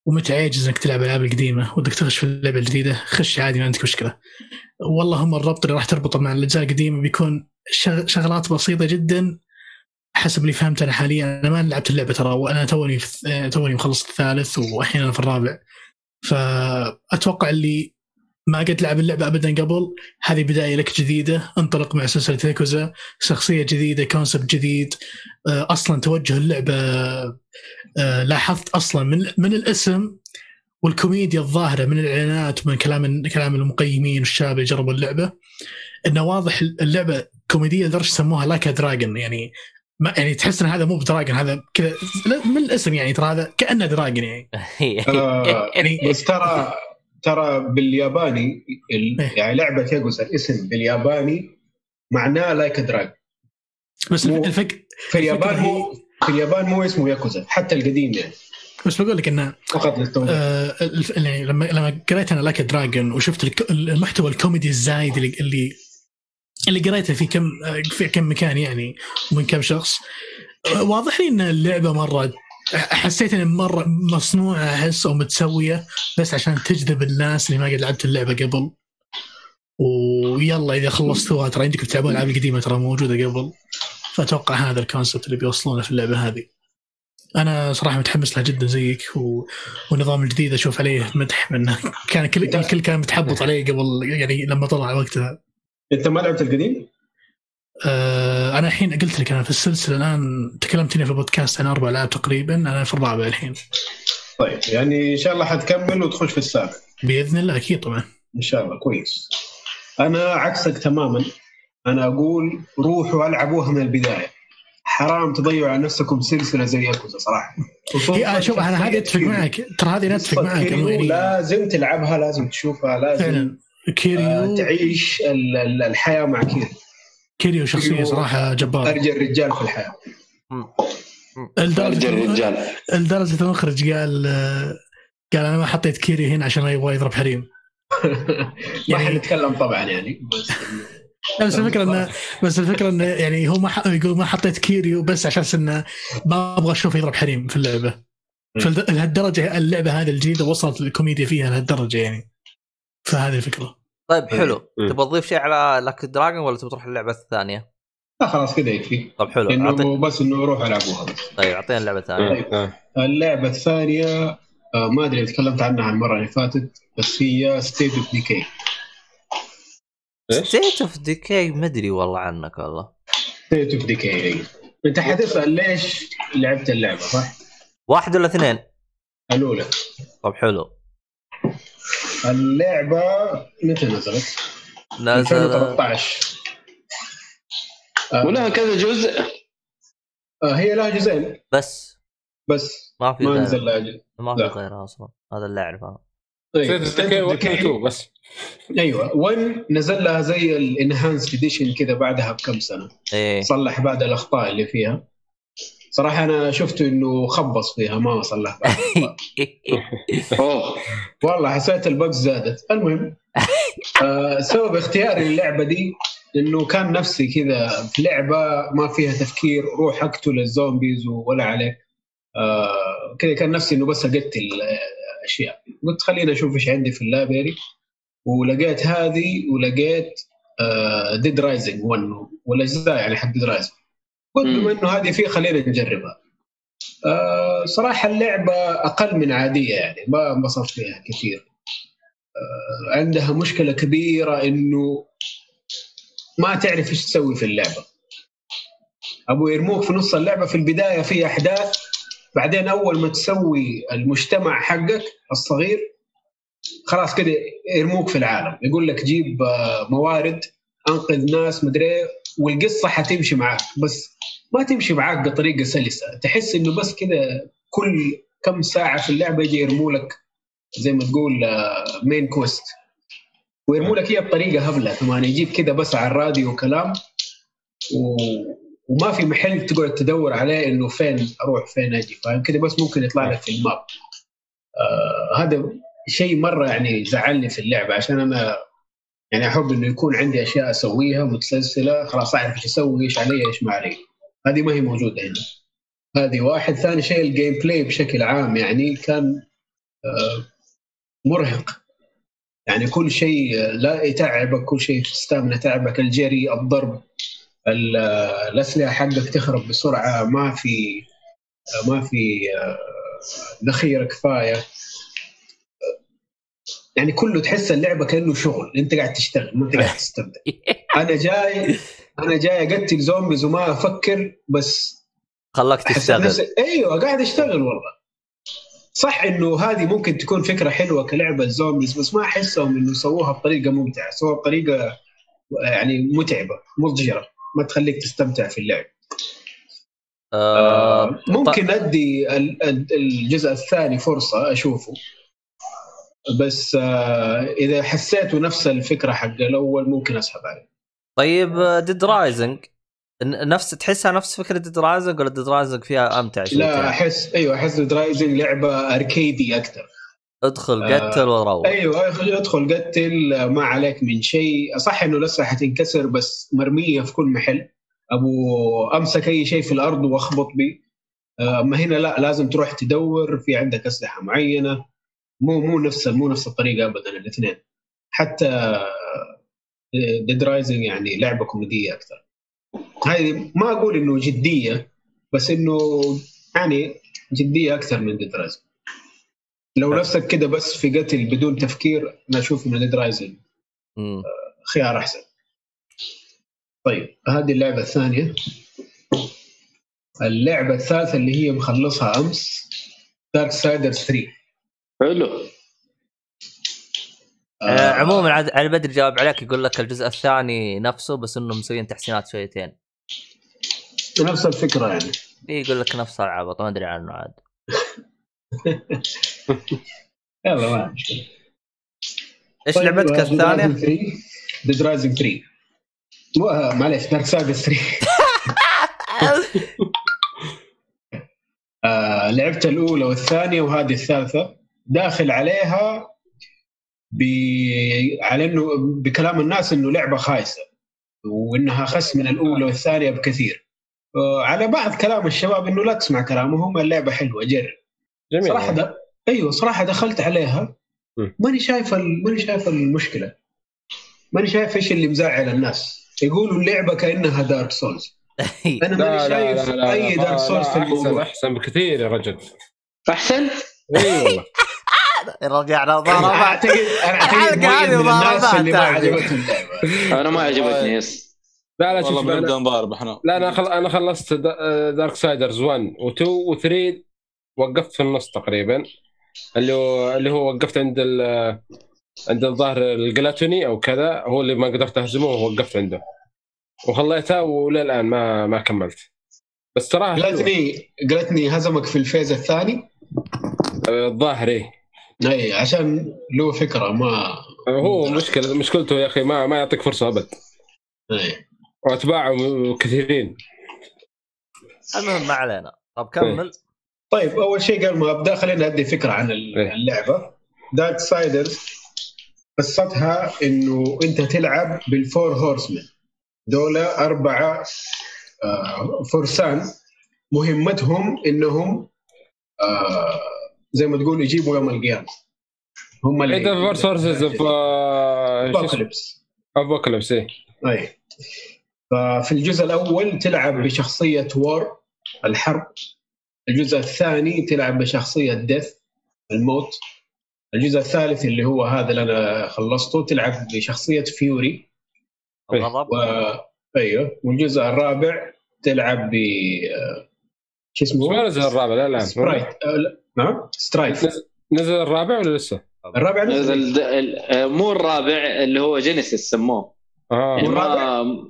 ومتى عاجز إنك تلعب الالعاب القديمة ودك تخش في اللعبة الجديدة خش عادي ما عندك مشكلة. والله هم الربط اللي راح تربطه مع الأجزاء القديمة بيكون شغلات بسيطة جدا حسب اللي فهمت أنا حاليا. أنا ما لعبت اللعبة ترى وأنا توني توني مخلص الثالث واحيانا في الرابع. فأتوقع اللي ما قد لعب اللعبة ابدا قبل هذه بداية لك جديدة انطلق مع سلسلة ياكوزا شخصية جديدة كونسبت جديد. آه، أصلا توجه اللعبة آه، لاحظت أصلا من من الاسم والكوميديا الظاهرة من الإعلانات ومن كلام كلام المقيمين والشباب اللي جربوا اللعبة. إنه واضح اللعبة كوميدية لدرجة سموها Like a Dragon يعني ما يعني تحس إن هذا مو بدراجون هذا كذا من الاسم يعني ترى هذا كأنه دراجون يعني. يعني بس ترى ترى بالياباني ال- إيه. يعني لعبة ياجوزا الاسم بالياباني معناه Like a Dragon بس الفك في اليابان مو في اليابان مو اسمه ياكوزا حتى القديم يعني. بس بقول لك انه فقط للتوضيح آه الف- يعني لما لما قريت أنا Like a Dragon وشفت الك- المحتوى الكوميدي الزايد اللي اللي اللي قريته في كم في كم مكان يعني ومن كم شخص. واضح لي إن اللعبة مرة حسيت انها مرة مصنوعة أحس أو متسوية بس عشان تجذب الناس اللي ما قد لعبت اللعبة قبل. ويلا إذا خلصتوها ترى عندكم تلعبون الألعاب القديمة ترى موجودة قبل. فأتوقع هذا الكونسبت اللي بيوصلونه في اللعبة هذه. أنا صراحة متحمس لها جدا زيك و... والنظام الجديد أشوف عليه مدح منه كان كل الكل كان متحبط عليه قبل يعني لما طلع وقتها. انت ما لعبت القديم؟ آه أنا الحين قلت لك أنا في السلسلة الآن تكلمتني في البودكاست عن أربع العاب تقريبا أنا في الرابع الحين. طيب يعني إن شاء الله حتكمل وتخش في السابع. بإذن الله أكيد طبعا. إن شاء الله كويس. أنا عكسك تماما. أنا أقول روحوا ألعبوها من البداية. حرام تضيعوا على نفسكم سلسلة زي ياكوزا صراحة. إيه، شوف أنا هذه أتفق معك. ترى هذه أنا أتفق معك يعني لازم تلعبها لازم تشوفها لازم فعلا. كيريو تعيش ال- ال- الحياة مع كيريو. كيريو شخصية كيريو صراحة جبارة. ارجل الرجال في الحياة. ارجع لدرجه الرجال. لدرجه المخرج قال آه، قال أنا ما حطيت كيريو هنا عشان ما يبغى يضرب حريم. ما يعني- حنتكلم طبعا يعني. بس بس الفكرة انه بس الفكرة إنه يعني هو ما ح- يقول ما حطيت كيريو بس عشان انه ما أبغى أشوفه يضرب حريم في اللعبة. فلهالدرجه اللعبة هذه الجديدة وصلت الكوميديا فيها لهالدرجة يعني. فهذه الفكرة طيب حلو مم. تبغى تضيف شيء على Like a Dragon ولا تبغى تروح اللعبه الثانية؟ لا خلاص كذا يكفي طب حلو أعطي... انه بس إنه روحوا العبوها بس طيب أعطينا اللعبة الثانية طيب. آه. اللعبة الثانية آه، ما أدري تكلمت عنها المرة اللي فاتت بس هي State of Decay؟ State of Decay ما أدري والله عنك والله State of Decay أنت حتسأل ليش لعبت اللعبة صح؟ واحد ولا اثنين؟ الأولى طب حلو اللعبة متى نزلت؟ نازل 2013 آه، ولها كذا جزء. آه، هي لها جزئين. بس. بس. ما في ما نزل لها جزء. ما في لا. غيرها أصلا. هذا اللي أعرفه. طيب. State of Decay 1 2 بس. أيوه. 1 نزل لها زي ال enhanced edition كذا بعدها بكم سنة. إيه. صلح بعد الأخطاء اللي فيها. صراحة أنا شفت إنه خبص فيها ما الأخطاء. أوه. والله حسيت ال bugs زادت. المهم آه سبب اختياري للعبه دي إنه كان نفسي كذا في لعبة ما فيها تفكير روح أقتل ال zombies ولا عليك. آه كذا كان نفسي إنه بس أقتل آه، اشياء قلت خليني أشوف إيش عندي في ال library ولقيت هذه ولقيت Dead Rising 1 والأجزاء يعني حق Dead Rising قلت. بما إنه هذه فيه خلينا نجربها. آه صراحة اللعبة أقل من عادية يعني ما انبسطت فيها كثير. آه عندها مشكلة كبيرة إنه ما تعرف إيش تسوي في اللعبة. أبو يرموك في نص اللعبة في البداية في أحداث بعدين أول ما تسوي المجتمع حقك الصغير خلاص كده يرموك في العالم. يقول لك جيب آه، موارد أنقذ ناس مدري إيه، والقصة حتمشي معاك. بس ما تمشي معاك بطريقة سلسة. تحس إنه بس كده كل كم ساعة في اللعبة يجي يرموا لك زي ما تقول مين كويست ويرموا لك اياها بطريقة هبلة كمان. يجيب كده بس على الراديو كلام و... وما في محل تقعد تدور عليه إنه فين أروح فين أجي. فاهم؟ كده بس ممكن يطلع لك في الماب. آه هذا شيء مرة يعني زعلني في اللعبة عشان أنا يعني أحب إنه يكون عندي أشياء أسويها متسلسلة خلاص أعرف إيش أسوي إيش علي إيش ما علي. هذه ما هي موجودة هنا هذه واحد. ثاني شيء ال gameplay بشكل عام يعني كان آه، مرهق. يعني كل شيء آه، لا يتعبك كل شيء ال stamina تعبك الجري الضرب ال- آه، الأسلحة حقك تخرب بسرعة ما في ما في ذخيره كفاية. يعني كله تحس اللعبة كأنه شغل أنت قاعد تشتغل ما أنت قاعد تستمتع. أنا جاي أنا جاي أقتل zombies وما أفكر بس خلاك تشتغل. نفسي- أيوه قاعد أشتغل والله. صح إنه هذه ممكن تكون فكرة حلوة كلعبة زومبيز بس ما أحسهم إنه سووها بطريقة ممتعة سووها بطريقة يعني متعبة مضجرة ما تخليك تستمتع في اللعب. آه ممكن أدي ال- ال- الجزء الثاني فرصة أشوفه. بس آه، إذا حسيته نفس الفكرة حق الأول ممكن أسحب عليه. طيب Dead Rising نفس تحسها نفس فكرة Dead Rising ولا Dead Rising فيها أمتع شوي لا أحس أيوه أحس Dead Rising لعبة arcade ي أكثر ادخل آه، قتل وروح. أيوه ادخل قتل ما عليك من شيء. صح إنه لسه حتنكسر بس مرمية في كل محل. أبو أمسك أي شيء في الأرض وأخبط بيه. اما هنا لا لازم تروح تدور في عندك أسلحة معينة. مو مو نفس مو نفس الطريقة ابدا الاثنين. حتى Dead Rising يعني لعبة كوميدية أكثر. هذه ما أقول إنه جدية بس إنه يعني جدية أكثر من Dead Rising لو نفسك كده بس في قتل بدون تفكير أنا أشوف إنه Dead Rising مم. خيار أحسن. طيب هذه اللعبة الثانية. اللعبة الثالثة اللي هي مخلصها أمس دارك سايدر 3 حلو. آه عموما عاد علي بدري جاوب عليك يقول لك الجزء الثاني نفسه بس إنهم مسويين تحسينات شويتين. نفس الفكرة يعني. في يقول لك نفس العبط ما أدري عنه عاد. يلا ما مشكله إيش لعبتك الثانية؟ Dead Rising 3 مو آه، معليش Darksiders 3 آه لعبت الأولى والثانية وهذه الثالثة. داخل عليها ب... على إنه بكلام الناس إنه لعبة خايسة وإنها أخس من الأولى والثانية بكثير. آه على بعض كلام الشباب إنه لا تسمع كلامهم اللعبة حلوة جرب. جميل. صراحة د... أيوه صراحة دخلت عليها. ماني شايف ال... ماني شايف المشكلة. ماني شايف إيش اللي مزعل الناس. يقولوا اللعبة كأنها دارك سولز أنا لا ماني لا شايف لا لا أي لا Dark Souls في لا أحسن الموضوع. أحسن بكثير يا رجل. أحسن؟ إي والله. رجعنا أنا ضربات اعتقد أنا أعتقد هذه ضربات. أنا ما عجبتني yes. لا لا والله شوف بنبدأ نضارب إحنا. لا أنا خل... أنا خلصت دا- Darksiders 1 و2 و3 وقفت في النص تقريبا. اللي هو اللي هو وقفت عند ال... عند الظاهر الجلاتوني أو كذا. هو اللي ما قدرت أهزمه ووقفت عنده. وخليتها وللآن ما ما كملت. بس تراها حلوة. قالتني قالتني هزمك في الفيز الثاني؟ الظاهر إيه. اي عشان له فكرة ما هو مشكلة مشكلته يا أخي ما ما يعطيك فرصة أبد. أي. وأتباعه كثيرين. المهم ما علينا. طب كمل. طيب أول شيء قبل ما أبدأ خلينا أدي فكرة عن إيه. اللعبة. Darksiders قصتها إنه أنت تلعب بال four horsemen دول أربعة آه، فرسان. مهمتهم إنهم آه، زي ما تقول يجيبوا يوم القيامة. هم اللي انت four horsemen of apocalypse apocalypse إيه. اي ففي الجزء الأول تلعب بشخصية War الحرب. الجزء الثاني تلعب بشخصية Death الموت. الجزء الثالث اللي هو هذا اللي أنا خلصته تلعب بشخصية Fury الغضب. و... أيوه. والجزء الرابع تلعب ب شو بس ما اسمه؟ نزل الرابع؟ لا لا. Strife آه، لا. نعم؟ Strife. نزل- الرابع ولا لسه؟ الرابع نزل. نزل آه، مو الرابع اللي هو Genesis سموه. آه. يعني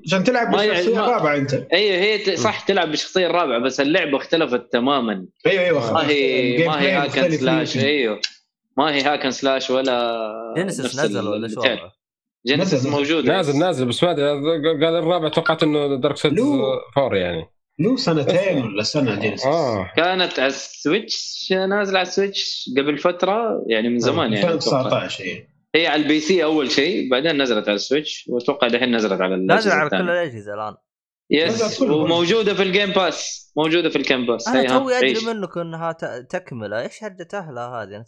عشان تلعب بالشخصيه ما- الرابعه أنت. أيوه هي صح تلعب بالشخصيه الرابعه بس اللعبة اختلفت تماما. أيوه أيوه ما هي ما هي hack and slash. أيوه. ما هي hack and slash ولا Genesis نزل ولا شو؟ Genesis. موجود. نازل نازل بس ما أدري قال الرابع توقعت إنه Darksiders لو. four يعني. له سنتين ولا سنة Genesis آه كانت على ال Switch نازلة على ال Switch قبل فترة يعني من زمان يعني أتوقع. 2019 اي هي على ال PC أول شيء بعدين نزلت على ال Switch وأتوقع دحين نزلت على نازل الأجهزة على كل. الأجهزة الآن. yes. وموجودة في ال Game Pass موجودة في ال Game Pass أنا توي. أدري منك إنها تكملة. إيش هرجة أهلها هذه؟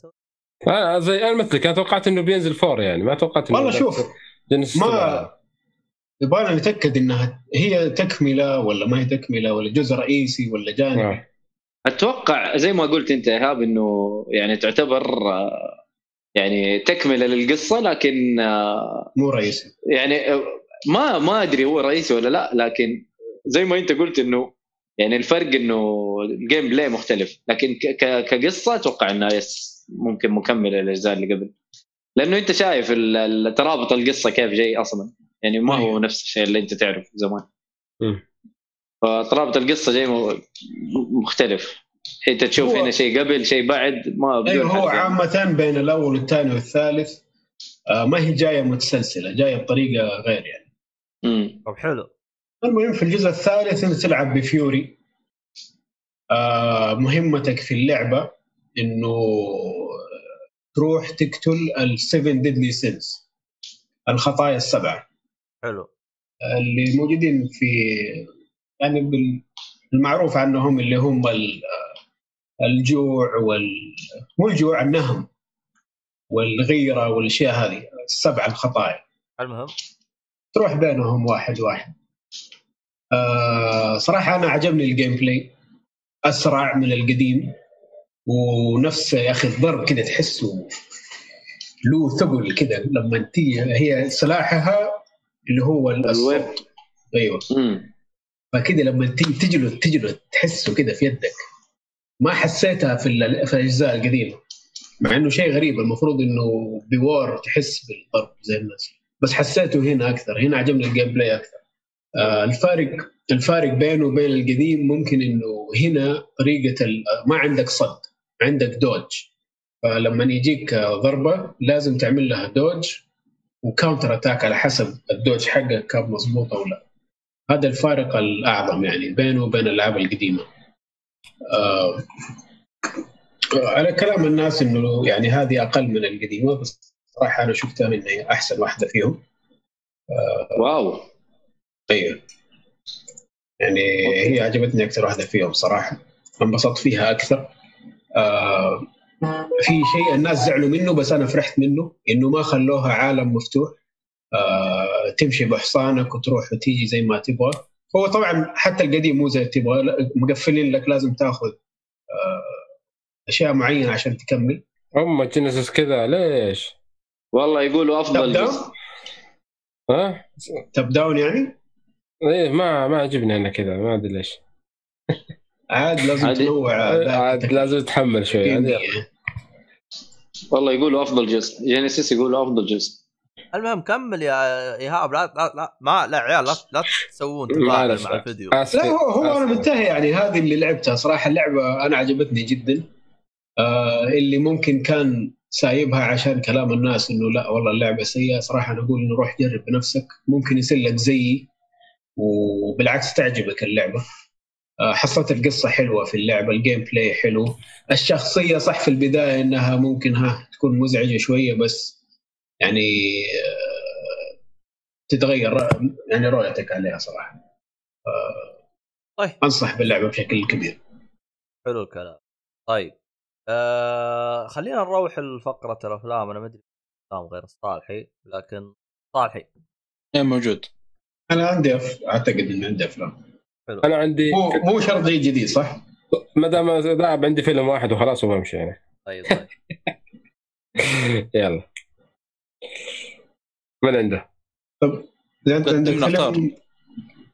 أنا أنا زي أنا مثلك أنا توقعت إنه بينزل four يعني ما توقعت إنه والله شوف ما يبغانا نتأكد إنها هي تكملة ولا ما هي تكملة ولا جزء رئيسي ولا جانبي آه. أتوقع زي ما قلت أنت يا ايهاب إنه يعني تعتبر آه، يعني تكملة للقصة لكن آه، مو رئيسي. يعني آه، ما ما أدري هو رئيسي ولا لا لكن زي ما أنت قلت إنه يعني الفرق إنه ال gameplay مختلف لكن كقصة أتوقع إنها yes ممكن مكملة للأجزاء اللي قبل. لأنه أنت شايف ترابط القصة كيف جاي أصلا. يعني ما هو نفس الشيء اللي أنت تعرفه زمان. فترابط القصة جاي م- مختلف. أنت تشوف هنا شيء قبل شيء بعد ما بدون أيوه هو. عامة بين الأول والثاني والثالث آه ما هي جاية متسلسلة جاية بطريقة غير يعني. مم. طب حلو. المهم في الجزء الثالث أنت تلعب بفيوري. آه مهمتك في اللعبة إنه تروح تقتل ال seven deadly sins الخطايا السبعة. حلو. اللي موجودين في يعني بال- المعروف عنهم اللي هم ال- الجوع وال مو الجوع النهم والغيرة والأشياء هذه السبع الخطايا. المهم. تروح بينهم واحد واحد. آه صراحة أنا عجبني ال gameplay أسرع من القديم ونفس يا أخي الضرب كذا تحسه له ثقل كذا لما تيجي هي سلاحها اللي هو. ال whip. أيوه. مم. فكده لما تيجي تجلد تجلد تحسه كده في يدك. ما حسيتها في في الأجزاء القديمة. مع إنه شيء غريب. المفروض إنه بوار تحس بالضرب زي الناس. بس حسيته هنا أكثر. هنا عجبني ال gameplay أكثر. آه الفارق الفارق بينه وبين القديم ممكن إنه هنا طريقة ما عندك صد. عندك dodge. فلما يجيك آه، ضربة لازم تعمل لها dodge. و counter attack على حسب ال dodge حقك كان مضبوط أو لا. هذا الفارق الأعظم يعني بينه وبين الالعاب القديمة. آه على كلام الناس إنه يعني هذه أقل من القديمة بس صراحة أنا شفتها ان هي أحسن واحدة فيهم. واو. أيوه يعني هي عجبتني أكثر واحدة فيهم صراحة. أنبسطت فيها أكثر. آه في شيء الناس زعلوا منه بس أنا فرحت منه إنه ما خلوها عالم مفتوح آه تمشي بحصانك وتروح وتيجي زي ما تبغى هو طبعا حتى القديم مو زي تبغى مقفلين لك لازم تاخذ آه أشياء معينة عشان تكمل هم جينيسيس كذا ليش؟ والله يقولوا أفضل تبدأ؟ جزء ها؟ تب داون يعني إيه ما ما عجبني أنا كذا ما أدري ليش عاد لازم. تنوع عاد لازم تتحمل شوي والله يقولوا أفضل جزء. جينيسيس يقولوا أفضل جزء. المهم كمل يا إيهاب. لا لا لا ما لا عيال لا, لا تسوون مع الفيديو. آسف. لا هو هو أنا. منتهي يعني. هذه اللي لعبتها. صراحة اللعبة أنا عجبتني جدا. آه اللي ممكن كان سايبها عشان كلام الناس إنه لا والله اللعبة سيئة. صراحة أنا أقول إنه روح جرب بنفسك. ممكن يصير لك زيي وبالعكس تعجبك اللعبة. آه حصلت القصة حلوة في اللعبة ال gameplay حلو. الشخصية صح في البداية إنها ممكن ها تكون مزعجة شوية بس يعني آه تتغير يعني رؤيتك عليها صراحة. طيب. أنصح باللعبة بشكل كبير. حلو الكلام. طيب. آه خلينا نروح لفقرة الأفلام. أنا ما أدري افلام غير الصالحي لكن صالحي. إيه موجود. أنا عندي أف... أعتقد إني عندي أفلام. أنا عندي مو مو شرط شيء جديد صح؟ ما دام ذهب عندي فيلم واحد وخلاص وبمشي يعني. طيب طيب. يلا. من عنده؟ إذا أنت عندك قدمنا اختار. فيلم.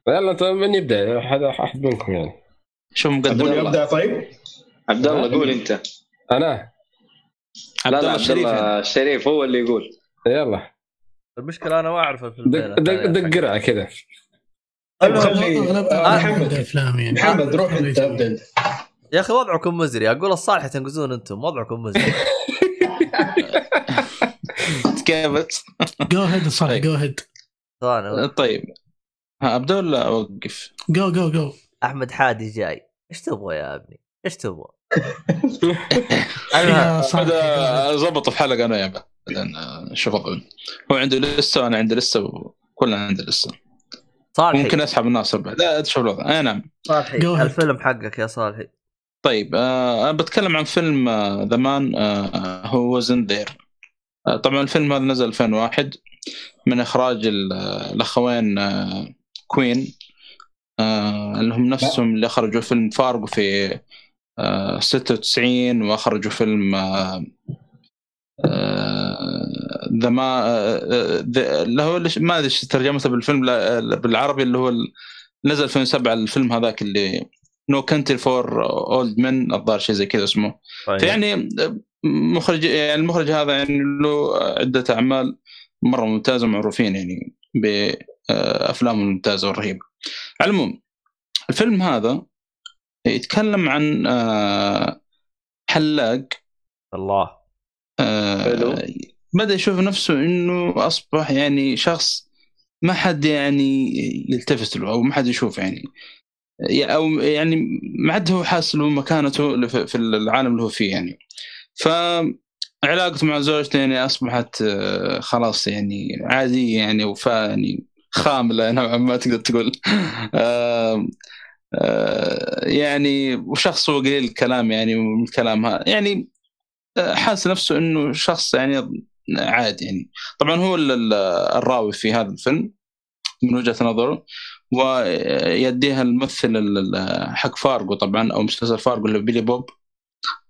يلا طيب من يبدأ؟ احد أحد منكم يعني. شوف مقدم. ابدا طيب؟ عبد الله قول أنت. أنا؟ عبد لا الله لا عبد الشريف. الله الشريف. هو اللي يقول. يلا. المشكلة أنا ما أعرف الفيلمين دق دق دق قرعة كذا. طيب أغلب- آه، محمد. الافلام يعني. محمد روح أنت أبدأ أنت. يا أخي وضعكم مزري. أقول الصالح تنقزون أنتم وضعكم مزري. كيف جو هيد صالح طيب. جو هيد طيب ها ابدا ولا أوقف؟ جو جو جو أحمد حادي جاي. إيش تبغى يا ابني؟ إيش تبغى؟ صالح هذا ضبط في حلقه أنا يا بعد. بعدين شوف أظن. هو عنده لسه وأنا عندي لسه وكلنا عندي لسه. صالحي. ممكن أسحب الناس بعد لا شوف الوضع. أي نعم. صالحي. الفيلم حقك يا صالحي؟ طيب آه أنا بتكلم عن فيلم The Man Who Wasn't There طبعا الفيلم هذا نزل 2001 من إخراج ال- آه، الأخوين آه كوين آه اللي هم نفسهم اللي اخرجوا فيلم فارغو في آه 96 واخرجوا فيلم آه the ما اللي هو ما أدري إيش ترجمته بالفيلم بالعربي اللي هو نزل 2007 الفيلم هذاك اللي No Country for Old Men الظاهر شيء زي كذا اسمه طيب فيعني مخرج يعني المخرج هذا يعني له عدة أعمال مرة ممتازة ومعروفين يعني بأفلامه الممتازة والرهيبة. على العموم الفيلم هذا يتكلم عن آه، حلاق الله آه، حلو. بدأ يشوف نفسه إنه أصبح يعني شخص ما حد يعني يلتفت له أو ما حد يشوف يعني. أو يعني ما عاد هو حاسس له مكانته في العالم اللي هو فيه يعني. فعلاقته مع زوجته يعني أصبحت آه، خلاص يعني عادية يعني وفاء يعني خاملة نوعا ما تقدر تقول. آه، آه، يعني وشخص هو قليل الكلام يعني من الكلام هذا يعني حاسس نفسه إنه شخص يعني عادي يعني. طبعا هو ال- ال- الراوي في هذا الفيلم من وجهة نظره ويديها الممثل ال- ال- حق فارجو طبعا أو مسلسل فارجو اللي بيلي بوب.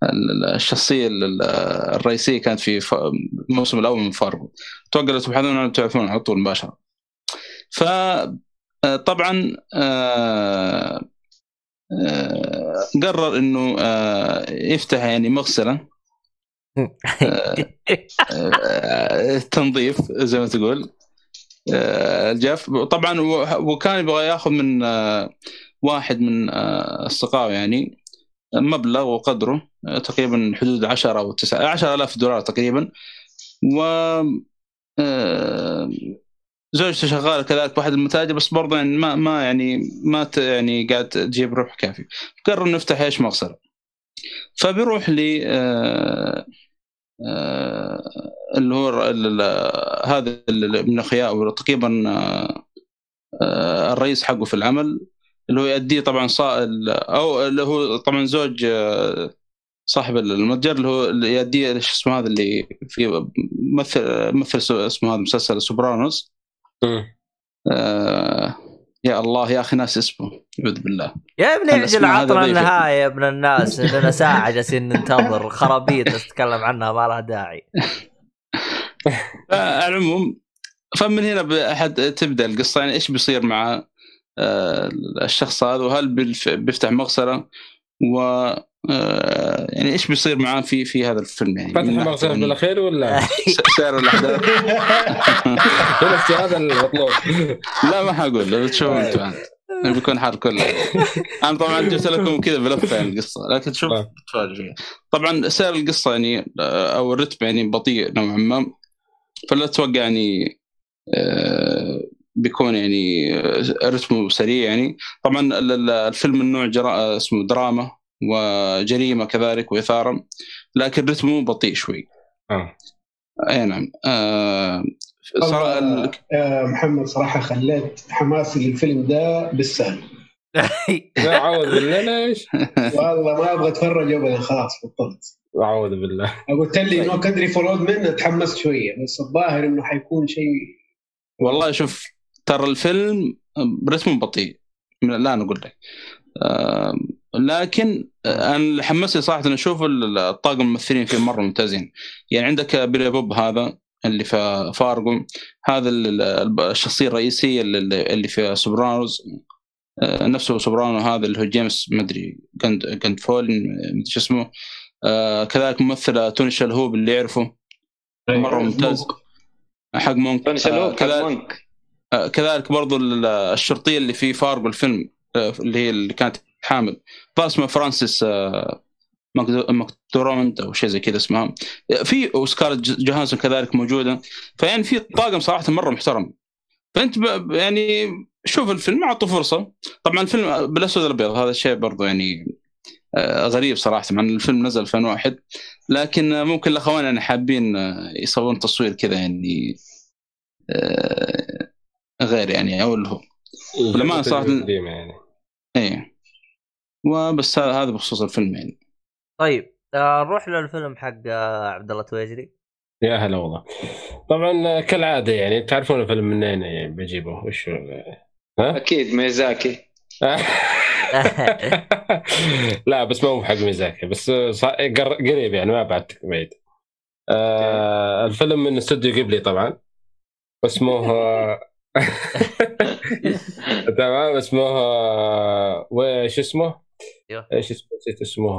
ال- الشخصية ال- ال- الرئيسية كانت في الموسم الأول من فارجو أتوقع لو تبحثون عنه تعرفون على طول مباشرة. ف طبعا آه، آه، قرر إنه آه، يفتح يعني مغسلة. تنظيف زي ما تقول. آه، الجاف طبعا وكان يبغى ياخذ من آه، واحد من آه، اصدقائه يعني مبلغ وقدره آه، تقريبا حدود 10 أو 9 10000 دولار تقريبا. و آه، زوجته شغالة كذلك بواحد المتاجر بس برضه يعني ما ما يعني ما يعني قاعد تجيب ربح كافي قرر إنه يفتح إيش؟ مغسلة. فبيروح ل آه، آه، اللي هو هذا من اخوياه تقريبا آه، الرئيس حقه في العمل اللي هو يؤديه طبعا صا... ال- أو اللي هو طبعا زوج صاحب المتجر اللي هو اللي يؤديه إيش اسمه هذا اللي في مثل مثل سو- اسمه هذا مسلسل سوبرانوس يا الله يا أخي ناس اسمه. اعوذ بالله. يا ابني هذا عطنا. النهايه يا ابن الناس لنا ساعة جالسين ننتظر. خرابيط تتكلم عنها ما لها داعي. على العموم فمن هنا بأحد تبدأ القصة يعني إيش بيصير مع آه، الشخص هذا وهل بيفتح مغسلة؟ و آه، يعني إيش بيصير معاه في في هذا الفيلم يعني؟ فتح يعني بالأخير ولا؟ س- سير الأحداث. نفس هذا المطلوب لا ما حقول. لو أنتم عاد. بيكون حر كله. أنا طبعا جبت لكم كذا بلفة يعني القصة. لكن. تتفاجئ فيها طبعا سير القصة يعني آه، أو الرتم يعني بطيء نوعا ما. فلا أتوقع يعني آه، بيكون يعني آه، رتمه سريع يعني. طبعا ال- ال- الفيلم من نوع جرا... اسمه دراما وجريمة كذلك وإثارة لكن رتمه بطيء شوي. آه. أي نعم. آه صراحة ال- آه، محمد صراحة خليت حماسي للفيلم ده بالسهل. لا اعوذ بالله ليش؟ والله ما أبغى أتفرج ابدا خلاص بطلت. اعوذ بالله. قلت لي No Country for Old Men تحمست شوية بس الظاهر إنه حيكون شيء والله شوف ترى الفيلم رتمه بطيء من الآن أقول لك. آه، لكن آه، أنا اللي حمسني صراحة إني أشوف ال- الطاقم الممثلين فيه مرة ممتازين. يعني عندك Billy Bob هذا اللي في فارجو هذا ال- ال- الشخصية الرئيسية اللي في سوبرانوز. آه، نفسه سوبرانو هذا اللي هو جيمس مدري Gand Gandolfini مدري شو اسمه. آه، كذلك ممثله توني شلهوب اللي يعرفه. مرة ممتاز. حق Monk. توني آه، كان كذلك Monk. آه، كذلك برضو ال- الشرطية اللي في فارغو الفيلم آه، اللي هي اللي كانت حامل. اسمها فرانسيس آه، ماكدو- ماكدورمند أو شيء زي كذا اسمها. آه، في وسكارلت ج- جوهانسون كذلك موجودة. فيعني في طاقم صراحة مرة محترم. فأنت يعني شوف الفيلم أعطوا فرصة. طبعا الفيلم بالأسود الابيض هذا الشيء برضو يعني آه، غريب صراحة. مع الفيلم نزل 2001 لكن آه، ممكن الأخوان يعني حابين آه، يسوون تصوير كذا يعني آه، غير يعني أو اللي هو. بالأمانة صراحة- قديمة يعني. إيه. وبس هذا بخصوص الفيلم يعني. طيب آه، نروح للفيلم حق آه، عبد الله تويجري. يا هلا والله. طبعا آه، كالعادة يعني تعرفون الفيلم منين يعني بجيبه وش ها؟ أكيد ميزاكي. لا بس ما هو حق ميزاكي بس صا- قر- قريب يعني ما بعد بعيد. آه الفيلم من استوديو قبلي طبعا. اسمه تمام اسمه وش اسمه؟ إيش اسمه؟ نسيت اسمه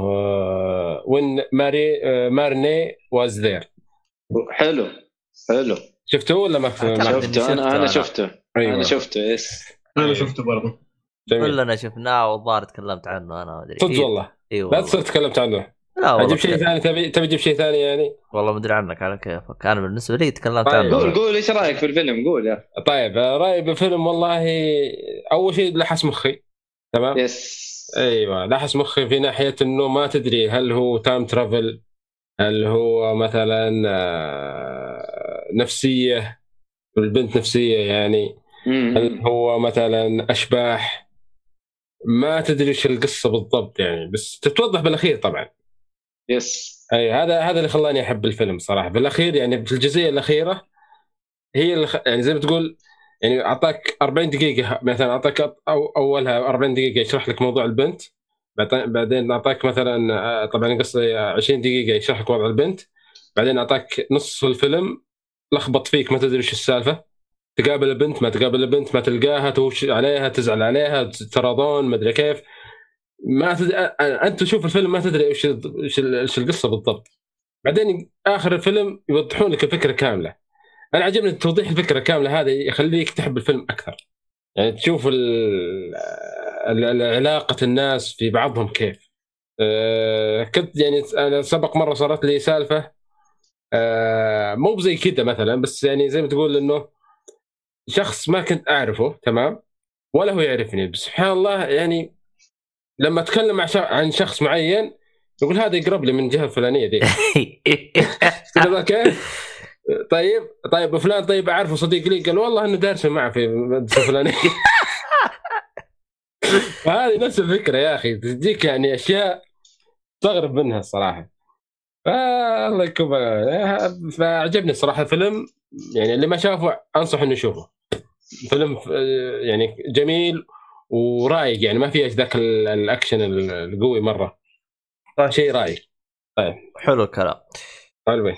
When Marnie آه، Marnie was there حلو حلو. شفتوه ولا ما شفته؟ أنا أنا شفته شفته أيوه. أنا شفته yes. أنا شفته برضه. كلنا شفناه والظاهر تكلمت عنه أنا ما أدري. صدق والله. اي لا والله. تصير تكلمت عنه. لا والله أجيب شيء ثاني تبي تبي تجيب شيء ثاني يعني؟ والله ما أدري عنك على كيفك أنا بالنسبة لي تكلمت طيب. عنه قول قول إيش رأيك في الفيلم؟ قول يا. طيب رأيي بالفيلم والله أول شيء لحس مخي تمام؟ yes. أيوه لحس مخي في ناحية إنه ما تدري هل هو time travel هل هو مثلا آه، نفسية البنت نفسية يعني. هل هو مثلا أشباح؟ ما تدري إيش القصة بالضبط يعني بس تتوضح بالأخير طبعا. yes أي هذا هذا اللي خلاني أحب الفيلم صراحة. بالاخير يعني في الجزئية الأخيرة هي اللي. يعني زي ما تقول يعني أعطاك 40 دقيقة مثلا أعطاك أو أولها 40 دقيقة يشرح لك موضوع البنت بعدين- أعطاك مثلا آه، طبعا قصدي 20 دقيقة يشرح لك وضع البنت بعدين أعطاك نص الفيلم لخبط فيك ما تدري وش السالفة. تقابل البنت ما تقابل البنت ما تلقاها توش عليها تزعل عليها تراضون ما أدري كيف. ما تدري أنت تشوف الفيلم ما تدري وش وش القصة بالضبط. بعدين آخر الفيلم يوضحون لك الفكرة كاملة. أنا عجبني توضيح الفكرة كاملة هذا يخليك تحب الفيلم أكثر. يعني تشوف علاقة الناس في بعضهم كيف. أه كنت يعني أنا سبق مرة صارت لي سالفة أه مو بزي كذا مثلا بس يعني زي ما تقول إنه شخص ما كنت أعرفه تمام؟ ولا هو يعرفني. بس سبحان الله يعني لما أتكلم عن شخص معين يقول هذا يقرب لي من الجهة الفلانية ذي. تدري كيف؟ طيب طيب فلان طيب أعرفه صديق لي قال والله أنه دارس معه في المدرسة الفلانية. فهذه نفس الفكرة يا أخي تجيك يعني أشياء تستغرب منها الصراحة. فالله يكون فعجبني الصراحة الفيلم يعني اللي ما شافه انصح إنه يشوفه. فيلم آه، يعني جميل. ورايق يعني ما فيه ذاك ال- الأكشن القوي مرة. شيء رايق حلو الكلام. حلو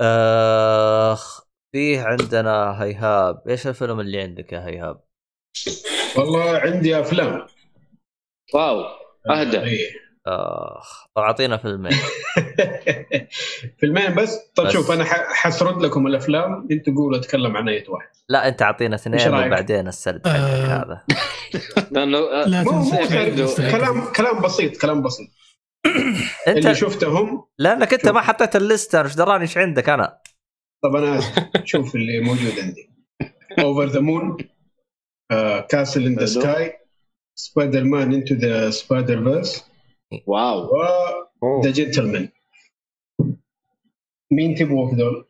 آخ فيه عندنا هيهاب. إيش الفيلم اللي عندك يا هيهاب؟ والله عندي أفلام. واو أهدى. إيه. اخ طب أعطينا فيلمين. فيلمين بس؟ طيب بس. شوف أنا ح- حسرد لكم الأفلام. أنت قولوا أتكلم عن أي واحد. لا أنت أعطينا اثنين؟ وبعدين السرد حقك آه. هذا. لأنه آه، لا كلام كلام بسيط كلام بسيط. اللي انت شفتهم لأنك أنت. ما حطيت الليستة إيش دراني إيش عندك أنا؟ طب أنا شوف اللي موجود عندي. Over the Moon Castle in the. Sky Spider-Man Into the Spider-Verse wow. و The Gentlemen مين تبغوا في ذول؟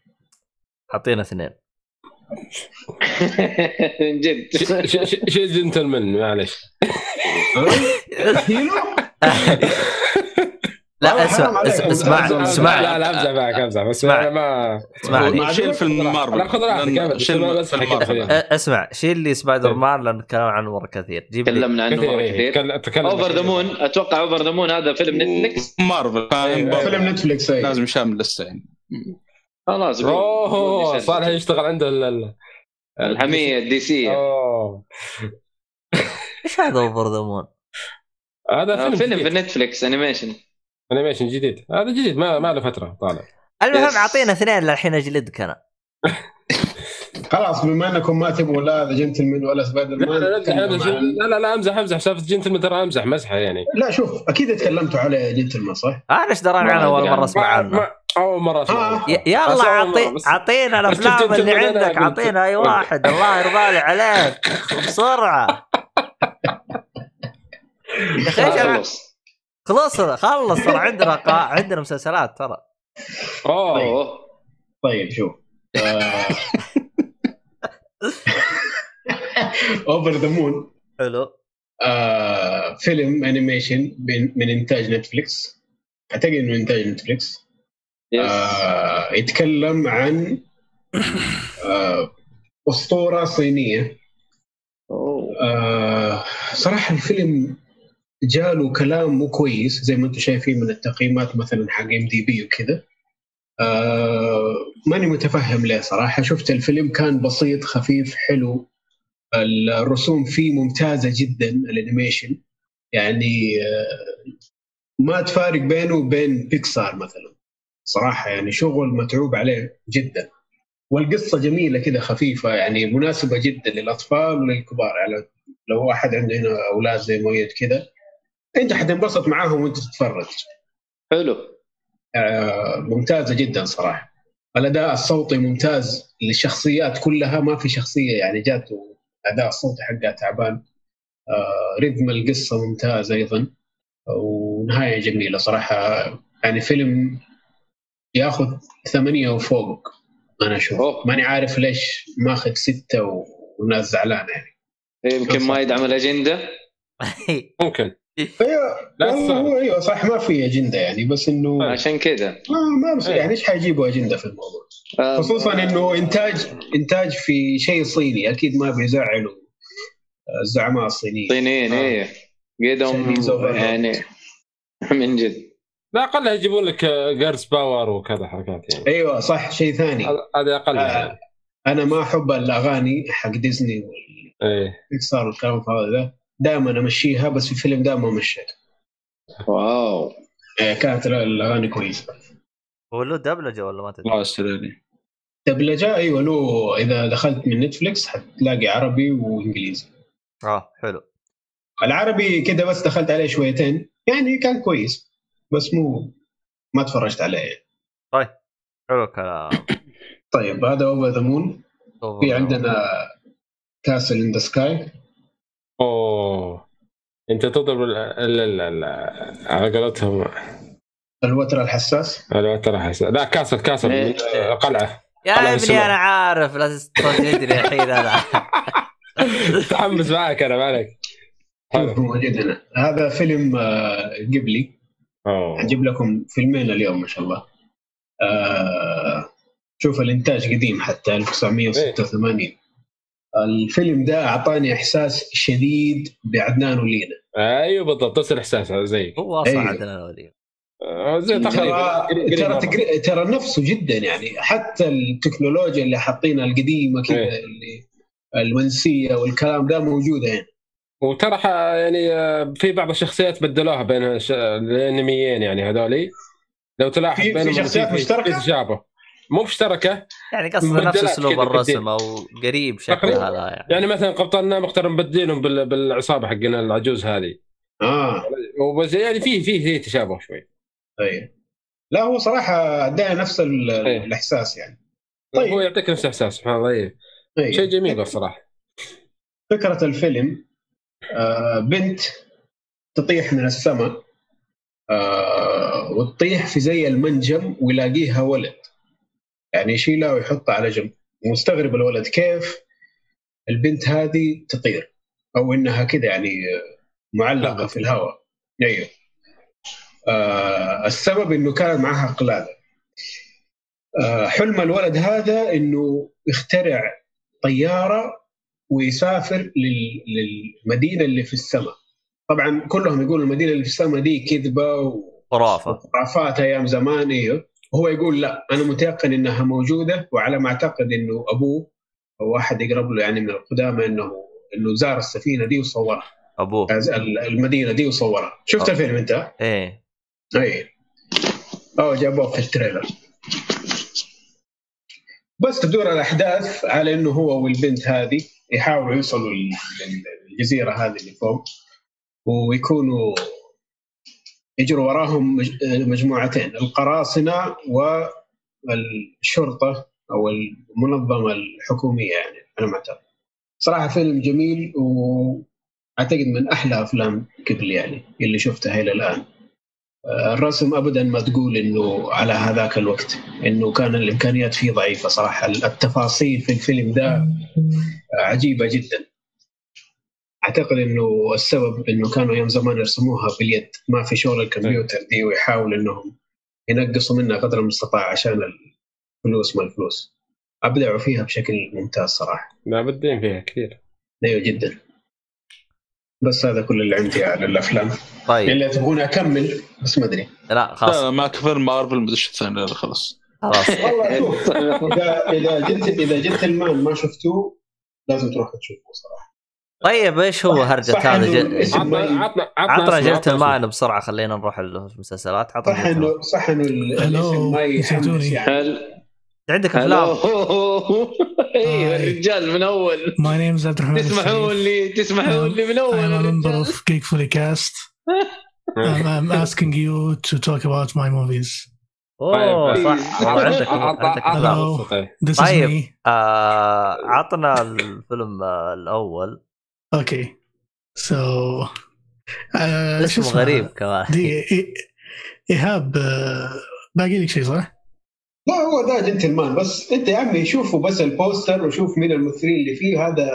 أعطينا اثنين. من جد. شيء جنتلمان معلش؟ لا أسمع اسمع. اسمع. لا لا أمزح معك أمزح بس اسمع. ما اسمعني ما شيل فيلم لا، مارفل. خذ راحتك شيل فيلم مارفل. أسمع. شيل لي سبايدر مان لأن نتكلم عنه مره كثير. جيب لي تكلمنا عنه مرة كثير. كثير تكلم- تكلم. Over the Moon أتوقع Over the Moon هذا فيلم Netflix Marvel. إيه، برضه فيلم Netflix. لازم شامل لسه يعني. خلاص قول. أوه صالح. يشتغل عنده ال- ال- الحمية ال DC ية أوه. إيش هذا Over the Moon؟ هذا آه، فيلم, فيلم. في Netflix animation animation جديد. هذا جديد ما ما له فترة طالع. المهم. أعطينا اثنين للحين أجلدك أنا. خلاص بما إنكم ما تبغوا لا The Gentlemen ولا Spider لا Man لا لا لا لا, لا أمزح أمزح. سالفه جنتلمان ترى أمزح مزحه يعني. لا شوف أكيد تكلمتوا على جنتلمان صح؟ أنا إيش دراني عنه أول مرة عنه. أسمع ما- عنه. أول مرة أسمع آه. يلا أول اعطي. أعطينا الأفلام اللي عندك أعطينا أي واحد. الله يرضى لي عليك. بسرعة. يا أخي خلص خلص ترى عندنا قا... عندنا مسلسلات ترى. أوه. اوه طيب شوف. Over the Moon حلو. فيلم animation من إنتاج Netflix أعتقد إنه إنتاج Netflix yes آه يتكلم عن آه أسطورة صينية. أوه. آه صراحة الفيلم جاله كلام مو كويس زي ما أنتم شايفين من التقييمات مثلا حق IMDb وكذا. آه ماني متفهم ليه صراحة. شفت الفيلم كان بسيط خفيف حلو. الرسوم فيه ممتازة جدا الأنيميشن. يعني آه ما تفارق بينه وبين بيكسار مثلا. صراحة يعني شغل متعوب عليه جدا. والقصة جميلة كذا خفيفة يعني مناسبة جدا للأطفال وللكبار. يعني لو واحد عنده هنا أولاد زي مؤيد كذا انت حتنبسط معاهم وانت تتفرج. حلو. آه، ممتازة جدا صراحة. الأداء الصوتي ممتاز. للشخصيات كلها ما في شخصية يعني جاته اداء الصوتي حقها تعبان. آه، رتم القصة ممتاز أيضا. ونهاية جميلة صراحة. يعني فيلم ياخذ ثمانية وفوق أنا أشوف. ماني عارف ليش ماخذ ستة و- والناس زعلانة يعني. يمكن ما يدعم الأجندة؟ ممكن. أيوه والله. هو أيوه صح ما في أجندة يعني بس إنه طيب. عشان كذا ما ما بس إيه. يعني إيش حيجيبوا أجندة في الموضوع آه، خصوصا إنه انتاج إنتاج في شيء صيني أكيد ما بيزعلوا الزعماء الصينيين صينيين آه. إيه قيدهم. يعني من جد لا أقل يجيبون لك girls power وكذا حركات يعني أيوه صح شيء ثاني هذا- هذا أقل آه. يعني. أنا ما أحب الأغاني حق ديزني إيه والبيكسار والكلام الفاضي ده دائما أمشيها بس في الفيلم ده ما مشيت. wow. آه، كانت الأغاني كويسة. هو له دبلجة ولا ما تدري؟ الله يسترني دبلجة؟ أيوه له إذا دخلت من Netflix حتلاقي عربي وإنجليزي. آه حلو. العربي كده بس دخلت عليه شويتين. يعني كان كويس بس مو ما تفرجت عليه. يعني. حلو الكلام. طيب هذا Over the Moon في عندنا Castle in the Sky أوه. أنت تضرب ال- ال- ال- على قولتهم. الوتر الحساس؟ لا ترى حس... لا Castle Castle إيه. من قلعة. يا ابني السماء. أنا عارف. لا تستجدني الحين أنا تحمس معك أنا مالك. موجود هذا فيلم آه، قبلي. أجيب لكم فيلمين اليوم ما شاء الله. آه، شوف الإنتاج قديم حتى 1986 الفيلم ده أعطاني إحساس شديد بعدنان ولينا أيوه بالضبط نفس الاحساس زيك هو أصلا أيوه. عندنا ولي آه، زي ترى ترى. تقري- ترى نفسه جدا يعني حتى التكنولوجيا اللي حاطينها القديمة كذا إيه. اللي المنسية والكلام ده موجودة هنا وترى ح- يعني آه، في بعض الشخصيات بدلوها بين الأنميين يعني هذولي لو تلاحظ في- في شخصيات مشتركة؟ مو مشتركة يعني قصده مبدلات نفس أسلوب الرسم. أو قريب شكلها لا يعني يعني مثلا قبطان نامختر مبدلينهم بال- بالعصابة حقنا العجوز هذه آه وبس يعني في في في تشابه شوي طيب لا هو صراحة اداها نفس ال- إيه. الإحساس يعني طيب. طيب. هو يعطيك نفس الإحساس سبحان الله إيه. طيب. شيء جميل الصراحة فكرة الفيلم آه بنت تطيح من السماء آه وتطيح في زي المنجم ويلاقيها ولد يعني يشيلها ويحطها على جنب. مستغرب الولد كيف البنت هذه تطير أو إنها كده يعني معلقة في الهواء. أيوه. آه السبب إنه كان معها قلادة. آه حلم الولد هذا إنه يخترع طيارة ويسافر لل- للمدينة اللي في السماء. طبعا كلهم يقولوا المدينة اللي في السماء دي كذبة خرافة. وخرافات أيام زمان أيوه. وهو يقول لا أنا متيقن إنها موجودة وعلى ما أعتقد إنه أبوه أو واحد يقرب له يعني من القدامى إنه إنه زار السفينة دي وصورها. أبوه. ال- المدينة دي وصورها. شفت آه. الفيلم أنت؟ إيه. اي أو جابوه في التريلر. بس تدور الأحداث على إنه هو والبنت هذه يحاولوا يوصلوا لل- للجزيرة هذه اللي فوق ويكونوا يجروا وراهم مج- مجموعتين القراصنة والشرطة أو المنظمة الحكومية يعني على ما أعتقد. صراحة فيلم جميل وأعتقد من أحلى أفلام قبل يعني اللي شفتها إلى الآن. الرسم ابدا ما تقول إنه على هذاك الوقت إنه كان الإمكانيات فيه ضعيفة صراحة التفاصيل في الفيلم ده عجيبة جدا أعتقد إنه السبب إنه كانوا أيام زمان يرسموها باليد ما في شغل الكمبيوتر دي ويحاول إنهم ينقصوا منها قدر المستطاع عشان الفلوس ما الفلوس. أبدعوا فيها بشكل ممتاز صراحة. لا بدين فيها كثير. أيوه جدا. بس هذا كل اللي عندي على الأفلام. طيب. اللي تبغوني أكمل؟ بس ما أدري. لا لا خلاص ما كفر مارفل مدري إيش الثاني لا خلاص. خلاص. والله شوف اذا إذا جنت إذا جنت المان ما شفتوه لازم تروح تشوفه صراحة. طيب إيش هو هرجة هذا جل... عطنا عطنا عطنا اسمه. المان بسرعة خلينا نروح المسلسلات عطنا صح. انه صح إنه الاسم ما يحمس. يعني عندك أفلام أيوه. الرجال من أول name is عبد الرحمن تسمحون. لي تسمحون لي من أول I'm a member الرجال. of Geekfully Cast. I'm, I'm asking you to talk about my movies. أوه طيب. صح عندك عطنا- عندك طيب. آه عطنا الفيلم آه، So. آه، شو اسمه؟ غريب كمان إيهاب آه، باقي لك شيء صح؟ لا هو The Gentlemen بس أنت يا عمي شوفوا بس ال poster وشوف مين الممثلين اللي فيه هذا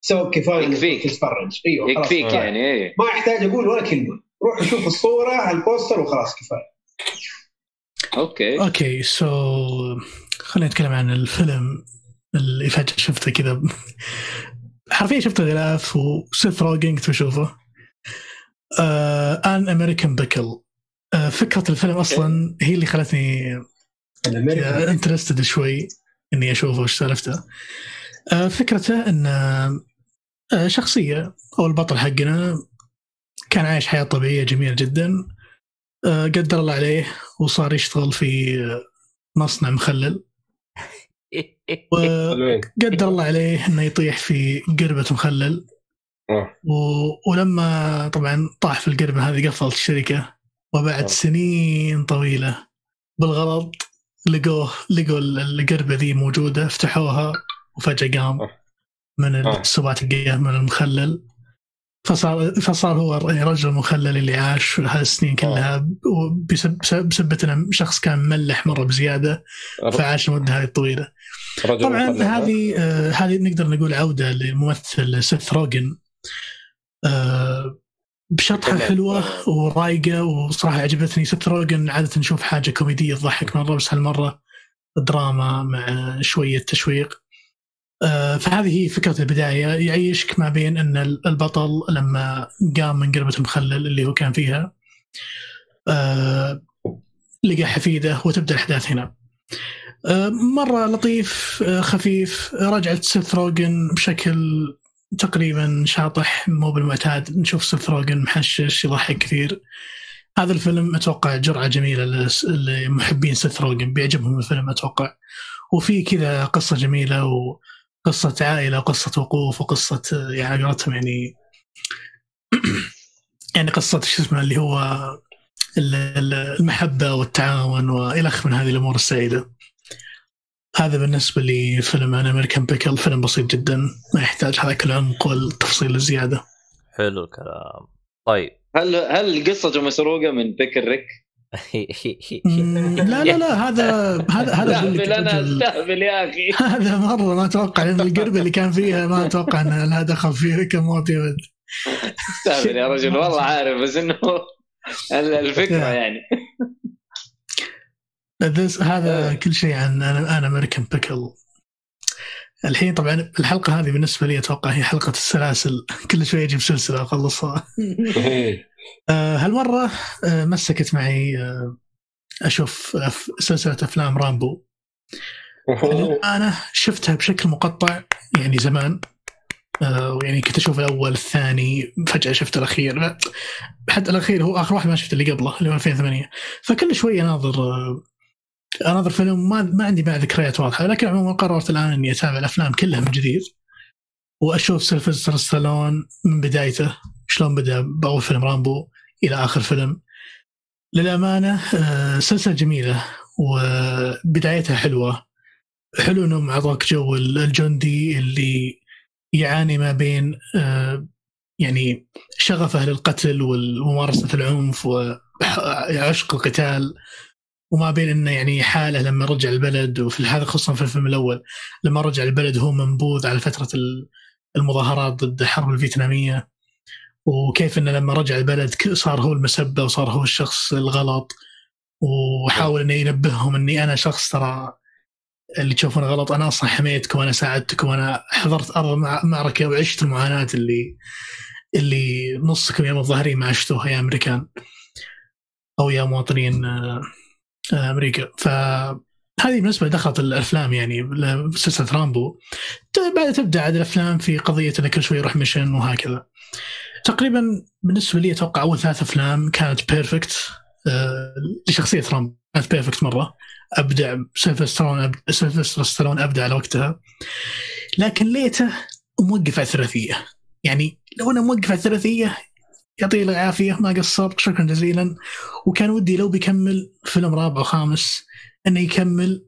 سبب كفايه إنك يكفيك. تتفرج إيوه خلاص يكفيك آه. يعني إيه ما يحتاج أقول ولا كلمة روح شوف الصورة على ال poster وخلاص كفاية Okay Okay, so خلينا نتكلم عن الفيلم اللي فجأة شفته كذا حرفيا شفته غلاف و Seth Rogen كنت بشوفه An American Pickle فكرة الفيلم أصلا هي اللي خلتني interested شوي إني أشوفه وش سالفته. آه، فكرته إن آه، شخصية أو البطل حقنا كان عايش حياة طبيعية جميلة جدا. آه، قدر الله عليه وصار يشتغل في آه، مصنع مخلل. وقدر الله عليه إنه يطيح في قربة مخلل آه. و... ولما طبعا طاح في القربة هذه قفلت الشركة وبعد آه. سنين طويلة بالغلط لقوه لقوا القربة ذي موجودة فتحوها وفجأة قام آه. من. السبات القيام من المخلل فصار فصار هو رجل مخلل اللي عاش هالسنين كلها بسبب بسبب إنه شخص كان ملح مرة بزيادة فعاش المده هذه الطويلة. طبعا. هذه آه، هذه نقدر نقول عودة للممثل سيث روجن آه، بشطحة. حلوة ورايقة وصراحة عجبتني سيث روجن عادة نشوف حاجة كوميدية تضحك مرة بس هالمرة دراما مع شوية تشويق آه، فهذه هي فكرة البداية يعيشك ما بين إن البطل لما قام من قربه المخلل اللي هو كان فيها لقى حفيده وتبدأ الأحداث هنا. آه، مرة لطيف آه، خفيف رجعت سيث روجن بشكل تقريبا شاطح مو بالمعتاد. نشوف سيث روجن محشش يضحك كثير. هذا الفيلم أتوقع جرعة جميلة لمحبين سيث روجن بيعجبهم الفيلم أتوقع. وفي كذا قصة جميلة وقصة عائلة وقصة وقوف وقصة آه، يعني قولتهم يعني يعني قصة شو اسمه اللي هو ال- ال- المحبة والتعاون وإلى آخره من هذه الأمور السعيدة. هذا بالنسبة لفيلم أنا أمريكان بيكل فيلم بسيط جدا ما يحتاج هذاك العمق والتفصيل الزياده. حلو الكلام طيب هل هل قصته مسروقة من بيكر ريك؟ لا لا لا هذا هذا هذا أنا استهبل يا أخي هذا مرة ما أتوقع لأن القربه اللي كان فيها ما أتوقع إن لها دخل فيه كموت يبد. استهبل يا رجل والله عارف بس إنه ال- الفكرة. يعني هذا كل شيء عن أنا أنا امريكان بيكل الحين طبعا الحلقة هذه بالنسبة لي أتوقع هي حلقة السلاسل. كل شوي أجيب سلسلة أخلصها. آه، هالمرة آه، مسكت معي آه، أشوف سلسلة أفلام رامبو أنا شفتها بشكل مقطع يعني زمان. آه، ويعني كنت أشوف الأول الثاني فجأة شفت الأخير. لا، حتى الأخير هو آخر واحد ما شفت اللي قبله اللي هو 2008 فكل شوي أناظر آه، اناظر فيلم ما ما عندي بعد ذكريات واضحة لكن عموما قررت الآن إني أتابع الأفلام كلها من جديد. وأشوف سيلفستر ستالون من بدايته شلون بدأ بأول فيلم رامبو إلى آخر فيلم. للأمانة آه، سلسلة جميلة وبدايتها حلوة. حلو انهم اعطوك جو الجندي اللي يعاني ما بين آه، يعني شغفه للقتل وممارسة العنف وعشق القتال. وما بين إنه يعني حالة لما رجع البلد وفي هذا خصوصا في الفيلم الأول لما رجع البلد هو منبوذ على فترة ال- المظاهرات ضد الحرب الفيتنامية وكيف إنه لما رجع البلد صار هو المسبه وصار هو الشخص الغلط وحاول إنه ينبههم إني أنا شخص ترى اللي تشوفونه غلط أنا أصلا حميتكم وأنا ساعدتكم وأنا حضرت أرض مع- معركة وعشت المعاناة اللي اللي نصكم يا متظاهرين ما عشتوها يا أمريكان أو يا مواطنين أمريكا. فهذه بالنسبة دخلت الأفلام يعني سلسله رامبو. بعد تبدأ عاد الأفلام في قضية إنه كل شوي يروح mission وهكذا. تقريبا بالنسبة لي أتوقع أول ثلاث أفلام كانت perfect آه، لشخصية رامبو كانت perfect مرة. أبدع سيلفستر ستالون أب- سيلفستر ستالون أبدع على وقتها لكن ليته موقف على الثلاثيه يعني لو أنا موقف على الثلاثيه يعطيه العافية ما قصر شكرا جزيلا. وكان ودي لو بيكمل فيلم رابع وخامس إنه يكمل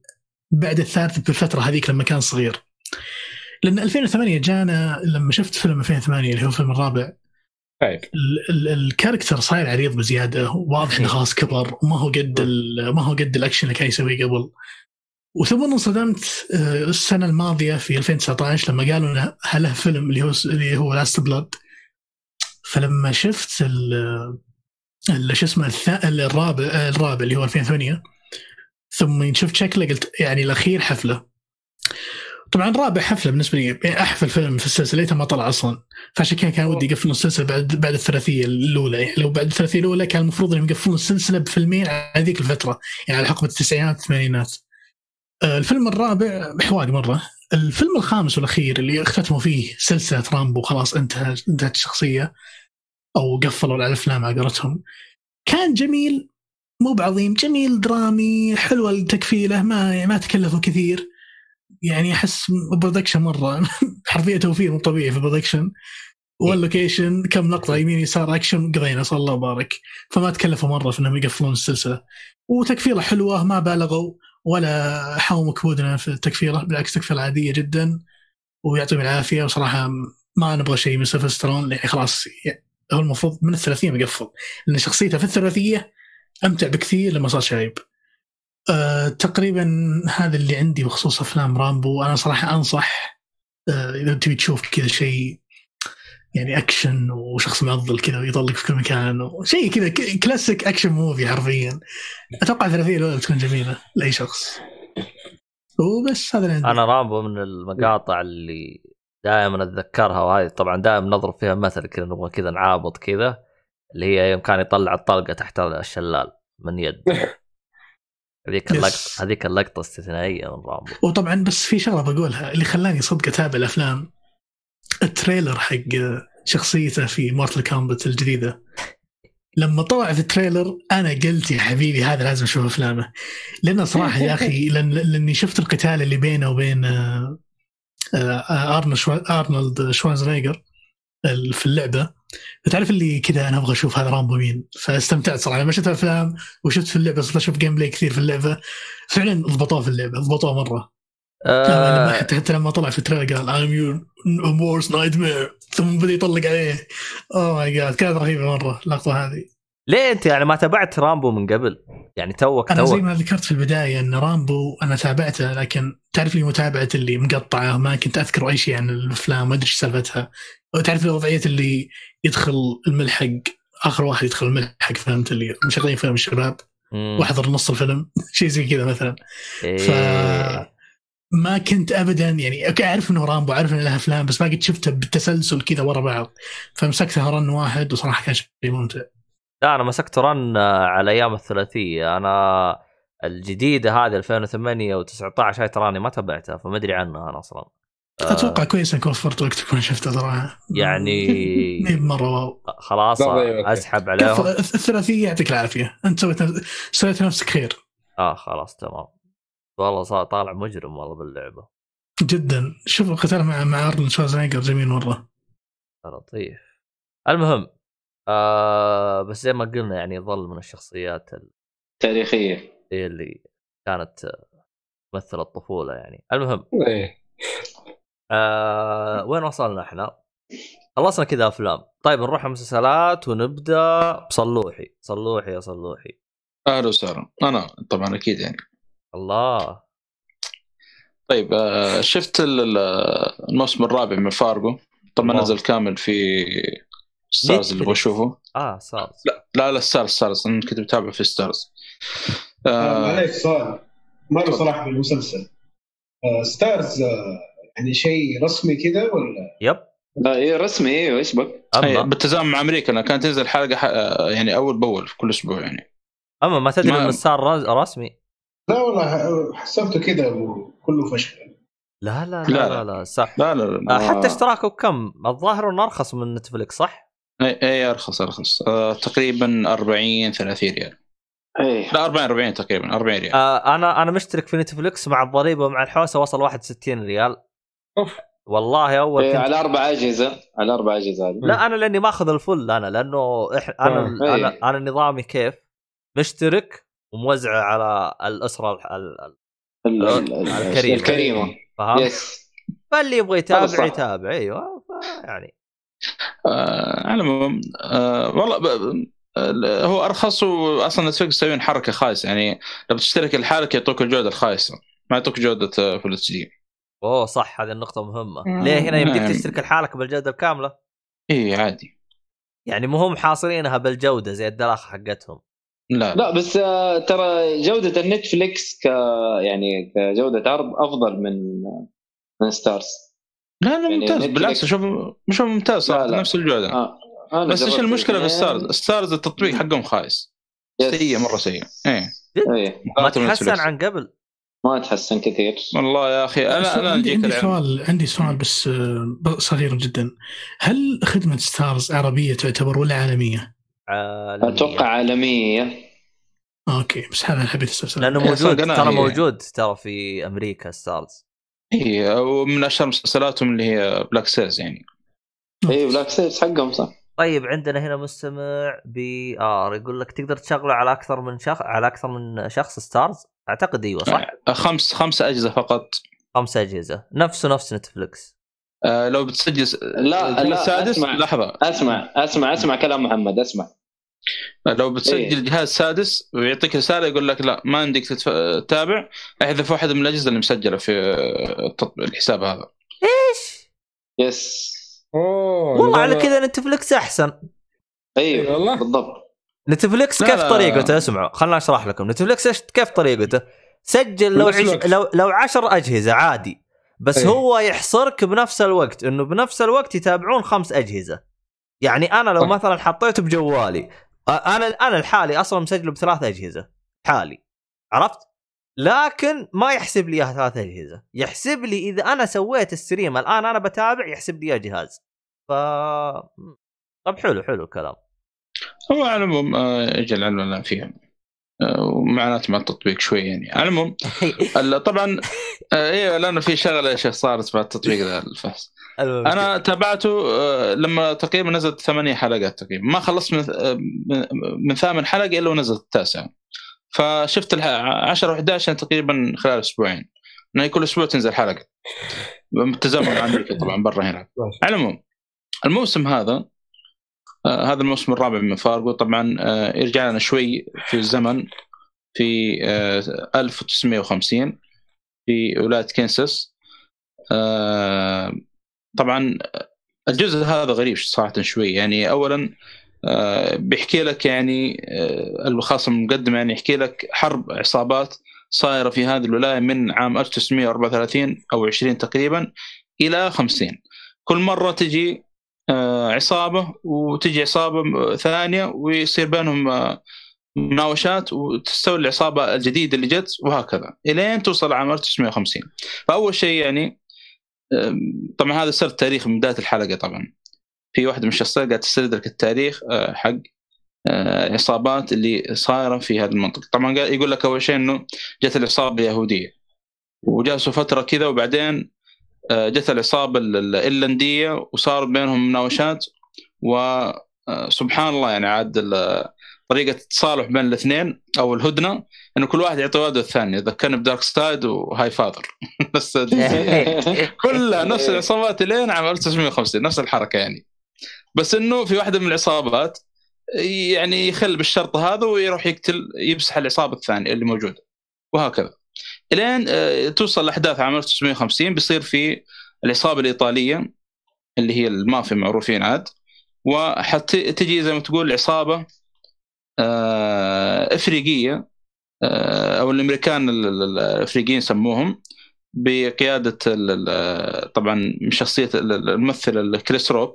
بعد الثالث بالفترة هذيك لما كان صغير. لأن 2008 جانا لما شفت فيلم 2008 اللي هو الفيلم الرابع. طيب. ال- ال- ال character صاير عريض بزيادة واضح إنه خلاص كبر وما هو قد ما هو قد الأكشن اللي كان يسويه قبل. وثم انصدمت آه، السنة الماضية في 2019 لما قالوا إنه له فيلم اللي هو اللي هو Last Blood فلما شفت ال شو اسمه الرابع الرابع اللي هو 2008 ثم شفت شكله قلت يعني الأخير حفلة. طبعا رابع حفلة بالنسبة لي يعني أحفل فيلم في السلسلة ليته ما طلع أصلا. فعشان كذا كان ودي يقفلون السلسلة بعد بعد الثلاثية الأولى. يعني لو بعد الثلاثية الأولى كان المفروض إنهم يقفلون السلسلة بفيلمين على ذيك الفترة يعني على حقبة التسعينات والثمانينات آه، الفيلم الرابع محوري مرة. الفيلم الخامس والأخير اللي اختتموا فيه سلسلة رامبو خلاص انتهى انتهت الشخصية أو قفلوا على الافلام على قولتهم. كان جميل مو بعظيم جميل درامي حلوة التقفيلة ما يعني ما تكلفوا كثير. يعني أحس production مرة حرفيا توفير مو طبيعي في ال production وال location كم لقطة يمين يسار اكشن قضينا صلى الله وبارك. فما تكلفوا مرة في إنهم يقفلون السلسلة. وتقفيلة حلوة ما بالغوا. ولا حوموا كبودنا في التقفيلة بالعكس تقفيلة عادية جدا ويعطيهم العافية. وصراحة ما نبغى شيء من سيلفسترون يعني خلاص هو المفروض من الثلاثية مقفل. لأن شخصيته في الثلاثية أمتع بكثير لما صار شايب. أه تقريبا هذا اللي عندي بخصوص أفلام رامبو. أنا صراحة أنصح أه إذا تبي تشوف كذا شيء يعني اكشن وشخص معضل كذا ويطلق في كل مكان وشيء كذا classic action movie حرفيا. أتوقع الثلاثيه الأولى بتكون جميلة لأي شخص. وبس هذا اللي أنا رامبو من المقاطع اللي دائما أتذكرها وهذه طبعا دائما نضرب فيها مثل كذا نبغى كذا نعابط كذا اللي هي يوم كان يطلع الطلقة تحت الشلال من يد. هذيك. اللقطه هذيك اللقطة استثنائية من رامبو وطبعا بس في شغلة بقولها اللي خلاني صدق أتابع الأفلام. ال trailer حق شخصيته في Mortal Kombat الجديدة. لما طلع في ال trailer أنا قلت يا حبيبي هذا لازم أشوف أفلامه. لأنه صراحة يا أخي لأن لأني شفت القتال اللي بينه وبين آه، آه، أرنولد شوا- أرنولد شوارزنيجر ال- في اللعبة. فتعرف اللي كذا أنا أبغى أشوف هذا رامبو مين؟ فاستمتعت صراحة. لما شفت افلام وشفت في اللعبة صرت أشوف gameplay كثير في اللعبة. فعلا ضبطوه في اللعبة ضبطوه مرة. آه. حتى حتى لما طلع في ال trailer قال I'm your worst nightmare. ثم بدأ يطلق عليه. oh my God كانت رهيبة مرة اللقطة هذه. ليه أنت يعني ما تابعت رامبو من قبل؟ يعني توك أنا زي ما ذكرت في البداية أن رامبو أنا تابعته لكن تعرف لي متابعة اللي مقطعة ما كنت أذكر أي شيء عن الأفلام ما أدري إيش سالفتها. وتعرف لي وضعية اللي يدخل الملحق آخر واحد يدخل الملحق فهمت اللي مشغلين فيلم الشباب. واحضر نص الفيلم. شيء زي كذا مثلا. إيه. ما كنت ابدا يعني okay أعرف إنه رامبو أعرف إنه له أفلام بس ما قد شفته بالتسلسل كذا ورا بعض. فمسكتها run واحد وصراحة كان شيء ممتع. لا أنا مسكت run آه، على أيام الثلاثية. أنا الجديدة هذه 2008 و19 هاي تراني ما تابعتها فما أدري عنها أنا أصلا. آه، أتوقع كويس إنك وفرت وقت تكون شفته صراحة يعني مي مرة wow. خلاص ضيع وقتك. أسحب عليهم. الث- الثلاثية يعطيك العافية. أنت سويت سويت نفسك خير آه خلاص تمام. والله صار طالع مجرم والله باللعبة. جدا. شوف القتال مع مع ارنولد شوازنيجر جميل مرة. لطيف. المهم آه بس زي ما قلنا يعني يظل من الشخصيات تاريخية. اللي كانت تمثل الطفولة يعني. المهم. إيه. آه وين وصلنا إحنا؟ خلصنا كذا أفلام. طيب نروح المسلسلات ونبدأ بصلوحي. صلوحي يا صلوحي. أهلا وسهلا. أنا طبعا أكيد يعني. الله. طيب آه، شفت ال- ال- الموسم الرابع من فارجو طبعا. نزل كامل في ستارز اللي أبغى اشوفه آه صار لا لا لا ستارز ستارز أنا كنت متابع في ستارز آه، آه معليش سؤال. ما له صلاح بالمسلسل آه، ستارز آه، يعني شيء رسمي كذا ولا؟ yep. لا إيه رسمي أيوه إيش بك؟ أما. بالتزامن مع أمريكا. لانها كانت تنزل حلقة ح- يعني أول بأول في كل أسبوع يعني. أما ما تدري ما- انه صار رسمي. لا والله حسبته كذا وكله فشل لا لا لا لا، لا, لا. لا, صح لا لا, لا. آه حتى اشتراكه بكم؟ الظاهر إنه أرخص من نتفلكس صح؟ إي إي أرخص أرخص آه تقريبا 40 30 ريال إيه لا 40 40 تقريبا 40 ريال آه أنا أنا مشترك في نتفلكس مع الضريبة ومع الحوسة وصل 61 ريال أوف والله أول إيه كنت على أربع أجهزة على أربع أجهزة هذه لا أنا لأني ماخذ ال full أنا لأنه إح... أنا آه. أنا إيه. أنا نظامي كيف؟ مشترك وموزعة على الأسرة ال- ال- ال- ال- ال- ال- الكريمة. الكريمة فهمت؟ yes فاللي يبغى. يتابع يتابع أيوه يعني آه على العموم آه والله ب... هو أرخص واصلا نتفلكس يسوون حركة خايسة يعني لو تشترك الحالك يعطوك الجودة الخايسة ما يعطوك جودة آه، full HD أوه صح هذه النقطة مهمة مم. ليه هنا يمديك نعم. تشترك لحالك بالجودة الكاملة اي عادي يعني مو هم حاصرينها بالجودة زي الدلاخه حقتهم لا لا بس آه، ترى جودة النتفليكس ك يعني كجودة عرض أفضل من من ستارز لا لا يعني ممتاز بالعكس أشوف مش ممتاز صراحة لا، لا. نفس الجودة آه. أنا بس إيش المشكلة في. ستارز؟ ستارز التطبيق حقهم خايس يس. سيء مرة سيء إيه إيه ما تحسن. عن قبل ما تحسن كثير والله يا أخي أنا أنا عندي, أجيك عندي. سؤال عندي سؤال بس آه، صغير جدا هل خدمة ستارز عربية تعتبر ولا عالمية؟ عالمية. أتوقع عالمية. أوكي بس هذا حبيت استفسر لأنه هي موجود ترى. موجود ترى في أمريكا ستارز هي ومن أشهر مسلسلاتهم اللي هي Black Sails يعني. اي Black Sails حقهم صح. طيب عندنا هنا مستمع PR يقول لك تقدر تشغله على أكثر من شخص على أكثر من شخص ستارز أعتقد إيوه صح؟ خمس خمس اجهزه فقط. خمس أجهزة. نفسه نفس نتفلكس آه لو بتسجل س- لا، الجهاز لا، السادس أسمع. لحظة اسمع اسمع اسمع كلام محمد اسمع لو بتسجل إيه. جهاز سادس ويعطيك رسالة يقول لك لا ما عندك. تتابع احذف واحدة من الأجهزة اللي مسجلة في الحساب هذا إيش yes أوه والله على. كذا نتفلكس أحسن أيوه والله. بالضبط نتفلكس كيف. طريقته اسمعوا خلنا أشرح لكم نتفلكس كيف طريقته سجل لو عش... لو لو 10 أجهزة عادي بس إيه. هو يحصرك بنفس الوقت إنه بنفس الوقت يتابعون خمس أجهزة. يعني أنا لو صح. مثلا حطيته بجوالي أنا أنا الحالي أصلا مسجله بثلاث أجهزة حالي. عرفت؟ لكن ما يحسب لي إياها ثلاث أجهزة. يحسب لي إذا أنا سويت ال stream الآن أنا بتابع يحسب لي إياه جهاز. ف طب حلو حلو الكلام. هو على العموم آه، أجل العلم الان فيها. ومعاناه مع التطبيق شوي يعني. على العموم ال- طبعا أيوه لأنه في شغلة يا شيخ صارت مع التطبيق ذا الفحص. أنا تابعته آه، لما تقريبا نزلت ثمانية حلقات تقريبا. ما خلصت من آه، من- من ثامن حلقة إلا ونزلت التاسعة. فشفت الح- 10 و11 تقريبا خلال أسبوعين. إنه كل أسبوع تنزل حلقة. بالتزامن مع أمريكا طبعا برا ماشي. على العموم الموسم هذا هذا الموسم الرابع من فارغو. طبعا آه يرجع لنا شوي في الزمن في آه 1950 في ولاية كنساس آه طبعا الجزء هذا غريب صراحة شوي. يعني اولا آه بيحكي لك يعني آه الخاص المقدم يعني يحكي لك حرب عصابات صايرة في هذه الولاية من عام 1934 أو 20 تقريبا إلى 50 كل مرة تجي آه، عصابة وتجي عصابة ثانية ويصير بينهم آه، مناوشات وتستوي العصابة الجديدة اللي جت وهكذا. إلين توصل عام 1950 فأول شيء يعني طبعا هذا سرد تاريخ من بداية الحلقة طبعا. في واحدة من الشخصيات قاعد لك التاريخ آه، حق آه، عصابات اللي صايرة في هذه المنطقة. طبعا يقول لك أول شيء إنه جت العصابة اليهودية. وجلسوا فترة كذا وبعدين جت العصابة ال- ال- الإيرلندية وصار بينهم مناوشات وسبحان الله يعني عاد طريقة التصالح بين الاثنين أو الهدنة إنه كل واحد يعطي وعده الثاني ذكرني بدارك سايد وهاي فاذر. بس كلها نفس العصابات لين عام 1950 نفس الحركة يعني. بس إنه في واحدة من العصابات يعني يخل بالشرط هذا ويروح يقتل يمسح العصابة الثانية اللي موجودة. وهكذا. إلين آه، توصل الاحداث عام 1950 بيصير في العصابة الإيطالية اللي هي المافيا معروفين عاد وحتى تجي زي ما تقول عصابة آه، إفريقية آه، أو الأمريكان ال- ال- الإفريقيين سموهم بقيادة طبعا شخصية ال- ال- الممثل كريس روك.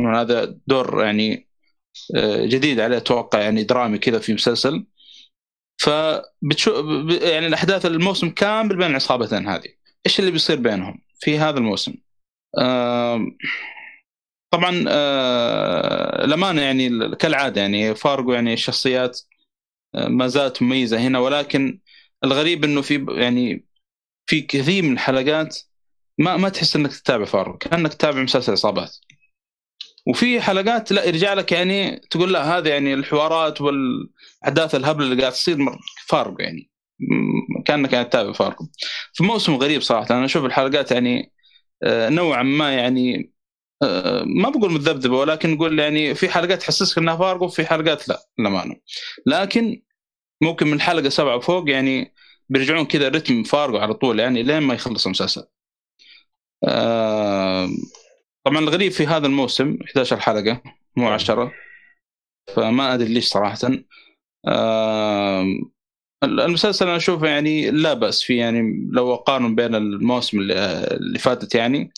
هذا دور يعني جديد عليه أتوقع يعني درامي كذا في مسلسل. فبتشوف يعني الأحداث الموسم كامل بين العصابتين هذه. إيش اللي بيصير بينهم في هذا الموسم؟ آم، طبعا آه، يعني ال- كالعادة يعني فارجو يعني الشخصيات آه، ما زالت مميزة هنا ولكن الغريب إنه في يعني في كثير من الحلقات ما ما تحس إنك تتابع فارجو كأنك تتابع مسلسل عصابات. وفي حلقات لا يرجع لك يعني تقول لا هذا يعني الحوارات والأحداث الهبلة اللي قاعد تصير فارجو يعني. كأنك قاعد تتابع فارجو في موسم غريب صراحة أنا أشوف الحلقات يعني آه، نوعا ما يعني آه، ما بقول متذبذبه ولكن نقول يعني في حلقات تحسسك إنها فارجو وفي حلقات لا للأمانة. لكن ممكن من حلقة سبعة وفوق يعني بيرجعون كذا رتم فارجو على طول يعني لين ما يخلص المسلسل. طبعا الغريب في هذا الموسم 11 حلقة مو 10 فما أدري ليش صراحة. المسلسل أنا أشوفه يعني لا بأس فيه يعني لو أقارن بين الموسم اللي اللي فاتت يعني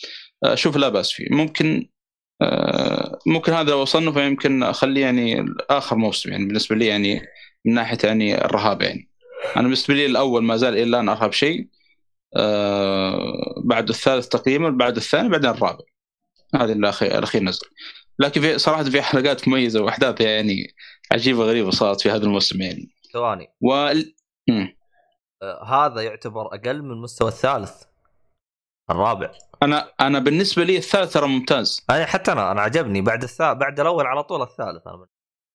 أشوف لا بأس فيه. ممكن آه، ممكن هذا لو أصنفه يمكن أخليه يعني آخر موسم يعني بالنسبة لي يعني من ناحية يعني الرهاب يعني. أنا بالنسبة لي الأول ما زال إلى الآن ارهب شيء. آه، بعد الثالث تقييما بعد الثاني بعدين الرابع. هذا الاخير الاخير نزل. لكن في صراحة في حلقات مميزة وأحداث يعني عجيبة غريبة صارت في هذا الموسم يعني. ثواني. و مم. آه هذا يعتبر أقل من المستوى الثالث. الرابع. أنا أنا بالنسبة لي الثالث ترى ممتاز. أي حتى أنا أنا عجبني. بعد الثالث بعد الأول على طول الثالث أنا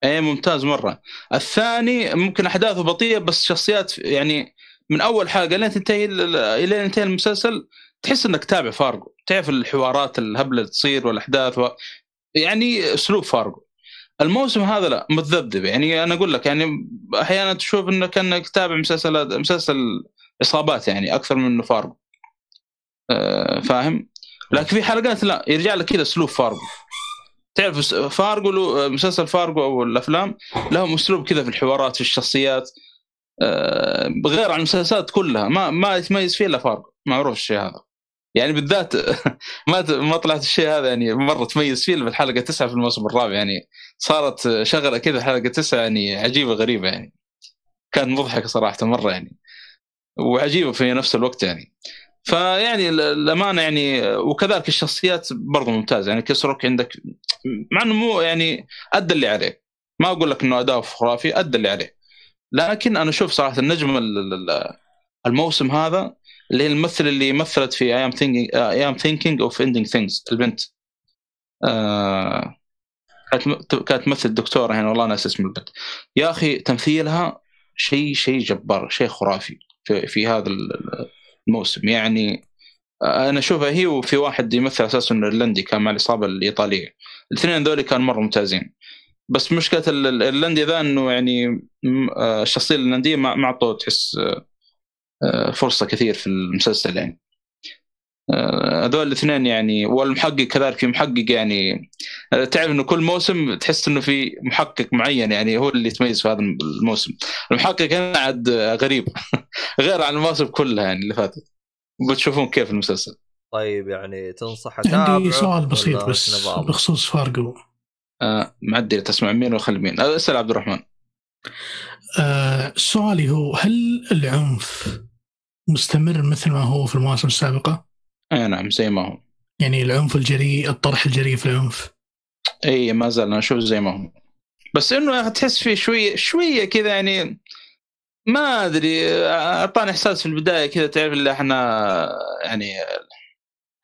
اي ممتاز مرة. الثاني ممكن أحداثه بطيئة بس شخصيات يعني من أول حلقة لين تنتهي إلى ينتهي المسلسل تحس إنك تابع فارجو تعرف الحوارات الهبله اللي تصير والأحداث و... يعني أسلوب فارجو الموسم هذا لا متذبذب. يعني أنا أقول لك يعني أحيانا تشوف انه كانك تتابع مسلسلات مسلسل عصابات يعني أكثر من فارجو آه، فاهم؟ لكن في حلقات لا يرجع لك كذا أسلوب فارجو تعرف فارجو مسلسل فارجو أو الأفلام لهم أسلوب كذا في الحوارات في الشخصيات. آه، غير عن المسلسلات كلها. ما ما يتميز فيه إلا فارجو معروف الشيء هذا. يعني بالذات ما ما طلعت الشيء هذا يعني مرة تميز فيه في الحلقة تسعة في الموسم الرابع. يعني صارت شغلة كذا حلقة تسعة يعني عجيبة غريبة يعني. كانت مضحكه صراحة مرة يعني. وعجيبة في نفس الوقت يعني. فيعني ال- الامانه يعني وكذلك الشخصيات برضو ممتازة. يعني كيس روك عندك مع إنه مو يعني أدى اللي عليه. ما أقول لك إنه اداؤه خرافي أدى اللي عليه. لكن أنا أشوف صراحة النجم ال- ال- الموسم هذا اللي هي الممثل اللي مثلت في I'm thinking I'm Thinking of Ending Things البنت. آه كانت كانت تمثل دكتوره هنا والله ناس اسم البنت. يا أخي تمثيلها شيء شيء جبار شيء خرافي في, في هذا ال- الموسم. يعني أنا أشوفها هي وفي واحد يمثل أساسا ايرلندي كان مع العصابه الإيطالية. الاثنين ذولي كانوا مرة ممتازين. بس مشكلة ال- الايرلندي ذا إنه يعني آه، الشخصية الايرلنديه ما اعطوه تحس آه، آه، فرصة كثير في المسلسل يعني. آه، هذول الاثنين يعني والمحقق كذلك في محقق يعني آه، تعرف إنه كل موسم تحس إنه في محقق معين يعني هو اللي يتميز في هذا الموسم. المحقق هنا عاد آه، غريب غير عن المواسم كلها يعني اللي فاتت. بتشوفون كيف المسلسل؟ طيب يعني تنصح أتابعه عندي سؤال بسيط بس؟ بخصوص فارجو آه معدي تسمع مين وخلي مين آه، أسأل عبد الرحمن. آه سؤالي هو هل العنف مستمر مثل ما هو في المواسم السابقة؟ إي نعم زي ما هو يعني العنف الجريء الطرح الجريء في العنف إي ما زال أنا أشوف زي ما هو بس إنه تحس فيه شوية شوية كذا يعني ما أدري أعطاني إحساس في البداية كذا تعرف اللي إحنا يعني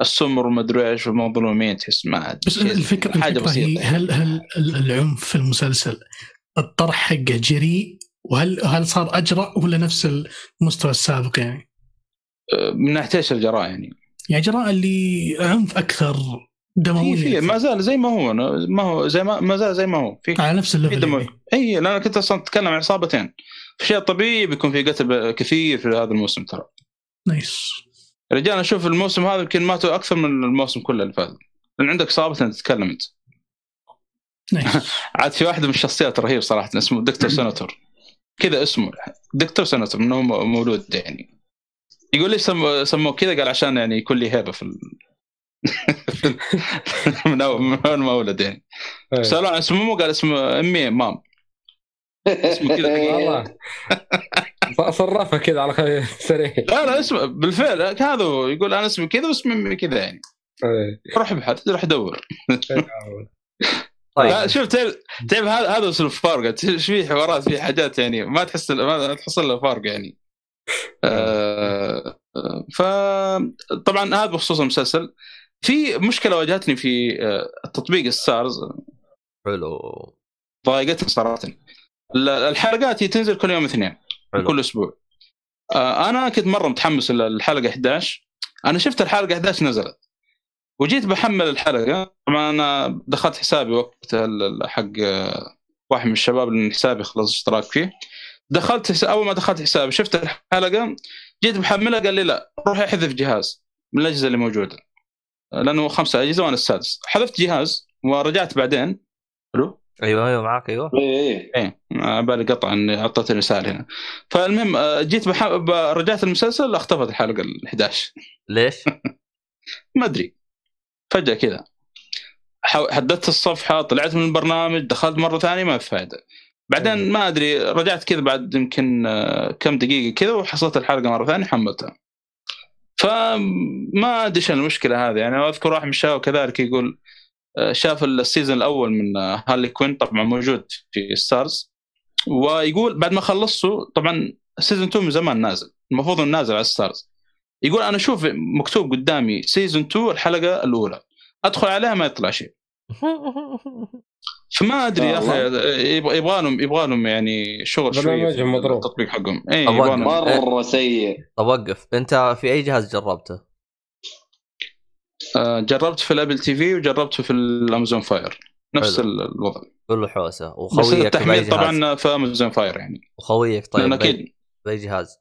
السمر وما أدري إيش ومظلومين تحس ما أدري بس الفكرة حاجة الفكرة بسيطة يعني. هل هل ال- العنف في المسلسل الطرح حقه جريء وهل هل صار أجرأ ولا نفس المستوى السابق يعني؟ من ناحية إيش الجراء يعني؟ يعني جراء اللي عنف أكثر دموية. في. ما زال زي ما هو ما هو زي ما ما زال زي ما هو. في على نفس ال level دم يعني. إي لأن أنا كنت أصلا أتكلم عن عصابتين في شيء طبيعي بيكون في قتل كثير في هذا الموسم ترى. nice. رجال أنا أشوف الموسم هذا يمكن ماتوا أكثر من الموسم كله اللي فات. لأن عندك أنت تتكلم أنت. عاد في واحدة من الشخصيات رهيب صراحة اسمه دكتور سناتور كذا اسمه. دكتور سناتور انه هو مولود يعني. يقول ليش سموه سموه كذا قال عشان يعني يكون لي هيبة في ال... من اول من ما ولد يعني. إيه. سالوه عن اسمه مو قال اسمه أمي مام. اسمه كذا والله. ص- صرفها كذا على خ- سريع. لا لا اسمه بالفعل هذا هو يقول أنا اسمي كذا واسمي أمي كذا يعني. إيه. روح ابحث روح دور. طيب. شوف تعرف تعرف هذا هذا اسلوب فارق إيش في حوارات في حاجات يعني ما تحس ما تحصل له فرق يعني. آه فطبعا هذا بخصوص المسلسل. في مشكلة واجهتني في آه، التطبيق ستارز حلو. ضايقتني صراحة. ال- الحلقات هي تنزل كل يوم اثنين حلو. كل أسبوع. آه أنا كنت مرة متحمس للحلقه 11 أنا شفت الحلقة 11 نزلت. وجيت بحمل الحلقة. طبعا أنا دخلت حسابي وقت حق آه، واحد من الشباب اللي حسابي خلص اشتراك فيه. دخلت. أول ما دخلت حسابي شفت الحلقة؟ جيت بحملها قال لي لا روح احذف جهاز من الأجهزة اللي موجودة. لأنه خمسة أجهزة وأنا السادس. حذفت جهاز ورجعت بعدين. حلو؟ أيوه أيوه معاك أيوه. اي اي على بالي قطع إني اعطيت رسالة هنا. فالمهم آه، جيت بح... رجعت المسلسل اختفت الحلقة ال 11 ليش؟ ما أدري. فجأة كذا. حددت الصفحة طلعت من البرنامج دخلت مرة ثانية ما في فائده بعدين ما أدري رجعت كذا بعد يمكن آه، كم دقيقة كذا وحصلت الحلقة مرة ثانية حملتها. فما أدري إيش المشكلة هذه يعني أذكر واحد من الشباب كذلك يقول آه، شاف ال season الأول من آه، Harley Quinn طبعا موجود في ستارز ويقول بعد ما خلصته طبعا season 2 من زمان نازل المفروض إنه نازل على ستارز يقول أنا أشوف مكتوب قدامي season 2 الحلقة الأولى أدخل عليها ما يطلع شيء. فما أدري يا أخي. يبغى لهم يبغى لهم يعني شغل شوي مضروب. التطبيق حقهم. اي لهم مرة سيء. طب وقف. أنت في أي جهاز جربته؟ آه، جربت في ال Apple TV وجربته في ال Amazon Fire. نفس حلو. الوضع. كله حوسة. بس وخويك بأي التحميل جهاز؟ طبعا في Amazon Fire يعني. وخويك طيب أكيد. بأي جهاز؟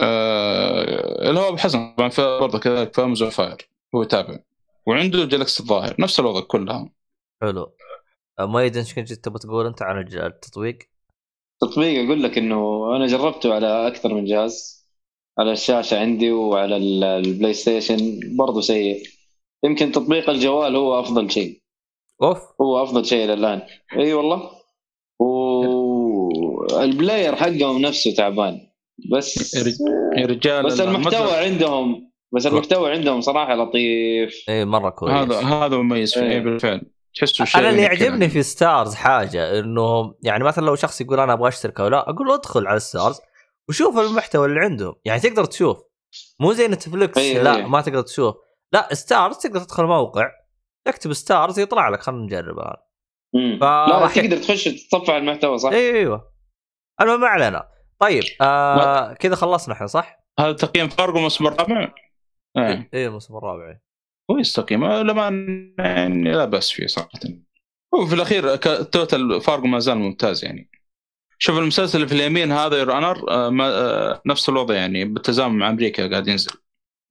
آه اللي هو أبو حسن طبعا في برضه كذلك في Amazon Fire. هو يتابع. وعنده Galaxy الظاهر. نفس الوضع كلها حلو. أه، ما يدري إيش كنت تبغى تقول أنت عن التطبيق؟ تطبيق أقول لك إنه أنا جربته على أكثر من جهاز على الشاشة عندي وعلى ال- ال PlayStation برضه سيء. يمكن تطبيق الجوال هو أفضل شيء. أوف. هو أفضل شيء للان إي والله. وال player حقهم نفسه تعبان. بس يا رجال بس المحتوى عندهم بس المحتوى عندهم صراحة لطيف. إي مرة كويس. هذا هذا مميز فيه. إيه بالفعل تحسه شيء أنا اللي يعجبني. في ستارز حاجة إنه يعني مثلا لو شخص يقول أنا أبغى أشترك أو لا أقول له ادخل على ستارز وشوف المحتوى اللي عندهم يعني تقدر تشوف مو زي نتفلكس إيه، لا إيه. ما تقدر تشوف لا ستارز تقدر تدخل موقع تكتب ستارز يطلع لك خلينا نجرب هذا. فراح لا تقدر تخش تتصفح المحتوى صح؟ أيوه أيوه المهم ما علينا طيب آه كذا خلصنا إحنا صح؟ هذا تقييم فارغو الموسم الرابع إيه إيه الموسم الرابع آه، لما يعني لا بأس فيه صراحة. هو في الأخير total Fargo ما زال ممتاز يعني. شوف المسلسل اللي في اليمين هذا Your Honor نفس الوضع يعني بالتزامن مع أمريكا قاعد ينزل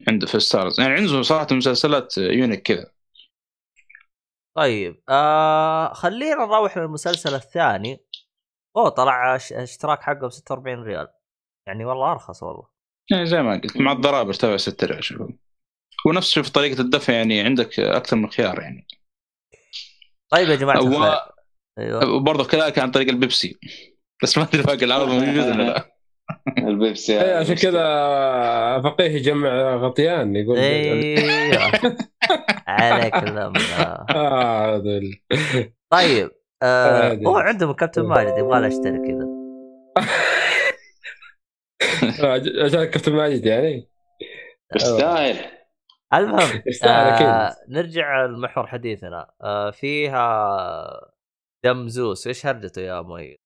عنده في Starz. يعني عنده صراحة مسلسلات unique كذا. طيب آه خلينا نروح للمسلسل الثاني. أوه طلع اش- اشتراك حقه ب 46 ريال. يعني والله أرخص والله. يعني زي ما قلت مع الضرائب ارتفع 6 ريال شوف ونفس شوف طريقة الدفع يعني عندك أكثر من خيار يعني. طيب يا جماعة و- الخير. أيوه. وبرضه كذلك عن طريق البي بي سي. بس ما أدري باقي العرض موجود ولا لا. البيبسي إيه عشان كذا فقيه يجمع غطيان يقول. أيوه. عليك الأمر. آه طيب آه عادي. هو عندهم كابتن ماجد يبغى له اشترك كذا. آه، عشان كابتن ماجد يعني؟ يستاهل. المهم آه نرجع لمحور حديثنا. آه فيها دم زوس. إيش هرجته يا مؤيد؟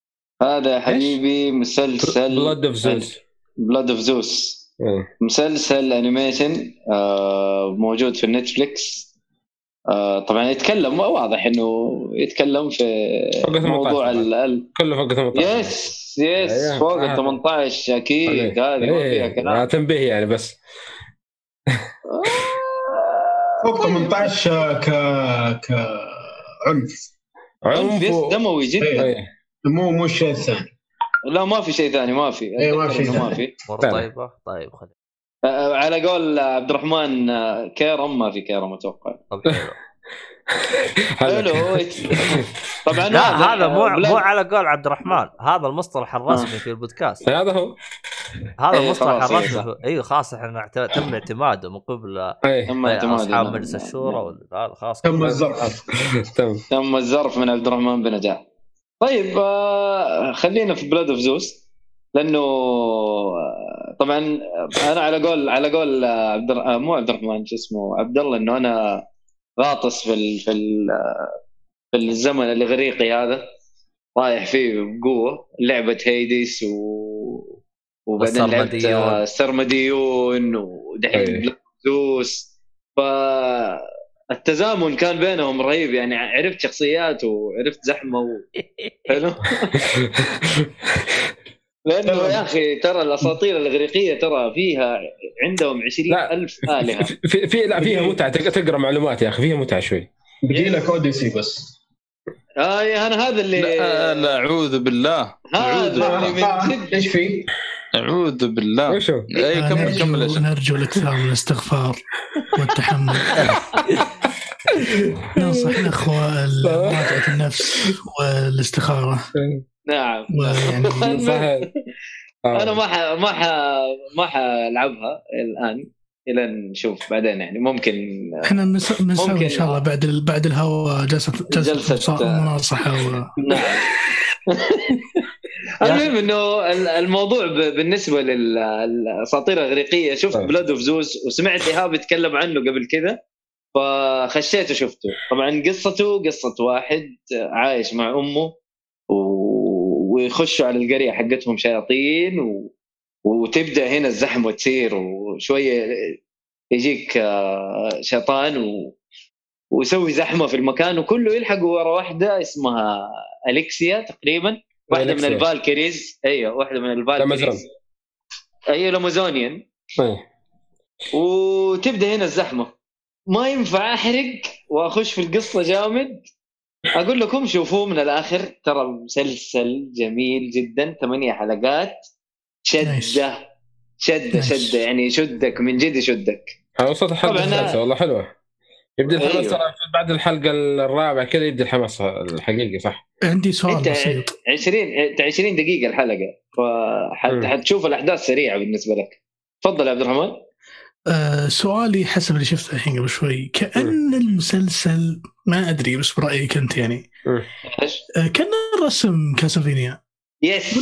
هذا يا حبيبي مسلسل Blood of Zeus Blood of Zeus مسلسل animation آه، موجود في ال Netflix آه، طبعا يتكلم واضح إنه يتكلم في فوق 18 موضوع. ال كله فوق 18 yes yes. فوق. ال 18 أكيد. هذه ما فيها كلام. تنبيه يعني بس. فوق 18 ك ك عنف. عنف دموي جدا. إيه. مو مو الشيء الثاني لا ما في شيء ثاني ما في. إيه، ما في شيء ما في. طيبة. طيب خلي. آه، على قول عبد الرحمن آه، كيرم ما في كيرم أتوقع. طب حلو حلو طبعا لا هذا مو مو على قول عبد الرحمن. هذا المصطلح الرسمي في البودكاست. هذا هو. هذا إيه، المصطلح إيه، الرسمي أيوه خلاص إحنا تم اعتماده من قبل أصحاب. مجلس الشورى وال- هذا خلاص. تم الزرف تم. تم الزرف من عبد الرحمن بنجاح طيب آه، خلينا في Blood of Zeus لأنه آه، طبعا أنا على قول على قول آه، عبد آه، مو عبد الرحمن شو اسمه عبد الله إنه أنا غاطس في ال في ال في الزمن الإغريقي هذا رايح فيه بقوة. لعبة Hades و وبعدين لعبت. آه، سرمديون ودحين زوس ف التزامن كان بينهم رهيب. يعني عرفت شخصيات وعرفت زحمة و... حلو؟ لأنه. يا أخي ترى الأساطير الإغريقية ترى فيها عندهم عشرين لا. ألف آلهة. في, في لا فيها متعة. تق- تقرأ معلومات يا أخي فيها متعة شوي. بيجي لك أوديسي بس. اي أنا هذا اللي لا, لا أعوذ بالله. آه، آه، جد إيش في؟ أعوذ بالله. وشو؟ اي كمل نرجو- كمل إيش نرجو الإكثار من الاستغفار والتحمل. ننصح الأخوة مراجعة النفس والاستخارة. نعم ويعني صحيح آه. أنا ما ح... ما ح... ما حلعبها الآن إلى نشوف بعدين يعني ممكن إحنا بنس- بنسوي ممكن. إن شاء الله بعد ال- بعد الهواء جلسة جلسة, جلسة، آه. مناصحه و... نعم المهم إنه ال- الموضوع ب- بالنسبة للأساطير الأغريقية شفت. Blood of Zeus وسمعت إيهاب يتكلم عنه قبل كذا فخشيت وشفته طبعا قصته قصة واحد عايش مع أمه و... ويخشوا على القرية حقتهم شياطين و... وتبدأ هنا الزحمة تصير وشوية يجيك آه، شيطان و... ويسوي زحمة في المكان وكله يلحق ورا واحدة اسمها أليكسيا تقريبا واحدة من أليكسيا. ال Valkyries أيوه واحدة من Amazon ال Valkyries أيوه ال Amazonian إيه. وتبدأ هنا الزحمة. ما ينفع أحرق وأخش في القصة جامد. أقول لكم شوفوه من الآخر ترى مسلسل جميل جدا ثمانية حلقات. شدة شدة. شدة يعني يشدك من جد يشدك. وصلت الحلقة الثالثه والله حلوة. يبدأ الحماس أيوه. ترى بعد الحلقة الرابعة كذا يبدأ الحماس الحقيقي صح؟ عندي سؤال إنت بسيط. 20 إنت 20 دقيقة الحلقة. فحتشوف الأحداث سريعة بالنسبة لك. تفضل يا عبد الرحمن. آه سؤالي حسب اللي شفته الحين قبل شوي. كأن المسلسل ما أدري بس برايك انت يعني. إيش؟ آه كأن الرسم Castlevania. yes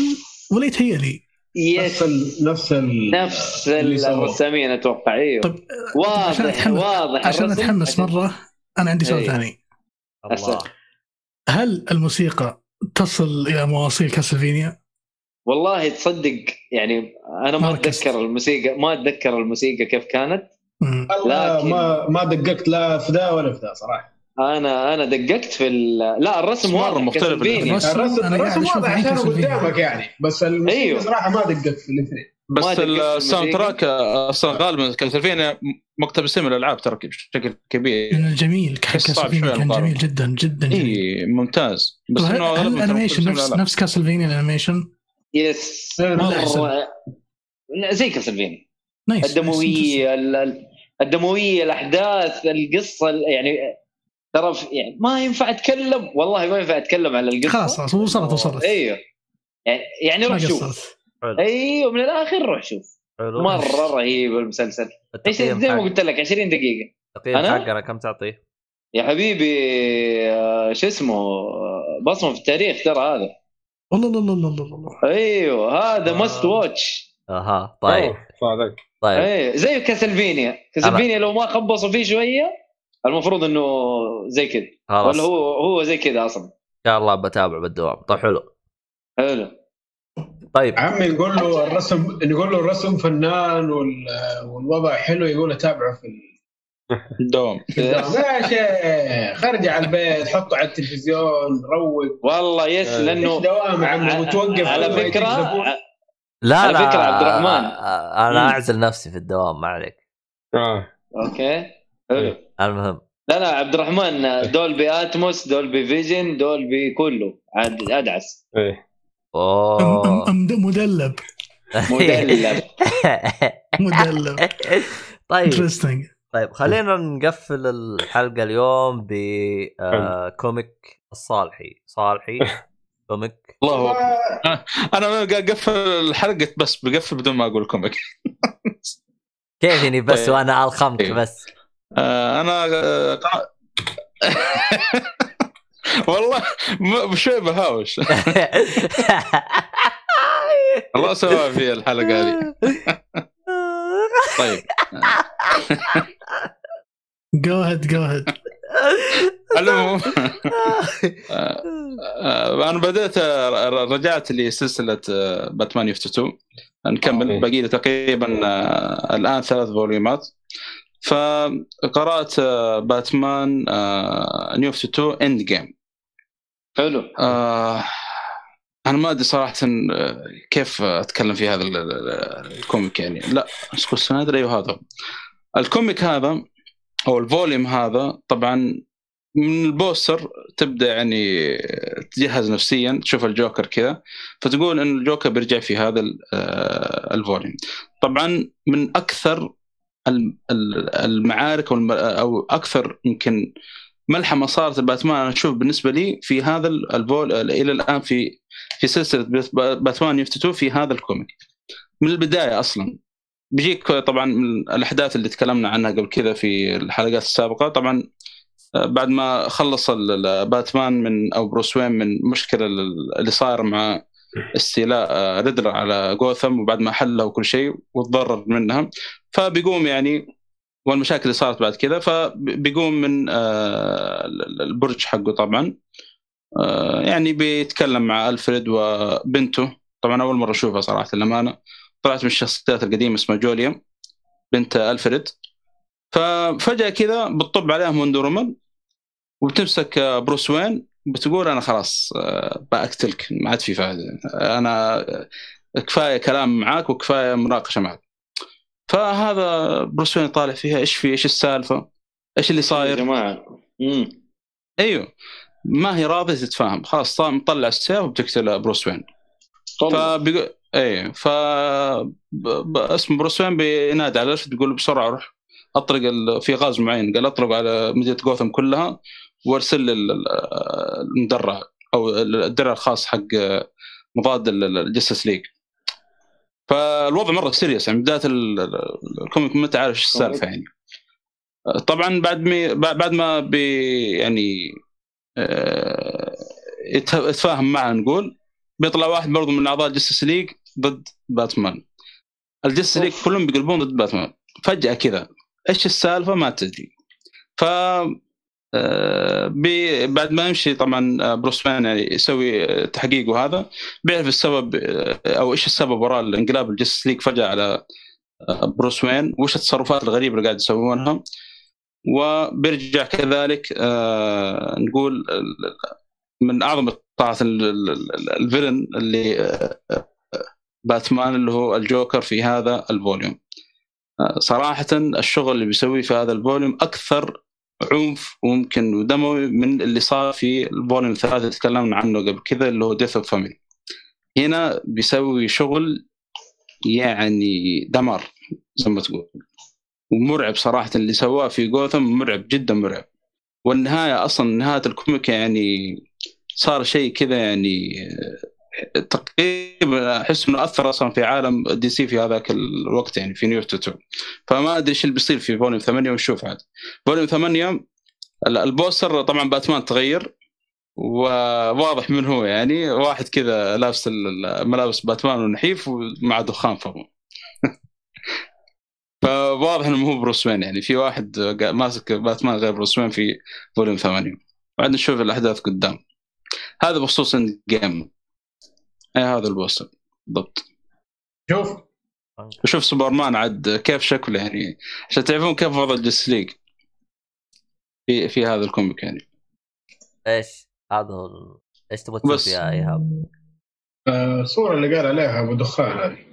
ولا يتهيألي yes نفس ال نفس. الرسامين أتوقع. أيوه طب عشان واضح أتحمس- واضح عشان. أتحمس مرة أنا عندي سؤال إيه. ثاني. الله هل الموسيقى تصل إلى مواصيل Castlevania؟ والله تصدق يعني أنا ما. أتذكر الموسيقى ما أتذكر الموسيقى كيف كانت لكن- ما ما دققت لا في ذا ولا في ذا صراحة أنا أنا دققت في ال... لا الرسم واضح مختلف. الرسم- الرسم الرسم واضح عشان. قدامك يعني بس الموسيقى أيوه. صراحة ما دققت في الاثنين بس ال sound الموسيقى. تراك أصلا غالبا Castlevania مقتبسين من الألعاب ترى بشكل كبير صعب Castlevania كان. جميل جدا جدا جميل اي ممتاز بس هل, انه ال animation نفس. نفس Castlevania ال animation؟ yes زي كاسلفينيا نايس الدموية ال- ال- الدموية الأحداث القصة ال- يعني ترى يعني ما ينفع أتكلم والله ما ينفع أتكلم على القصة. خلاص خلاص وصلت وصلت. أيوه. يعني يعني روح شوف. أيوه من الآخر روح شوف. حلو. مرة رهيب المسلسل. إيش زي ما قلت لك 20 دقيقة. التقييم أنا؟ حقنا كم تعطيه؟ يا حبيبي آه، شو اسمه؟ آه، بصمة في التاريخ ترى هذا. الله الله الله الله الله أيوه هذا آه. must watch أها طيب. صادق طيب. أيوه زي Castlevania. Castlevania لو ما خبصوا فيه شوية المفروض إنه زي كذا. خلاص. ولا ان هو هو زي كذا أصلا. شاء الله بتابع بالدوام. طيب حلو. حلو. طيب. عمي نقول له الرسم نقول له الرسم فنان وال... والوضع حلو يقول أتابعه في الدوام. يا شيخ خرج على البيت حطه على التلفزيون روق. والله Yes. لأنه دوام يا عمي متوقف على فكرة. لا على لا فكرة عبد الرحمن. أنا. أعزل نفسي في الدوام ما عليك. آه. Okay. حلو. المهم. لا لا عبد الرحمن Dolby Atmos Dolby Vision Dolby كله. عاد أدعس. إيه. أوه. مدلب. مدلب. مدلب. طيب. interesting طيب خلينا نقفل الحلقة اليوم ب comic الصالحي. صالحي كوميك. الله. أنا اقفل الحلقة بس بقفل بدون ما أقول كوميك. كيف يعني بس؟ طيب. وأنا ألخمك طيب. بس. آه، أنا آه، والله شوي بهاوش الله سوى في الحلقة هذه. طيب. جو هيد جو هيد المهم. آه، آه، أنا بدأت آه، رجعت لسلسلة آه، Batman New 52 نكمل. باقي لي تقريبا آه، الآن ثلاث volumeات فقرأت آه، باتمان آه، New 52 Endgame حلو. آه أنا ما أدري صراحة كيف أتكلم في هذا ال- ال- ال comic يعني. لا اسكو السنادر أيوه هذا. ال comic هذا أو ال volume هذا طبعا من ال poster تبدأ يعني تجهز نفسيا تشوف الجوكر كذا فتقول إن الجوكر بيرجع في هذا آه، ال volume. طبعا من أكثر الم- ال- المعارك أو أكثر يمكن ملحمة صارت باتمان أنا أشوف بالنسبة لي في هذا ال- ال vol إلى الآن في في سلسلة بات- Batman New 52 في هذا ال comic. من البداية أصلا. بيجيك طبعا من الأحداث اللي تكلمنا عنها قبل كذا في الحلقات السابقة. طبعا آه، بعد ما خلص باتمان من أو بروس وين من مشكلة ال- اللي صار مع استيلاء آه، ريدلر على جوثم وبعد ما حلها وكل شيء وتضرر منها. فبيقوم يعني والمشاكل اللي صارت بعد كذا فبيقوم من آه، ال- البرج حقه طبعا. يعني بيتكلم مع ألفريد وبنته. طبعا أول مرة أشوفها صراحة للأمانة. طلعت من الشخصيات القديمة اسمها جوليا بنت ألفريد. ففجأة كذا بتطب عليهم Wonder Woman وبتمسك آه، بروس وين بتقول أنا خلاص آه، بقتلك ما عاد في فائده أنا آه، كفاية كلام معاك وكفاية مناقشة معك. فهذا بروس وين طالع فيها إيش في إيش السالفة؟ إيش اللي يا صاير جماعة. مم. أيوه. ما هي راضية تتفاهم. خلاص مطلع السيف وبتقتل بروس وين. فبيقول إيه ف ب... بروس وين بينادي على الفرد بيقول بسرعة روح اطلق ال... في غاز معين. قال اطلق على مدينة جوثم كلها وأرسل لي ال- ال- المدرع أو الدرع الخاص حق مضاد ال Justice League. فالوضع مرة serious يعني بداية ال- ال- comic ما انت عارف إيش السالفة يعني. طبعا بعد ما بعد ما بي يعني يتفاهم معه نقول بيطلع واحد برضو من أعضاء Justice League ضد باتمان ال Justice League كلهم بيقلبون ضد باتمان فجأة كذا إيش السالفة؟ ما تدري. ف آه، بعد ما يمشي طبعا آه، بروس وين يعني يسوي آه، تحقيق وهذا بيعرف السبب آه، أو إيش السبب وراء الانقلاب ال Justice League فجأة على آه، بروس وين وش التصرفات الغريبة اللي قاعد يسوونها. وبيرجع كذلك آه، نقول من أعظم ال- villain اللي آه، باتمان اللي هو الجوكر في هذا ال volume. آه، صراحة الشغل اللي بيسويه في هذا ال volume أكثر عنف وممكن ودموي من اللي صار في ال volume الثلاثه اللي تكلمنا عنه قبل كذا اللي هو Death of Family هنا بيسوي شغل يعني دمار زي ما تقول. ومرعب صراحة اللي سواه في جوثم مرعب جدا مرعب. والنهاية أصلا نهاية ال comic يعني صار شيء كذا يعني آه، تقريبا أحس إنه أثر أصلا في عالم DC في هذاك الوقت يعني في New 2 فما أدري إيش اللي بيصير في volume 8 ونشوف عاد. volume 8 ال- poster طبعا باتمان تغير وواضح من هو يعني واحد كذا لابس ملابس باتمان ونحيف ومع دخان فوق فواضح إنه هو بروس وين يعني في واحد قا- ماسك باتمان غير بروس وين في volume 8 بعد نشوف الأحداث قدام. هذا بخصوص Endgame أي هذا ال poster. بالضبط. شوف. وشوف سوبرمان عاد كيف شكله يعني عشان تعرفون كيف وضع ال Justice League في في هذا ال comic يعني. إيش؟ هذا هو ال- إيش تبغى تشوف. يا إيهاب؟ آه، الصورة اللي قال عليها أبو دخان هذه.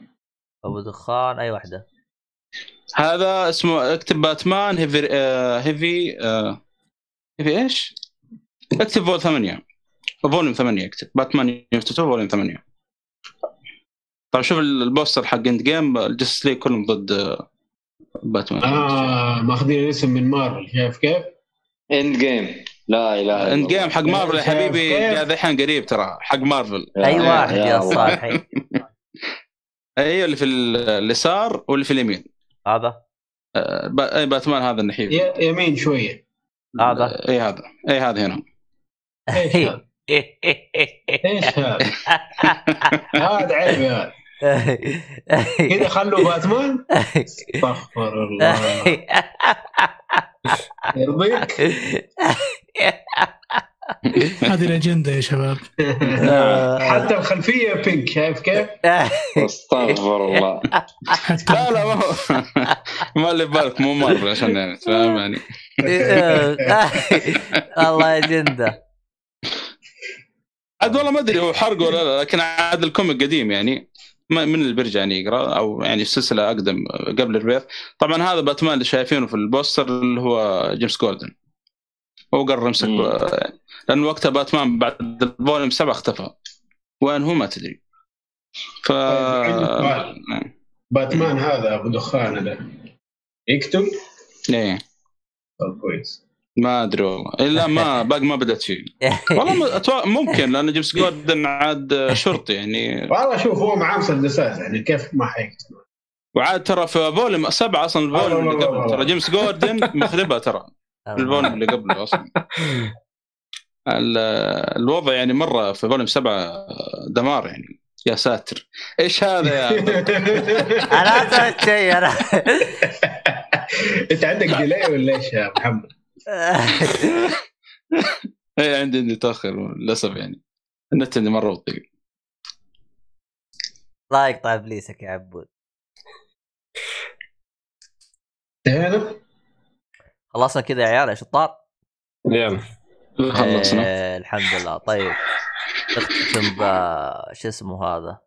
أبو دخان أي واحدة؟ هذا اسمه اكتب باتمان heavy آه heavy آه heavy إيش؟ اكتب vol 8 volume 8 اكتب باتمان fifty two volume 8 طيب شوف ال poster حق Endgame ال Justice League كلهم ضد آه، باتمان آه ماخذين الاسم من مارفل شايف كيف؟ اند جيم لا إله إلا اند جيم. حق مارفل يا حبيبي؟ جاء ذحين قريب ترى حق مارفل أي واحد يا. صالحي أيوه اللي في ال- اليسار واللي في اليمين هذا؟ آه، با- اي باتمان هذا النحيف. ي- يمين شوية. هذا؟ اي هذا. اي هذا هنا. إيش هذا؟ إيش هذا؟ هذا عيب يا كذا خلوا باتمان؟ استغفر الله. يرضيك؟ هذه الأجندة يا شباب. حتى الخلفية بينك شايف كيف؟ أستغفر الله. لا لا ما هو. ما اللي في بالك مو مارفل عشان يعني تفهم يعني الله يجنده عاد والله ما أدري هو حرق ولا لا لكن عاد الكوميك قديم يعني. من اللي بيرجع يعني يقرأ أو يعني السلسله أقدم قبل ال Rebirth طبعا هذا باتمان اللي شايفينه في ال poster اللي هو جيمس جوردن. هو قرر يمسك. آه، لأن وقتها باتمان بعد ال volume 7 اختفى. وين هو ما تدري. ف طيب، عندي سؤال. باتمان هذا أبو دخان هذا يكتب؟ إيه. طب كويس. ما أدري والله. إلا ما باقي ما بدأت فيه والله أتوقع ممكن لأن جيمس جوردن عاد شرطي يعني. والله شوف هو معاه مسدسات يعني كيف ما حيكتب. وعاد ترى في volume سبعة أصلا ال volume اللي قبل ترى جيمس جوردن مخربها ترى. ال volume اللي قبله أصلا. الوضع يعني مرة في volume سبعة دمار يعني يا ساتر. إيش هذا يا أنا سويت شيء أنا أنت عندك delay ولا إيش يا محمد؟ اي عندي عندي تاخر للأسف يعني. النت عندي مرة بطيء. الله يقطع ابليسك يا عبود. هنا خلصنا كذا يا عيال يا شطار. يلا. خلصنا. إيه الحمد لله. طيب نختم ب شو اسمه هذا؟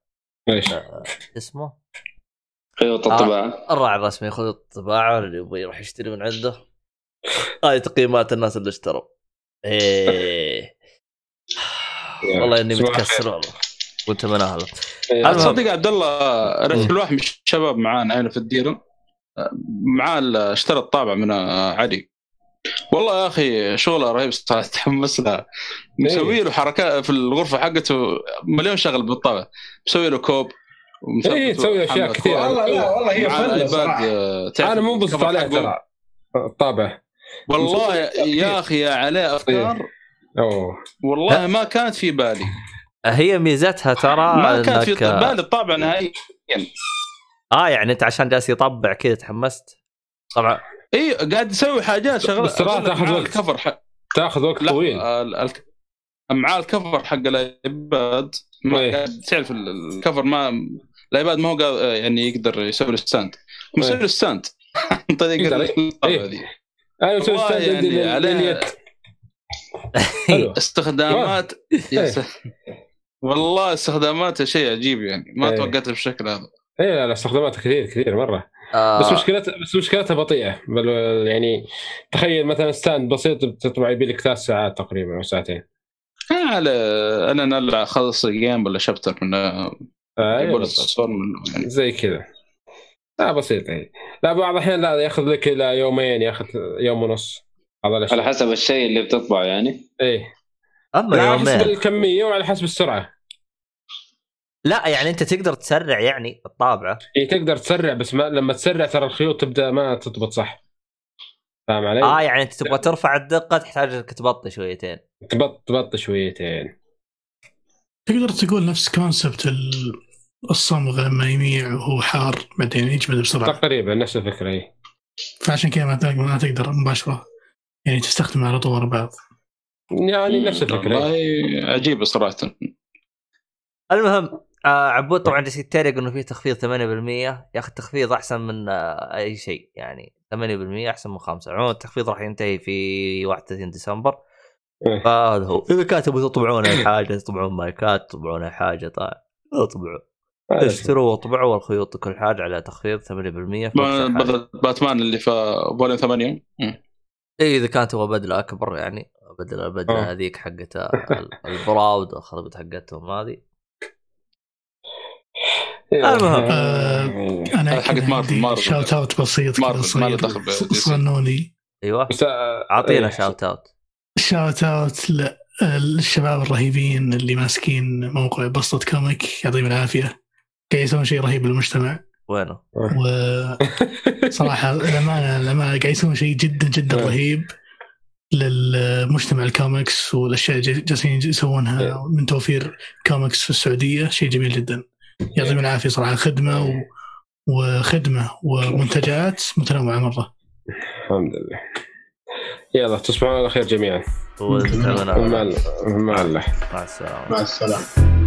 إيش؟ آه، شو اسمه؟ خيوط الطباعة. الراعي الرسمي خذ الطباعة اللي يبغى يروح يشتري من عنده. هاي تقييمات الناس اللي اشتروا. إيه. والله إني متكسر والله. وأنت من اهله. المهم. تصدق عبد الله رحت لواحد من الشباب معانا هنا في الديره معاه ال- اشترى الطابعه من علي. والله يا أخي شغله رهيب صراحة. تحمس لها مسوي له حركات في الغرفة حقته مليون شغل بالطابع مسوي له كوب. إيه، تسوي أشياء محمد كثير. فؤاد. والله لا والله هي فله صراحة. آه، أنا مو بسط الكفر عليها. ترى الطابع والله يا أخي يا عليه أفكار. أوه. والله ما كانت في بالي. هي ميزتها ترى ما كانت في انك بالي الطابعه نهائيا. آه يعني أنت عشان جالس يطبع كذا تحمست. طبعا. إي قاعد يسوي حاجات شغلات بس ترى تاخذ وقت. ال cover حق تاخذ وقت طويل. ال- ال- معاه ال cover حق ال iPad. ما إيه. تعرف ال- cover ما ال iPad ما هو يعني يقدر يسوي له stand. مسوي إيه. له stand. عن طريق إيه. ذي أنا مسوي والله stand يعني استخدامات والله استخدامات شيء عجيب يعني. ما. توقعت بالشكل هذا. اي لا لا استخداماتها كثير كثير مرة. آه. بس مشكلتها بس مشكلتها بطيئة. بل يعني تخيل مثلا stand بسيط بتطبع يبي لك ثلاث ساعات تقريبا أو ساعتين. على أنا نلعب اخلص game ولا chapter من آه يقول أيوة يعني. زي كذا. لا بسيط يعني. لا بعض الأحيان لا يأخذ لك إلى يومين يأخذ يوم ونص. على حسب الشيء اللي بتطبعه يعني. إيه. أما على حسب الكمية وعلى حسب السرعة. لا يعني أنت تقدر تسرع يعني الطابعة. يعني تقدر تسرع بس ما لما تسرع ترى الخيوط تبدأ ما تضبط صح. فاهم علي؟ آه يعني أنت تبغى ترفع الدقة تحتاج إنك تبطي شويتين. تبط تبط شويتين. تقدر تقول نفس كونسبت ال- الصمغ لما يميع وهو حار بعدين يجمد بسرعة. تقريبا نفس الفكرة هي فعشان كذا ما تقدر ما تقدر مباشرة يعني تستخدمها على طول ورا بعض. يعني نفس الفكرة والله هي. عجيبه صراحة المهم آه عبود طبعا جالس يتريق إنه في تخفيض 8% يا أخي التخفيض أحسن من آه أي شيء يعني 8% أحسن من 5 عموما التخفيض راح ينتهي في 31 ديسمبر. إيه. فهذا هو. إذا كان تبغوا تطبعون أي حاجة تطبعون مايكات تطبعون أي حاجة طيب. اطبعوا اشتروا واطبعوا والخيوط كل حاجة على تخفيض 8% في ب- أكثر حاجة. بدل باتمان اللي في فوليوم 8 مم. اي إذا كان تبغى بدله أكبر يعني. بدل البدله آه. هذيك حقت ال- البراود الخربت حقتهم هذه. المهم. آه، أنا هذا حقت مارفل- مارفل. شاوت اوت بسيط مارفل، ما له صغير دخل. صغنوني أيوه بس آه، أعطينا إيه. شاوت اوت شاوت اوت للشباب الرهيبين اللي ماسكين موقع بسطة كوميك يعطيهم العافية قاعد يسوون شيء رهيب للمجتمع وينه؟ وصراحه الامانه الامانه قاعد يسوون شيء جدا جدا إيه. رهيب للمجتمع الكوميكس والأشياء اللي جالسين يسوونها من توفير كوميكس في السعودية شيء جميل جدا يعطيهم العافية صراحة. خدمة و... وخدمة ومنتجات متنوعة مرة. الحمد لله. يلا تصبحون على خير جميعا. مع أهله. مع الله. مع السلامة. مع السلامة.